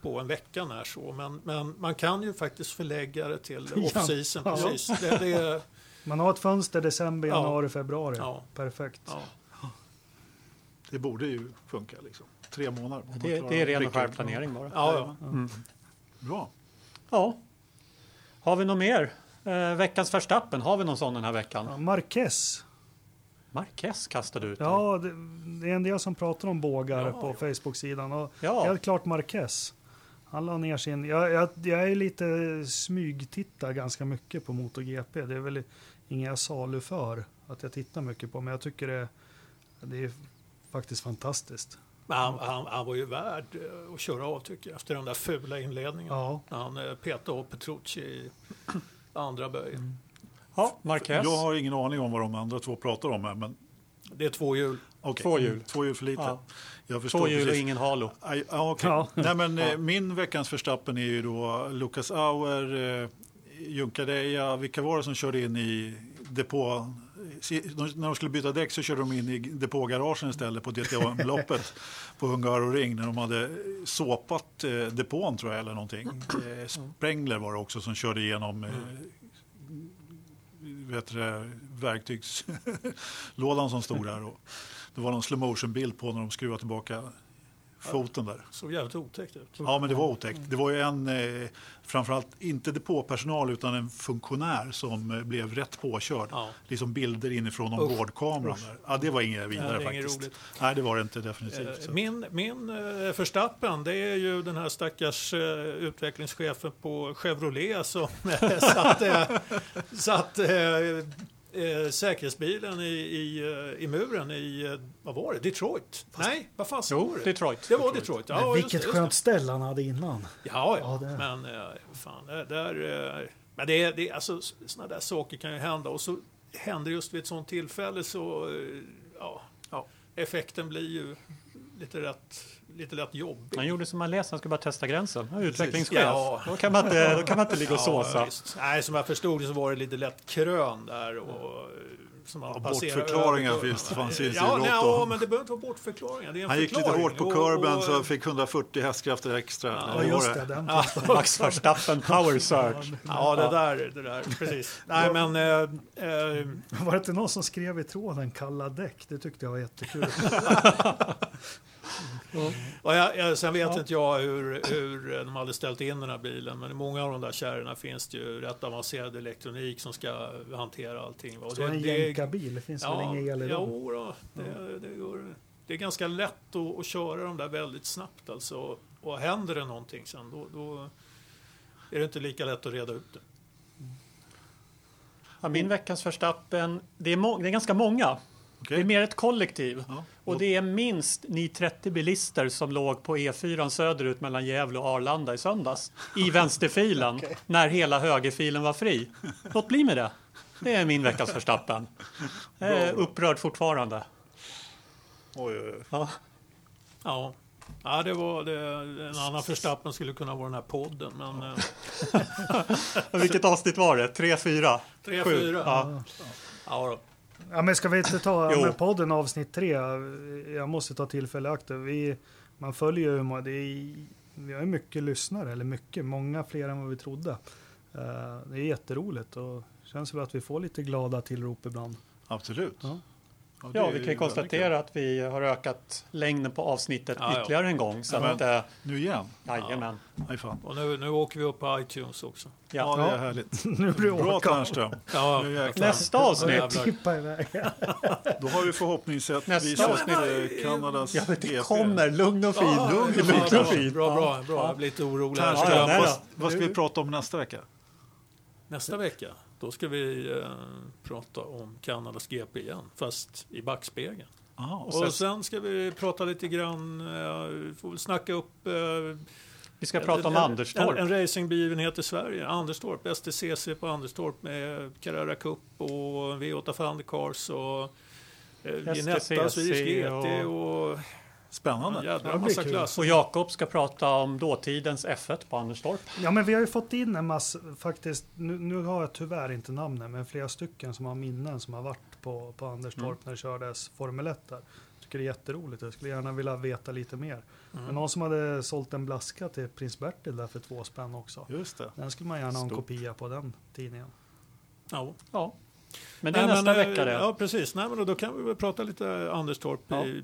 på en vecka när så. Men, men man kan ju faktiskt förlägga det till Ja. <laughs> off-season. Ja. Precis. Det, det, är- Man har ett fönster december, Ja. januari, februari. Ja. Perfekt. ja. Det borde ju funka liksom. Tre månader. Det, det är ren och skär planering bara. Ja, ja. Bra. Ja. Har vi något mer? Eh, veckans Verstappen, har vi någon sån den här veckan? Ja, Marquez. Marquez kastade ut. Ja, det, det är en del som pratar om bågar Ja, på Facebook-sidan. Och Ja. Helt klart Marquez. Han la ner sin... Jag, jag, jag är lite smygtittar ganska mycket på MotoGP. Det är väl inget jag salu för att jag tittar mycket på. Men jag tycker det, det är faktiskt fantastiskt. Men han, han, han var ju värd eh, att köra av tycker jag. Efter den där fula inledningen. Ja, När han eh, petade av Petrucci i <clears throat> andra böjen. Ja, Marquez. Jag har ingen aning om vad de andra två pratar om här. Men, Det är två hjul. okej. Två hjul. Två hjul för lite. Ja. Jag förstår Två hjul och precis. ingen halo. Aj, Ja, okej. Ja. Nej, men, eh, Ja. Min veckans förstappen är ju då Lucas Auer, eh, Junkadeja. Vilka var det som körde in i depå, se- de- när de skulle byta däck så körde de in i depågaragen istället på DTM-loppet <laughs> på Hungaroring när de hade såpat eh, depån tror jag eller någonting. Eh, Sprängler var det också som körde igenom eh, vet det, verktygslådan <laughs> som stod där. Och det var någon slow motion bild på när de skruvade tillbaka foten där. Såg jävligt otäckt ut. Ja, men det var otäckt. Det var ju en, eh, framförallt inte depåpersonal utan en funktionär som eh, blev rätt påkörd. Ja. Liksom bilder inifrån någon Usch. Där. Ja, det var inget vidare det är inget faktiskt. roligt. Nej, det var det inte definitivt. Eh, Så. Min, min eh, förstappen, det är ju den här stackars eh, utvecklingschefen på Chevrolet som eh, <laughs> satte, satte eh, säkerhetsbilen i, i, eh, i muren i, eh, vad var det, Detroit? Nej, vad fan Jo, var det? Detroit. Det var Detroit. Ja, Men vilket just skönt ställe han hade innan. det. Ja, Ja, ja. det- men eh, fan, det, där, eh, men det är, det alltså sådana där saker kan ju hända och så händer just vid ett sånt tillfälle så, eh, ja, Ja. effekten blir ju lite rätt, lite lätt jobbig. Han gjorde som man läste, han skulle bara testa gränsen. Han utvecklingschef. Ja. Då, kan man inte, då kan man inte ligga och såsa. visst. Nej, som jag förstod det så var det lite lätt krön där. Och, som man Ja, bortförklaringar över. finns det, fanns Ja, gott nej, ja, men det behöver inte vara bortförklaringar. Det är en Han gick lite hårt på kurben och- så fick 140 hästkrafter extra. Ja, Ja, just det. Den Ja, Max Verstappen Power Surge. ja, det där, det där, precis. Nej, men... Eh, eh, Var det inte någon som skrev i tråden kalla däck? Det tyckte jag var jättekul. <laughs> och jag, jag, sen vet inte jag hur, hur de hade ställt in den här bilen, men i många av de där kärrorna finns det ju rätt avancerad elektronik som ska hantera allting. Och Så en jänkarbil, det finns väl ingen el i dem? jo, då, det, det, går, det är ganska lätt att, att köra dem där väldigt snabbt alltså. Och händer det någonting sen då, då är det inte lika lätt att reda ut det. Ja, min veckans Verstappen, det är, det är ganska många. Okej. Det är mer ett kollektiv. Ja. Och det är minst ni 30 bilister som låg på E4 söderut mellan Gävle och Arlanda i söndags. I <laughs> vänsterfilen. När hela högerfilen var fri. Låt bli med det. Det är min veckans Verstappen. <laughs> Jag är upprörd fortfarande. Oj, oj, oj. Ja. Ja, ja det var det, en annan förstappen skulle kunna vara den här podden, men eh, <laughs> Vilket avsnitt var det? 3, 4? tre, Sju. fyra. Ja. Ja, då. Ja, men ska vi inte ta Jo. med podden avsnitt tre? Jag måste ta tillfälle i akt. Vi, man följer ju, det är, vi har ju mycket lyssnare, eller mycket, många fler än vad vi trodde. Eh, Det är jätteroligt och känns väl att vi får lite glada tillrop ibland. Absolut. Ja. Ja, vi kan konstatera att vi har ökat längden på avsnittet Ja, ja. ytterligare en gång. Så Ja, att, äh. Nu igen? jajamän. Fan. Och nu, nu åker vi upp på iTunes också. Ja, Ja. det är härligt. <laughs> Nu blir det Bra åka. Ternström. Ja. Nästa avsnitt. Tippa iväg. <laughs> Då har vi förhoppningsvis avsnitt. eh, Kanadas Ja, men det GP. kommer. Lugn och fin. Ja, Lugn, ja, lugn ja, och fin. Bra, bra, Ja. bra. Jag blir lite orolig. Ternström, Ja, vad, vad ska vi prata om nästa vecka? Nästa vecka, då ska vi eh, prata om Kanadas GP igen, fast i backspegeln. Aha, Och och sen, sen ska vi prata lite grann, eh, får väl snacka upp... Eh, Vi ska prata om en, Anderstorp. En, en racingbegivenhet i Sverige, Anderstorp, STCC på Anderstorp med Carrera Cup och V8 Thundercars och eh, Ginetta, Swedish GT och spännande. Det blir massa kul. klasser. Och Jakob ska prata om dåtidens F1 på Anderstorp. Ja, men vi har ju fått in en massa, faktiskt, nu, nu har jag tyvärr inte namnen, men flera stycken som har minnen som har varit på, på Anderstorp Mm. när det kördes Formel 1 där. Tycker det är jätteroligt, jag skulle gärna vilja veta lite mer. Mm. Men någon som hade sålt en blaska till prins Bertil där för två spänn också. Just det. Den skulle man gärna ha en Stort. kopia på den tidningen. Ja. Ja. Men det är Nej, nästa men, eh, vecka det. Ja, precis. Nej, men då kan vi väl prata lite Anderstorp Ja. i,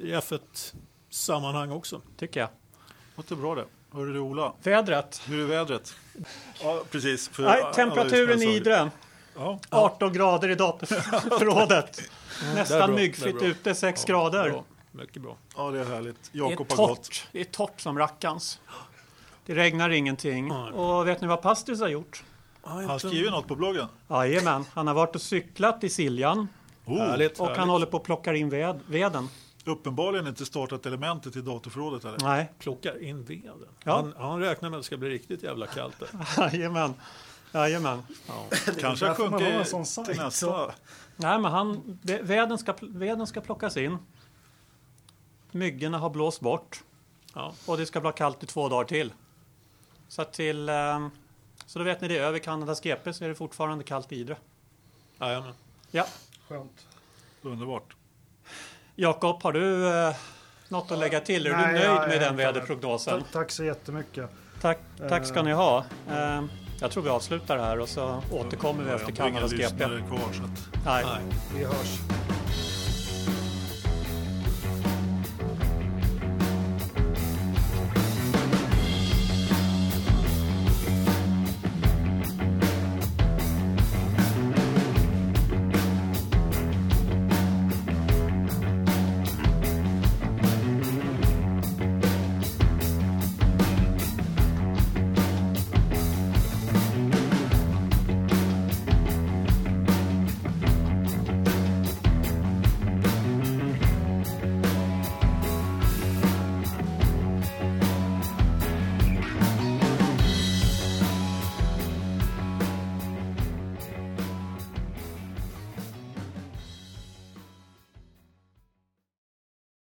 i F1-sammanhang också. Tycker jag. Låter bra det. Hörru du Ola, Vädret. hur är vädret? Ja, precis. För Nej, temperaturen i Idre. Ja, 18 grader i datorförrådet. <laughs> Nästan myggfritt ute, 6 Ja, grader. Bra. Mycket bra. ja, det är härligt. Det är Jakob har gått. torrt. Det är torrt som rackans. Det regnar ingenting. Och vet ni vad Pastis har gjort? Han har skrivit något på bloggen. Jajamän, han har varit och cyklat i Siljan Oh, Härligt. och härligt. han håller på och plockar in ved, veden. uppenbarligen inte startat elementet i datorförrådet eller? Nej, Plockar in veden. Ja. Han, han räknar med att det ska bli riktigt jävla kallt där. <laughs> jajamän. Jajamän. Ja. <laughs> Kanske sjunker till nästa. så- Nej, men han, ve- veden, ska, veden ska plockas in. Myggorna har blåst bort. Ja. Och det ska bli kallt i två dagar till. Så att till... ehm, Så då vet ni det, över Kanadas GP så är det fortfarande kallt i Idre. Jajamän. Ja. Skönt. Underbart. Jakob, har du eh, något att lägga till? Är Nej, du nöjd jag med den väderprognosen? Ta- Tack så jättemycket. Tack, tack ska ni ha. Eh, jag tror vi avslutar här och så återkommer vi efter Jag har inga Kanadas GP. lyssnare kvar, så att... Nej. Nej. Vi hörs.